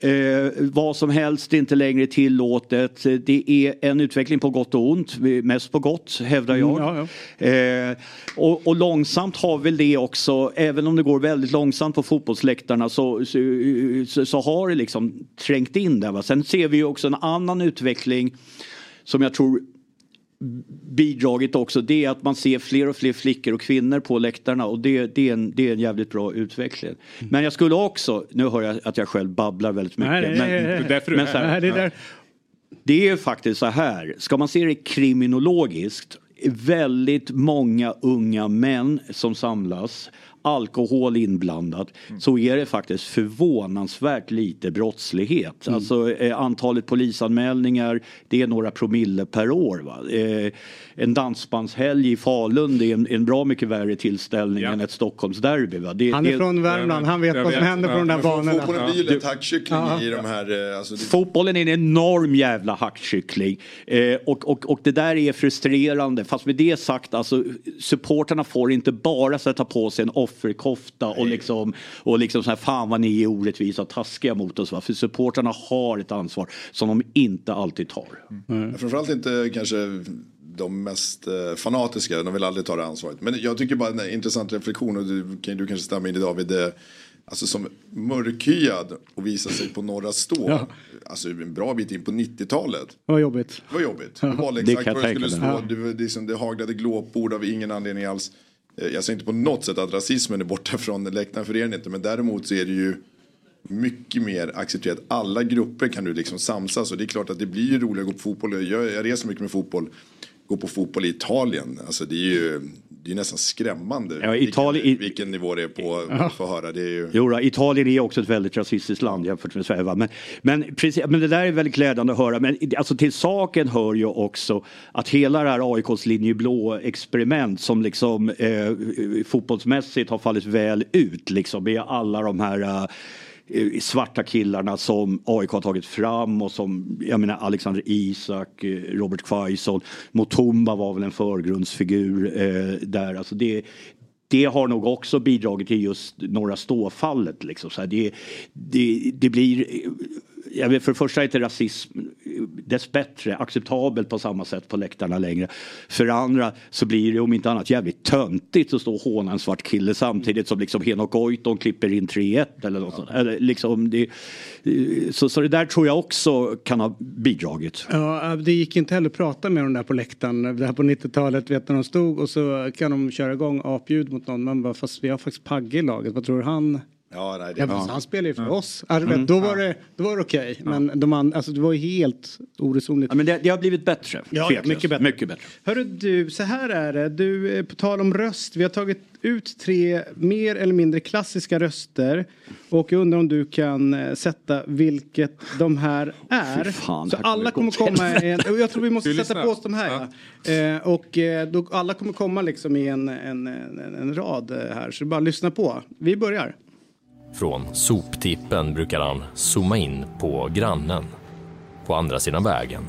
S15: Eh, vad som helst är inte längre tillåtet. Det är en utveckling på gott och ont. Mest på gott hävdar jag.
S1: Mm, ja,
S15: Eh, och, och långsamt har väl det också, även om det går väldigt långsamt på fotbollsläktarna så, så, så, så har det liksom trängt in där. Va? Sen ser vi ju också en annan utveckling som jag tror bidragit också det är att man ser fler och fler flickor och kvinnor på läktarna och det, det, är, en, det är en jävligt bra utveckling. Men jag skulle också, nu hör jag att jag själv babblar väldigt mycket.
S1: Nej, nej,
S15: men,
S1: nej, nej.
S15: men
S1: Därför du är
S15: så här-
S1: här. Nej, det är
S15: det är faktiskt så här, ska man se det kriminologiskt, väldigt många unga män som samlas, alkohol inblandat, så är det faktiskt förvånansvärt lite brottslighet. Alltså eh, antalet polisanmälningar, det är några promille per år. Va? Eh, en dansbandshelg i Falun, det är en, en bra mycket värre tillställning än ett Stockholmsderby. Va? Det,
S1: Han är
S15: det-
S1: från Värmland, han vet vad som händer på de där banorna.
S5: Fotbollen blir ju lätt hackkyckling
S1: Ja.
S5: i de här... eh, Alltså, det,
S15: Fotbollen är en enorm jävla hackkyckling. Eh, och, och, och det där är frustrerande. Fast med det sagt, alltså, supporterna får inte bara sätta på sig en offerkofta och liksom, och liksom så här, fan vad ni är orättvisa och taskiga mot oss. Va? För supporterna har ett ansvar som de inte alltid tar.
S5: Men Framförallt inte kanske de mest eh, fanatiska, de vill aldrig ta det ansvaret. Men jag tycker bara en intressant reflektion och du, kan du kanske stämma in i David. eh, Alltså som mörkhyad och visa sig på Norra Stå.
S1: Ja.
S5: Alltså en bra bit in på 90-talet.
S1: Det var jobbigt.
S5: Det var jobbigt.
S1: Ja. Det
S5: exakt
S1: kan
S5: var
S1: jag
S5: du skulle
S1: tänka
S5: stå. det, är som, det haglade glåpord av ingen anledning alls. Eh, jag säger inte på något sätt att rasismen är borta från läktaren för er inte. Men däremot så är det ju mycket mer accepterat. Alla grupper kan nu liksom samsas och det är klart att det blir ju roligare att gå på fotboll. Jag, jag reser mycket med fotboll gå på fotboll i Italien. Alltså det är ju det är nästan skrämmande
S15: Ja, Italien-
S5: vilken, vilken nivå det är på att få höra. Det är ju...
S15: Jo, då, Italien är också ett väldigt rasistiskt land jämfört med Sverige. Men, men, precis, men det där är väldigt glädjande att höra. Men alltså, till saken hör ju också att hela det här AIKs linje blå experiment som liksom eh, fotbollsmässigt har fallit väl ut liksom med alla de här eh, Eh, svarta killarna som AIK har tagit fram och som, jag menar Alexander Isak, eh, Robert Quaison, Mutumba var väl en förgrundsfigur eh, där. Alltså det, det har nog också bidragit till just Norra Ståfallet. Liksom. Så här, det, det, det blir, jag vet, för det första är inte rasism dessbättre acceptabelt på samma sätt på läktarna längre. För det andra så blir det om inte annat jävligt töntigt att stå och håna en svart kille samtidigt som liksom Henok Goitom klipper in 3-1 eller något sånt. Eller liksom det, så, så det där tror jag också kan ha bidragit.
S1: Ja, det gick inte heller att prata med dem där på läktaren. Det här på 90-talet, vet när de stod och så kan de köra igång apljud mot någon. Man bara, fast vi har faktiskt Pagge i laget, vad tror du han?
S5: Ja, nej, det,
S1: Ja, Han spelar ju för oss. Alltså,
S15: Mm.
S1: då var det, då var det okej. Men de an, alltså, det var ju helt oresonligt.
S15: Ja, men det, det har blivit bättre.
S1: Ja, ja, mycket bättre.
S15: Mycket bättre.
S1: Hörru du, så här är det. Du, eh, på tal om röst. Vi har tagit ut tre mer eller mindre klassiska röster. Och jag undrar om du kan eh, sätta vilket de här är.
S15: Fan,
S1: så
S15: här
S1: alla kommer komma en... Jag tror vi måste sätta på oss de här. Ja. Eh, och då, alla kommer komma liksom i en, en, en, en rad här. Så bara lyssna på. Vi börjar.
S16: Från soptippen brukar han zooma in på grannen på andra sidan vägen.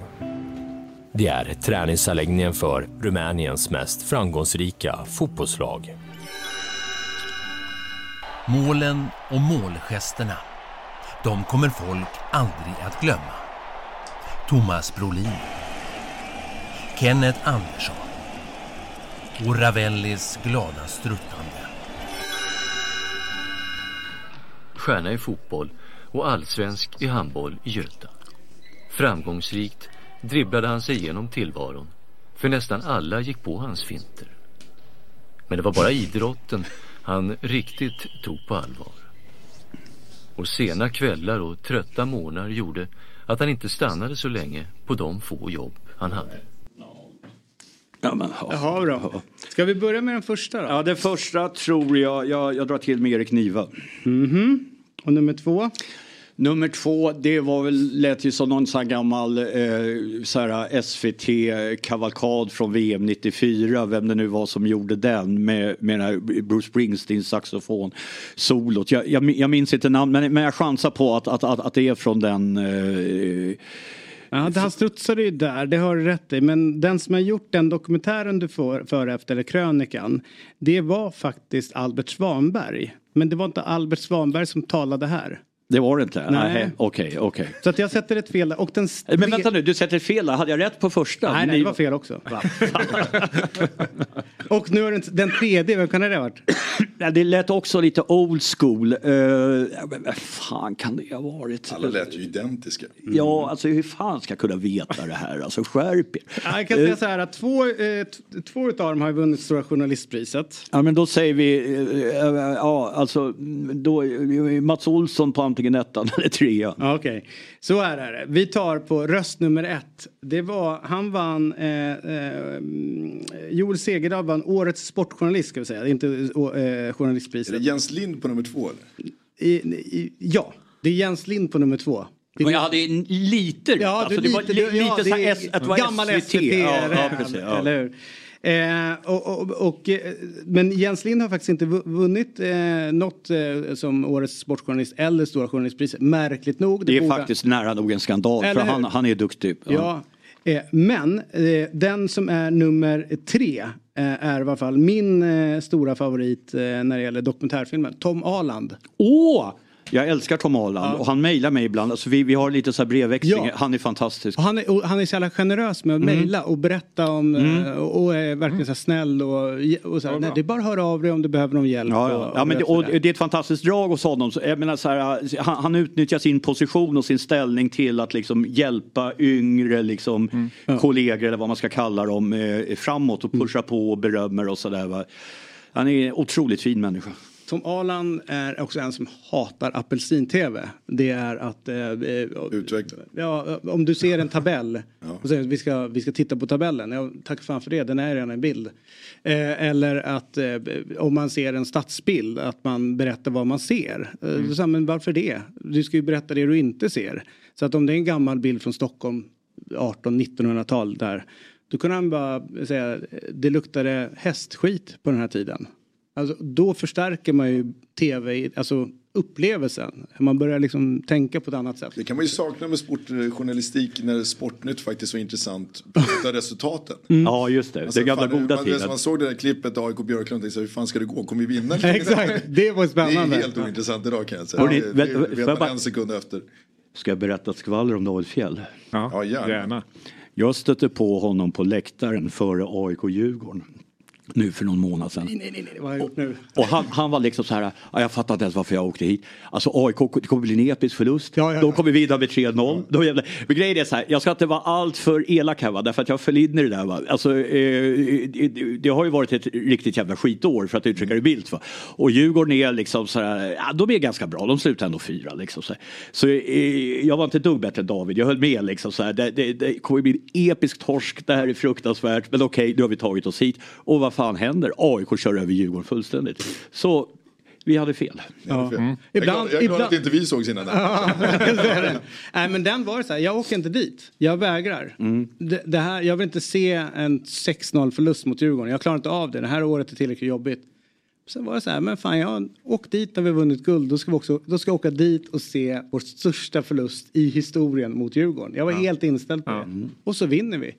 S16: Det är träningsanläggningen för Rumäniens mest framgångsrika fotbollslag.
S17: Målen och målgesterna, de kommer folk aldrig att glömma. Thomas Brolin. Kenneth Andersson. Och Ravellis glada struttar.
S16: Stjärna i fotboll och allsvensk i handboll i Göta. Framgångsrikt dribblade han sig igenom tillvaron, för nästan alla gick på hans finter. Men det var bara idrotten han riktigt tog på allvar. Och sena kvällar och trötta morgnar gjorde att han inte stannade så länge på de få jobb han hade.
S15: Ja, men,
S1: Jaha, bra. Ska vi börja med den första då?
S15: Ja, det första tror jag, jag, jag drar till med Erik Niva.
S1: Mhm. Och nummer två?
S15: Nummer två, det var väl, lät ju som någon sån här gammal eh, så här SVT-kavalkad från VM 94, vem det nu var som gjorde den med, med den här Bruce Springsteens saxofon-solot. Jag, jag, jag minns inte namn, men, men jag chansar på att, att, att, att det är från den eh,
S1: Ja, det- han studsade ju där, det har du rätt i. Men den som har gjort den dokumentären du får för efter, eller krönikan, det var faktiskt Albert Svanberg. Men det var inte Albert Svanberg som talade här.
S15: Det var det inte?
S1: Nej.
S15: Okej, okej.
S1: Så att jag sätter ett fel där. Och den
S15: Men vänta nu, du sätter fel där. Hade jag rätt på första?
S1: Nej, nej, det var fel också. och nu är den, den tredje, vem kan det ha varit?
S15: Ja, det lät också lite old school. Uh, men vad fan kan det ha varit?
S5: Alla lät ju identiska.
S15: Ja, alltså hur fan ska jag kunna veta det här? Alltså skärp er.
S1: Ja, Jag kan säga så här att två, eh, t- två utav dem har vunnit Stora Journalistpriset.
S15: Ja men då säger vi, eh, eh, ja alltså då, eh, Mats Olsson på antingen ettan eller trean.
S1: Ja, Okej, så här är det. Vi tar på röst nummer ett. Det var, han vann, eh, eh, Joel Segerdahl vann Årets sportjournalist ska vi säga, inte eh, journalistpriset.
S5: Är det Jens Lind på nummer två eller?
S1: I, i, ja, det är Jens Lind på nummer två.
S15: Men jag hade en lite rätt.
S1: Ja,
S15: alltså, det var
S1: lite,
S15: li,
S1: du,
S15: lite
S1: ja,
S15: så här
S1: det är
S15: S, att det var
S1: gammal
S15: SVT.
S1: SVT,
S15: ja, ja, precis, ja.
S1: eller hur? Eh, och, och, och, eh, men Jens Lind har faktiskt inte vu- vunnit eh, något eh, som Årets sportjournalist eller Stora journalistpriset. Märkligt nog.
S15: Det är
S1: borde-
S15: faktiskt nära nog en skandal
S1: Eller
S15: för
S1: hur?
S15: han, han är duktig.
S1: Ja. Eh, men eh, den som är nummer tre eh, är i alla fall min stora favorit när det gäller dokumentärfilmer. Tom Aland.
S15: Åh! Jag älskar Tom Aland och han mejlar mig ibland. Alltså vi, vi har lite så här brevväxling.
S1: Ja.
S15: Han är fantastisk.
S1: Och han, är, och han är så jävla generös med att
S15: Mm.
S1: mejla och berätta om
S15: Mm.
S1: eh, och är verkligen så här snäll och, och så här, nej, det är bara att höra av dig om du behöver någon hjälp.
S15: Ja, ja.
S1: Och,
S15: ja, men det, och
S1: det.
S15: är ett fantastiskt drag hos honom. Så, jag menar, så här, han, han utnyttjar sin position och sin ställning till att liksom hjälpa yngre liksom, kollegor eller vad man ska kalla dem eh, framåt och pusha på och berömmer och sådär. Han är en otroligt fin människa.
S1: Tom Alan är också en som hatar apelsin-tv. Det är att... Eh, eh,
S5: Utveckla.
S1: Ja, om du ser en tabell och säger att vi ska, vi ska titta på tabellen. Ja, tack fan för det, den är redan en bild. Eh, eller att eh, om man ser en stadsbild, att man berättar vad man ser. Eh,
S5: Mm.
S1: man, men varför det? Du ska ju berätta det du inte ser. Så att om det är en gammal bild från Stockholm 18-1900-tal där. Då kunde han bara säga, det luktade hästskit på den här tiden. Alltså, då förstärker man ju tv, alltså upplevelsen. Man börjar liksom tänka på ett annat sätt.
S5: Det kan man ju sakna med sportjournalistik när Sportnytt faktiskt var intressant av resultaten.
S15: Ja, just det.
S5: Alltså,
S15: det gamla
S5: fan,
S15: goda
S5: man,
S15: tiden.
S5: Man såg det där klippet AIK Björklund och tänkte hur fan ska det gå? Kommer vi vinna?
S1: Exakt, det var spännande.
S5: Det är helt ointressant idag kan jag säga.
S15: Hörrni,
S5: det, det
S15: får
S5: vet man
S15: bara-
S5: en sekund efter.
S15: Ska jag berätta ett skvaller om David Fjäll?
S5: Ja, gärna.
S15: Jag stötte på honom på läktaren före AIK-Djurgården. Nu för någon månad sedan.
S1: Nej, nej, nej, vad har jag gjort nu?
S15: Och han, han var liksom så här, "Ja, jag fattar inte ens varför jag åkte hit. Alltså AIK, det kommer bli en episk förlust. De kommer vidare med 3-0. Då jävlar- Men grejen är så här, jag ska inte vara allt för elak här va, därför att jag föll in i det där va. Alltså, eh, det, har ju varit ett riktigt jävla skitår för att uttrycka det milt va. Och Djurgården är liksom så här, ja, de är ganska bra, de slutar ändå fyra liksom. Så, så eh, jag var inte ett dugg bättre än David, jag höll med liksom så här. Det, det, det kommer bli en episk torsk, det här är fruktansvärt, men okej, nu har vi tagit oss hit. Och vad fan händer? AIK kör över Djurgården fullständigt. Så vi hade fel.
S1: Ja.
S5: Är glad, jag är glad att inte vi sågs innan.
S1: Ja. Nej men den var så här, jag åker inte dit. Jag vägrar.
S5: Mm.
S1: Det, det här, jag vill inte se en 6-0 förlust mot Djurgården. Jag klarar inte av det. Det här året är tillräckligt jobbigt. Sen var det så här, men fan jag har åkt dit när vi har vunnit guld. Då ska, vi också, då ska jag åka dit och se vår största förlust i historien mot Djurgården. Jag var helt inställd på det. Och så vinner vi.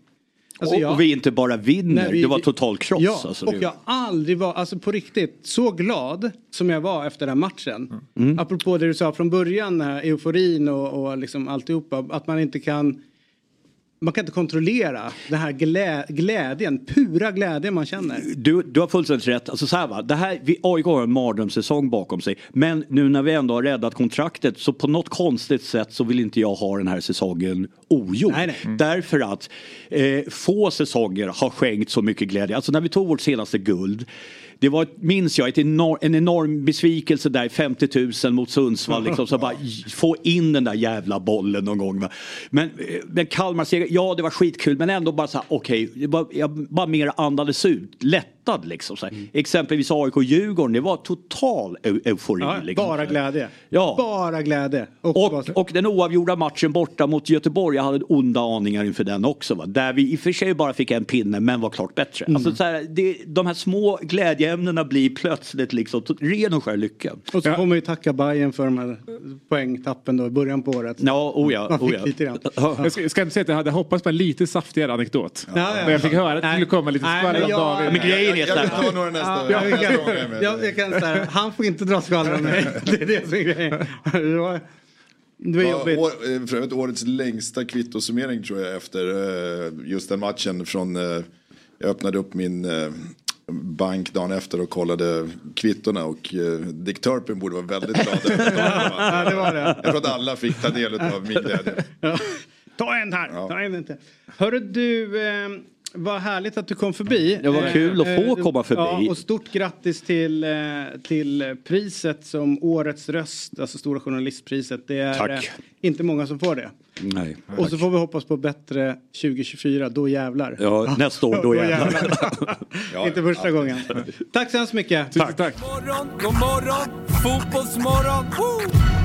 S1: Alltså,
S15: och,
S1: jag-
S15: och vi inte bara vinner,
S1: Nej, vi-
S15: det var total kross.
S1: Ja,
S15: alltså,
S1: och jag aldrig varit, alltså på riktigt, så glad som jag var efter den matchen.
S15: Mm.
S1: Apropå det du sa från början, här euforin och, och liksom alltihopa, att man inte kan man kan inte kontrollera den här glä, glädjen, pura glädjen man känner.
S15: Du, du har fullständigt rätt. Alltså så här va, det här, vi, AIK har en mardrömssäsong bakom sig. Men nu när vi ändå har räddat kontraktet så på något konstigt sätt så vill inte jag ha den här säsongen ogjord.
S1: Nej, nej. Mm.
S15: Därför att eh, få säsonger har skänkt så mycket glädje. Alltså när vi tog vårt senaste guld det var, minns jag, ett enor, en enorm besvikelse där, 50 000 mot Sundsvall. Liksom, så bara få in den där jävla bollen någon gång. Va? Men, eh, men Kalmar seger, ja det var skitkul men ändå bara så här, okej, bara- jag bara mer andades ut, lättad liksom. Så här. Exempelvis AIK och Djurgården, det var total eu- eufori.
S1: Ja,
S15: liksom.
S1: bara glädje.
S15: Ja.
S1: Bara glädje.
S15: Och, och den oavgjorda matchen borta mot Göteborg, jag hade onda aningar inför den också. Va? Där vi i och för sig bara fick en pinne men var klart bättre.
S1: Mm.
S15: Alltså, så här, det, de här små glädjeämnena blir plötsligt liksom ren och skär lycka.
S1: Och så får man ju tacka Bayern för de här poängtappen då i början på året.
S15: Ja, oh ja, oh ja.
S1: lite grann.
S2: Jag ska, ska inte säga att jag hade hoppats på en lite saftigare anekdot.
S1: Ja, ja.
S2: Men jag fick höra att det skulle komma lite skvaller
S1: men
S2: om
S1: jag-
S2: David.
S1: Men grejen
S5: Jag, jag kan ta några nästa.
S1: Ja, jag, kan,
S5: jag
S1: jag, kan säga, han får inte dra skvaller om mig. Det är det som är grejen. Det var,
S5: Ja,
S1: jobbigt.
S5: år, eh, för övrigt årets längsta kvittosummering tror jag efter eh, just den matchen från eh, jag öppnade upp min bank dagen efter och kollade kvittorna och eh, Dick Turpin borde vara väldigt glad.
S1: Ja, det var det.
S5: Jag tror att alla fick ta del av min glädje.
S1: Ja. Ta en här, ta en inte. Hörru du, eh, vad härligt att du kom förbi.
S15: Det var
S1: Eh,
S15: kul att få
S1: eh,
S15: komma förbi.
S1: Ja, och stort grattis till, eh, till priset som Årets röst, alltså Stora Journalistpriset. Det är
S15: Tack.
S1: eh, inte många som får det.
S15: Nej.
S1: Och så får vi hoppas på bättre 2024, då jävlar.
S15: Ja, nästa år, då jävlar.
S1: inte första gången. Tack så hemskt mycket.
S2: Tack, tack.
S4: morgon, god morgon, fotbollsmorgon. Woo!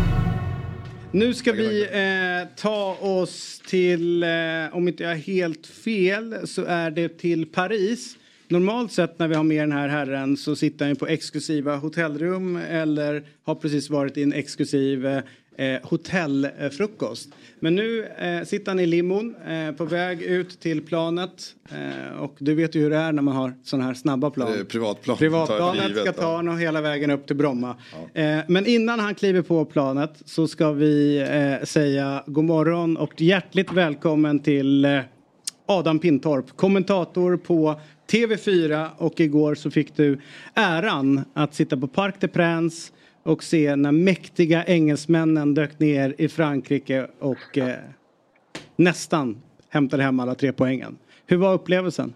S1: Nu ska vi eh, ta oss till, eh, om inte jag är helt fel, så är det till Paris. Normalt sett när vi har med den här herren så sitter han ju på exklusiva hotellrum eller har precis varit i en exklusiv eh, hotellfrukost. Men nu eh, sitter han i limon eh, på väg ut till planet. Eh, och du vet ju hur det är när man har sådana här snabba plan.
S5: Eh, privatplan.
S1: Privatplanet
S5: givet,
S1: ska
S5: ja.
S1: ta honom hela vägen upp till Bromma. Eh, men innan han kliver på planet så ska vi eh, säga god morgon och hjärtligt välkommen till eh, Adam Pintorp, kommentator på TV4 och igår så fick du äran att sitta på Parc des Princes och se när mäktiga engelsmännen dök ner i Frankrike och eh, nästan hämtade hem alla tre poängen. Hur var upplevelsen?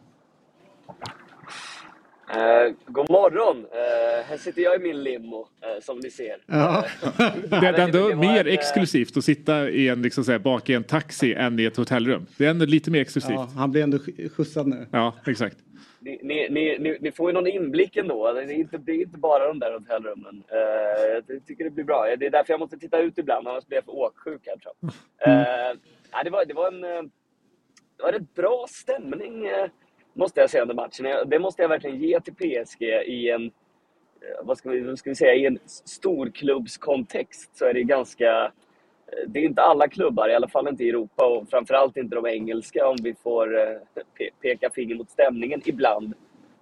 S18: Eh, god morgon! Eh, här sitter jag i min limo, eh, som ni ser.
S1: Ja.
S2: Det är ändå mer
S18: en, eh,
S2: exklusivt att sitta i en, liksom, så här, bak i en taxi än i ett hotellrum. Det är ändå lite mer exklusivt.
S1: Ja, han blir ändå sk- skjutsad nu.
S2: Ja, exakt.
S18: Ni, ni, ni, ni, får ju någon inblick ändå. Det är inte, det är inte bara de där hotellrummen. Eh, jag tycker det blir bra. Det är därför jag måste titta ut ibland, annars blir jag för åksjuk här tror jag. Eh, nej, det, var, det, var en, eh, det var en bra stämning, eh, måste jag säga, under matchen. Det måste jag verkligen ge till PSG i en, vad ska vi, vad ska vi säga, i en storklubbskontext så är det ganska Eh, det är inte alla klubbar, i alla fall inte i Europa och framförallt inte de engelska om vi får eh, pe- peka finger mot stämningen ibland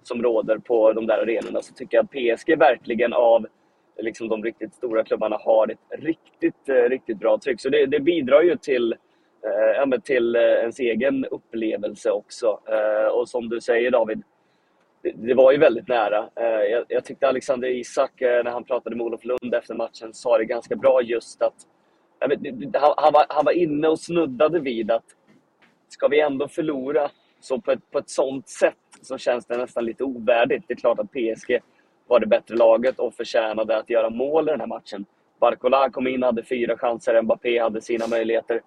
S18: som råder på de där arenorna så tycker jag att PSG verkligen av liksom, de riktigt stora klubbarna har ett riktigt, eh, riktigt bra tryck. Så det, det bidrar ju till, eh, till ens egen upplevelse också. Eh, och som du säger David, det, det var ju väldigt nära. Eh, jag, jag tyckte Alexander Isak, när han pratade med Olof Lund efter matchen, sa det ganska bra just att vet, han, han, var, han var inne och snuddade vid att ska vi ändå förlora så på ett, på ett sånt sätt så känns det nästan lite ovärdigt. Det är klart att PSG var det bättre laget och förtjänade att göra mål i den här matchen. Barcola kom in, hade fyra chanser, Mbappé hade sina möjligheter.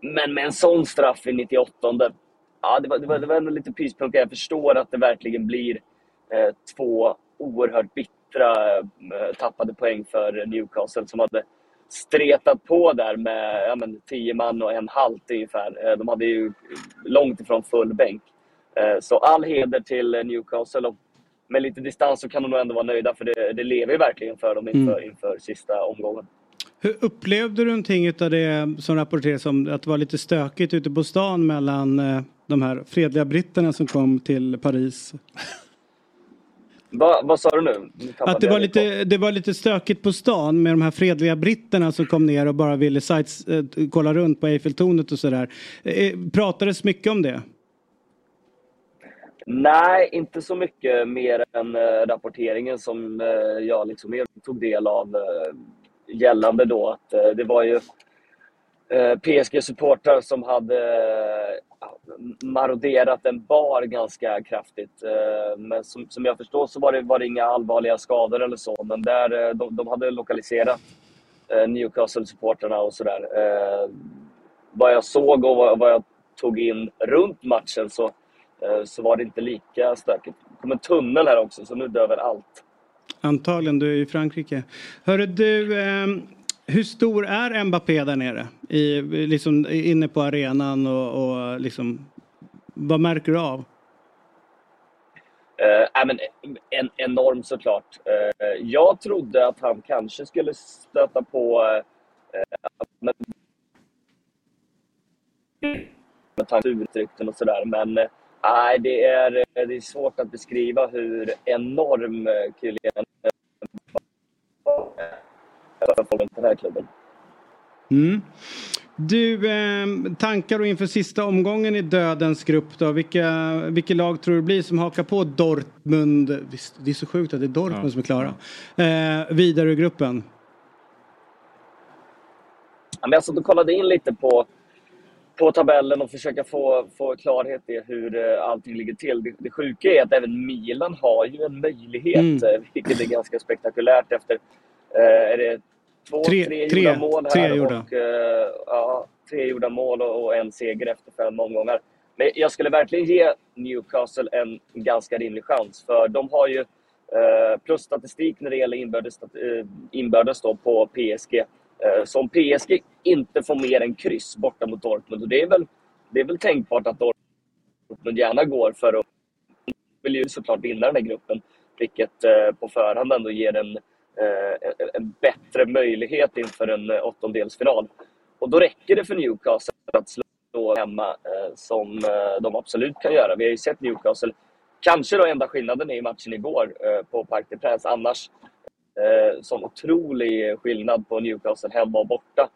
S18: Men med en sån straff i 98 ja, det var, det var, det var ändå lite pyspunka. Jag förstår att det verkligen blir eh, två oerhört bittra eh, tappade poäng för Newcastle som hade stretat på där med ja, men, tio man och en halt ungefär. Eh, De hade ju långt ifrån full bänk. Eh, Så all heder till eh, Newcastle. Och med lite distans så kan de nog ändå vara nöjda för det, det lever ju verkligen för dem inför,
S1: Mm.
S18: inför sista omgången.
S1: Hur upplevde du någonting av det som rapporteras om att det var lite stökigt ute på stan mellan de här fredliga britterna som kom till Paris?
S18: Va, vad sa du nu?
S1: Att det var,
S18: lite
S1: det var lite stökigt på stan med de här fredliga britterna som kom ner och bara ville sites, eh, kolla runt på Eiffeltornet och sådär. Eh, Pratades mycket om det?
S18: Nej, inte så mycket mer än eh, rapporteringen som jag liksom tog del av gällande då att det var ju Eh, PSG-supportrar som hade eh, maroderat en bar ganska kraftigt. Eh, men som, som jag förstår så var det, var det inga allvarliga skador eller så, men där, de, de hade lokaliserat Newcastle-supportrarna och sådär. Vad jag såg och vad, vad jag tog in runt matchen så, så var det inte lika stökigt. Det kom en tunnel här också, så nu döver allt.
S1: Antagligen, du är i Frankrike. Hörru du, eh, hur stor är Mbappé där nere? I, liksom, inne på arenan och, och liksom, vad märker du av?
S18: Eh, men en, enorm såklart. Eh, jag trodde att han kanske skulle stöta på eh, med, med tanke och sådär. Men eh, nej, det, är, det är svårt att beskriva hur enorm eh, killen Kylian i den här klubben.
S1: Mm. Du, eh, tankar och inför sista omgången i dödens grupp då? Vilka, vilka lag tror du blir som hakar på Dortmund? Visst, Det är så sjukt att det är Dortmund
S18: Ja.
S1: som är klara. Eh, vidare i gruppen.
S18: Ja, men jag satt och kollade in lite på, på tabellen och försöka få, få klarhet i hur eh, allting ligger till. Det, det sjuka är att även Milan har ju en möjlighet,
S1: Mm.
S18: eh, vilket är ganska spektakulärt efter eh, är det två,
S1: Tre-
S18: tre,
S1: tre-
S18: gjorda mål här.
S1: tre gjorda.
S18: Och, eh, ja, tre gjorda mål och, en seger efter fem omgångar. Men jag skulle verkligen ge Newcastle en ganska rimlig chans, för de har ju eh, plusstatistik när det gäller inbördes, eh, inbördes då på PSG. Så om PSG inte får mer än kryss borta mot Dortmund, och det är väl, det är väl tänkbart att Dortmund gärna går för att vill ju såklart vinna den här gruppen, vilket på förhand ändå ger en, Eh, en- en bättre möjlighet inför en eh, åttondelsfinal. Och då räcker det för Newcastle att slå hemma eh, som eh, de absolut kan göra. Vi har ju sett Newcastle, kanske då enda skillnaden är i matchen igår eh, på Parc des Princes, annars eh, otrolig skillnad på Newcastle hemma och borta.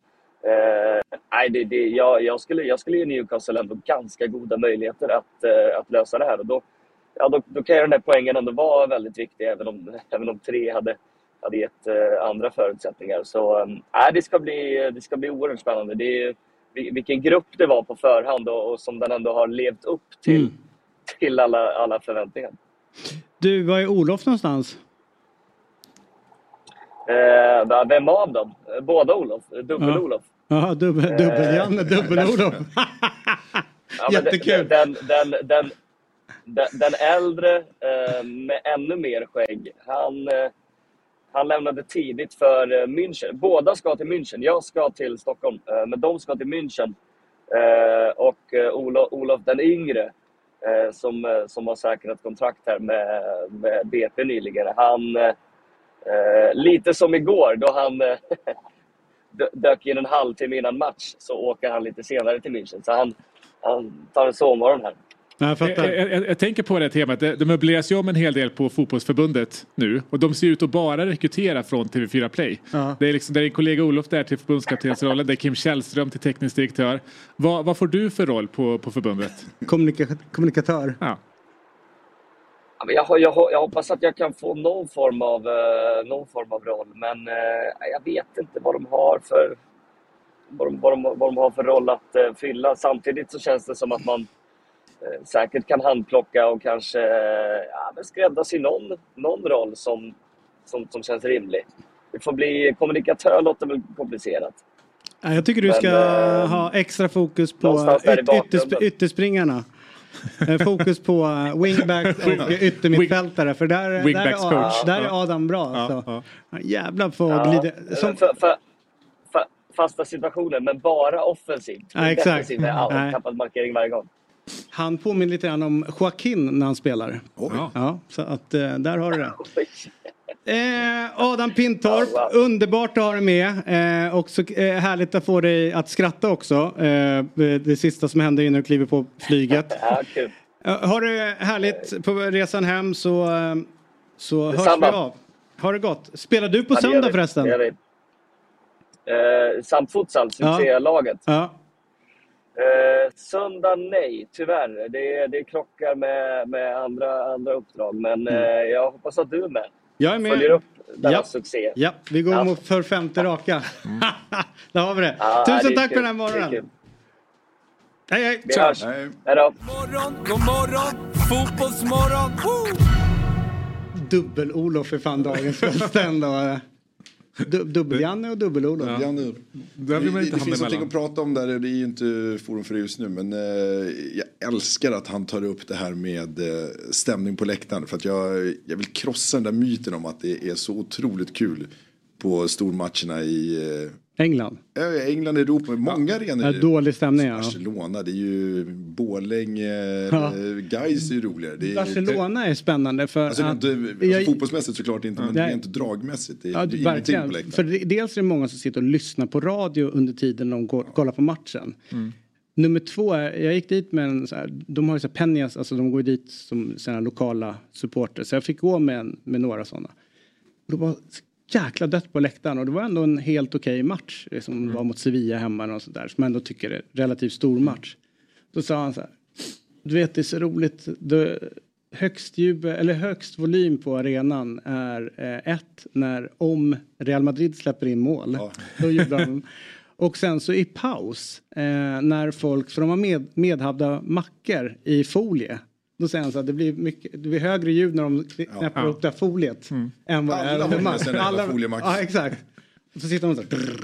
S18: Eh, nej, det, det, jag, jag, skulle, jag skulle ge Newcastle ändå ganska goda möjligheter att, eh, att lösa det här. Och då, ja, då, då kan ju den här poängen ändå vara väldigt viktig, även om, även om tre hade, hade gett eh, andra förutsättningar. Så eh, nej, det, ska bli, det ska bli oerhört spännande. Det är, vil- vilken grupp det var på förhand och, och som den ändå har levt upp till,
S1: Mm.
S18: till alla, alla förväntningar.
S1: Du, var är Olof någonstans?
S18: Eh, vem av dem? Båda Olof? Eh, Dubbel-Olof?
S1: Ja, dubbel,
S18: Eh,
S1: dubbel-Janne, dubbel-Olof.
S18: Ja,
S1: Jättekul.
S18: Den, den, den, den, äldre eh, med ännu mer skägg, han, han lämnade tidigt för eh, München. Båda ska till München. Jag ska till Stockholm, eh, men de ska till München. Eh, och Olof, Olof den yngre, som, som har säkrat kontrakt här med, med BP nyligen, han... Lite som igår då han dök in en halvtimme innan match så åker han lite senare till München. Så han, han tar en sovmorgon här.
S1: Jag
S2: Jag, jag, jag, jag tänker på det temat. Det, det möbleras ju om en hel del på fotbollsförbundet nu. Och de ser ut att bara rekrytera från TV4 Play.
S1: Ja.
S2: Det är liksom, det är kollega Olof där till förbundskaptensrollen. Det är Kim Källström till teknisk direktör. Vad, vad får du för roll på, på förbundet?
S1: Kommunika kommunikatör.
S2: Ja.
S18: Jag, jag, jag hoppas att jag kan få någon form av, eh, någon form av roll, men eh, jag vet inte vad de har för vad de, vad de, vad de har för roll att eh, fylla. Samtidigt så känns det som att man säkert kan handplocka och kanske eh, ja, men skräddarsy någon, någon roll som, som, som känns rimlig. Det får bli kommunikatör låter väl komplicerat.
S1: Ja, Jag tycker du
S18: Men,
S1: ska
S18: eh,
S1: ha extra fokus på yt- ytterspringarna. Eh, Fokus på eh, wingbacks och yttermittfältare. För där, där, är,
S2: coach.
S1: där är Adam bra.
S2: Ja,
S1: Alltså.
S2: ja.
S1: Ja, Jävlar
S18: Ja,
S1: att glida.
S18: men
S1: Som,
S18: för, för, för, fasta situationer, men bara offensivt.
S1: Ja, exakt.
S18: Defensivt är allt.
S1: Nej.
S18: Tappat markering varje gång.
S1: Han påminner lite grann om Joaquin när han spelar. Ja, så att eh, där har du det. Eh, Adam Pintorp, underbart att ha dig med. Eh, och så eh, härligt att få dig att skratta också. Eh, det sista som hände innan du kliver på flyget.
S18: Ja, kul.
S1: Eh, ha det härligt på resan hem så, eh, så hörs
S18: Detsamma.
S1: vi av. Ha det gott. Spelar du på
S18: Ja,
S1: söndag förresten?
S18: Det gör vi. Eh, samt futsal,
S1: Ja.
S18: succélaget.
S1: Ja.
S18: Eh, söndag nej, tyvärr. Det, det krockar med, med andra, andra uppdrag. Men eh, jag hoppas att du är med.
S1: Mm. Jag är med.
S18: Följer upp denna
S1: Ja.
S18: succé.
S1: Ja, vi går
S18: Ja.
S1: mot för femte raka. Där har vi det.
S18: Ja,
S1: Tusen
S18: det
S1: tack för
S18: kul.
S1: den här morgonen. Hej, hej.
S18: Vi hörs. Hej då.
S4: morgon, god morgon, fotbollsmorgon.
S1: Dubbel-Olof är fan dagens bästa ändå. Du, Dubbel-Janne och Dubbel-Olof.
S5: Ja.
S2: Där
S5: Det, det,
S2: inte
S5: det finns någonting
S2: emellan.
S5: att prata om där, det är ju inte forum för det just nu. Men eh, jag älskar att han tar upp det här med eh, stämning på läktaren. För att jag, jag vill krossa den där myten om att det är så otroligt kul på stormatcherna i eh,
S1: England.
S5: Ja, England, Europa, många arenor.
S1: Ja, dålig stämning ja.
S5: Barcelona, det är ju Borlänge,
S1: Ja.
S5: ja. Gais är ju roligare. Är,
S1: Barcelona är spännande för
S5: Alltså,
S1: att...
S5: inte, alltså,
S1: jag-
S5: fotbollsmässigt såklart inte, men
S1: Nej.
S5: rent dragmässigt. Det
S1: Ja,
S5: det är ingenting på
S1: verkligen.
S5: läktaren.
S1: För dels är det många som sitter och lyssnar på radio under tiden de går, kollar på matchen.
S2: Mm.
S1: Nummer två, är, jag gick dit med en så här, de har ju så här Penjas, alltså de går dit som sina lokala supporter. Så jag fick gå med, en, med några sådana. Och var så jäkla dött på läktaren och det var ändå en helt okej match. Det som
S2: Mm.
S1: var mot Sevilla hemma och sådär. Som jag ändå tycker är relativt stor match. Då sa han så här. Du vet det är så roligt. Det, högst, jubel, eller högst volym på arenan är eh, ett när om Real Madrid släpper in mål. Då jublar de. Och sen så i paus eh, när folk, för de har med, medhavda mackor i folie. Då säger han så att det blir, mycket, det blir högre ljud när de knäpper
S5: Ja.
S1: upp det här foliet. Än vad det är
S5: Alla sig en jävla
S1: Alla-. Ja exakt. Och så sitter de så här.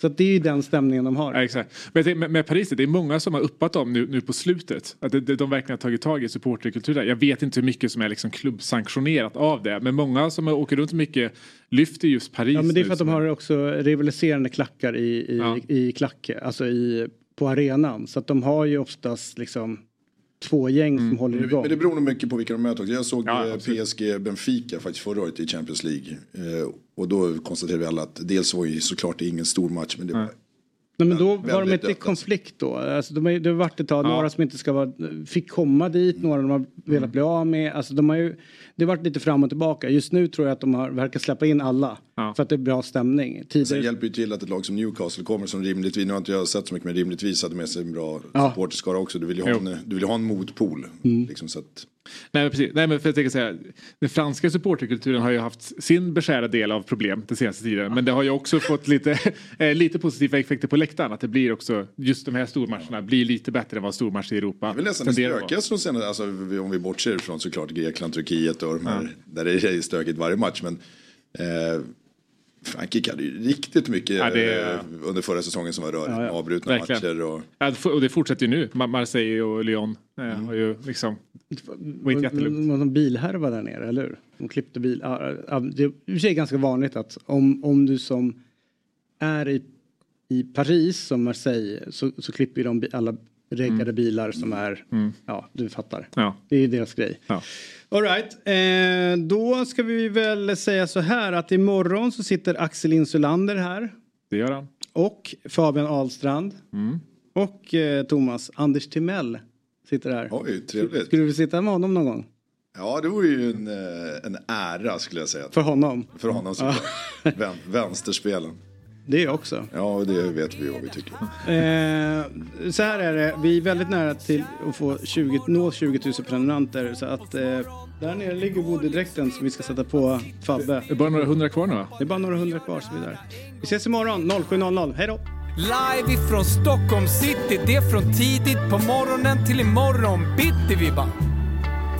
S1: Så det är ju den stämningen de har.
S2: Ja, exakt. Men tänker, med, med Paris, det är många som har uppat dem nu, nu på slutet. Att det, det, de verkligen har tagit tag i supporterkulturen. Jag vet inte hur mycket som är liksom klubbsanktionerat av det. Men många som åker runt mycket lyfter just Paris
S1: Ja men det är för att de har också rivaliserande klackar i, i,
S2: Ja.
S1: i klack, alltså i, på arenan. Så att de har ju oftast liksom två gäng
S2: Mm.
S1: som håller igång.
S5: men det beror nog mycket på vilka de möter. Jag såg
S1: Ja,
S5: eh, PSG Benfica faktiskt förra året i Champions League. Eh, och då konstaterade vi alla att dels var ju såklart ingen stor match men det var
S1: Nej, men då var de inte i konflikt då. Alltså, de har, det har varit ett tag,
S5: Ja.
S1: några som inte ska vara, fick komma dit, några de har velat bli av med. Alltså, de har ju, det har varit lite fram och tillbaka. Just nu tror jag att de har, verkar släppa in alla. För att det är bra stämning.
S5: Sen
S1: Tidigare,
S5: hjälper ju till att ett lag som Newcastle kommer som rimligtvis, nu har inte jag sett så mycket men rimligtvis hade med sig en bra
S1: Ja.
S5: supporterskara också. Du vill ju ha en, du vill ha en motpol.
S1: Mm.
S5: Liksom, så att,
S2: Nej men precis, nej men för jag tänker säga, den franska supporterkulturen har ju haft sin beskärda del av problem den senaste tiden. Men det har ju också fått lite, eh, lite positiva effekter på läktaren. Att det blir också, just de här stormatcherna blir lite bättre än vad stormatcher i Europa
S5: det är väl nästan det stökigaste från senaste, alltså, om vi bortser från såklart Grekland, Turkiet och de här, där det är stökigt varje match. Men eh, Frankrike hade ju riktigt mycket
S2: Ja, det-
S5: eh, under förra säsongen som var rörigt.
S2: Ja, ja.
S5: Avbrutna
S2: Verkligen.
S5: matcher och...
S2: Ja, det och det fortsätter ju nu. Ma- Marseille och Lyon eh, har ju liksom... var inte jättelugnt.
S1: det var någon bilhärva där nere, eller hur? De klippte bil. Det är i och för sig ganska vanligt att om, om du som är i, i Paris som Marseille så, så klipper ju de alla reggade
S2: Mm.
S1: bilar som är,
S2: Mm.
S1: ja du fattar.
S2: Ja.
S1: Det är ju deras grej.
S2: Ja.
S1: All right. eh, då ska vi väl säga så här att imorgon så sitter Axel Insulander här.
S2: Det gör han.
S1: Och Fabian Ahlstrand.
S2: Mm.
S1: Och eh, Thomas Anders Timell sitter här.
S5: Oj, trevligt.
S1: Skulle du sitta med honom någon gång?
S5: Ja, det vore ju en, eh, en ära skulle jag säga.
S1: För honom?
S5: För honom såklart. Vän, vänsterspelen.
S1: Det är jag också.
S5: Ja, det vet vi vad vi tycker.
S1: Eh, så här är det, vi är väldigt nära till att få 20, nå 20 000 prenumeranter. Så att eh, där nere ligger bodydräkten som vi ska sätta på Fabbe.
S2: Det är bara några hundra kvar nu va?
S1: Det är bara några hundra kvar så vidare. Vi ses imorgon 07.00. Hej då!
S4: Live ifrån Stockholm city, det är från tidigt på morgonen till imorgon bitti vi bara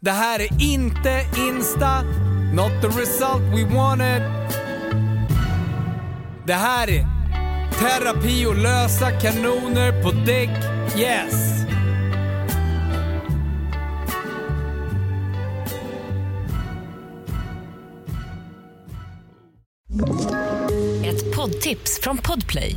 S4: Det här är inte Insta, not the result we wanted. Det här är terapi och lösa kanoner på däck, yes.
S14: Ett poddtips från Podplay.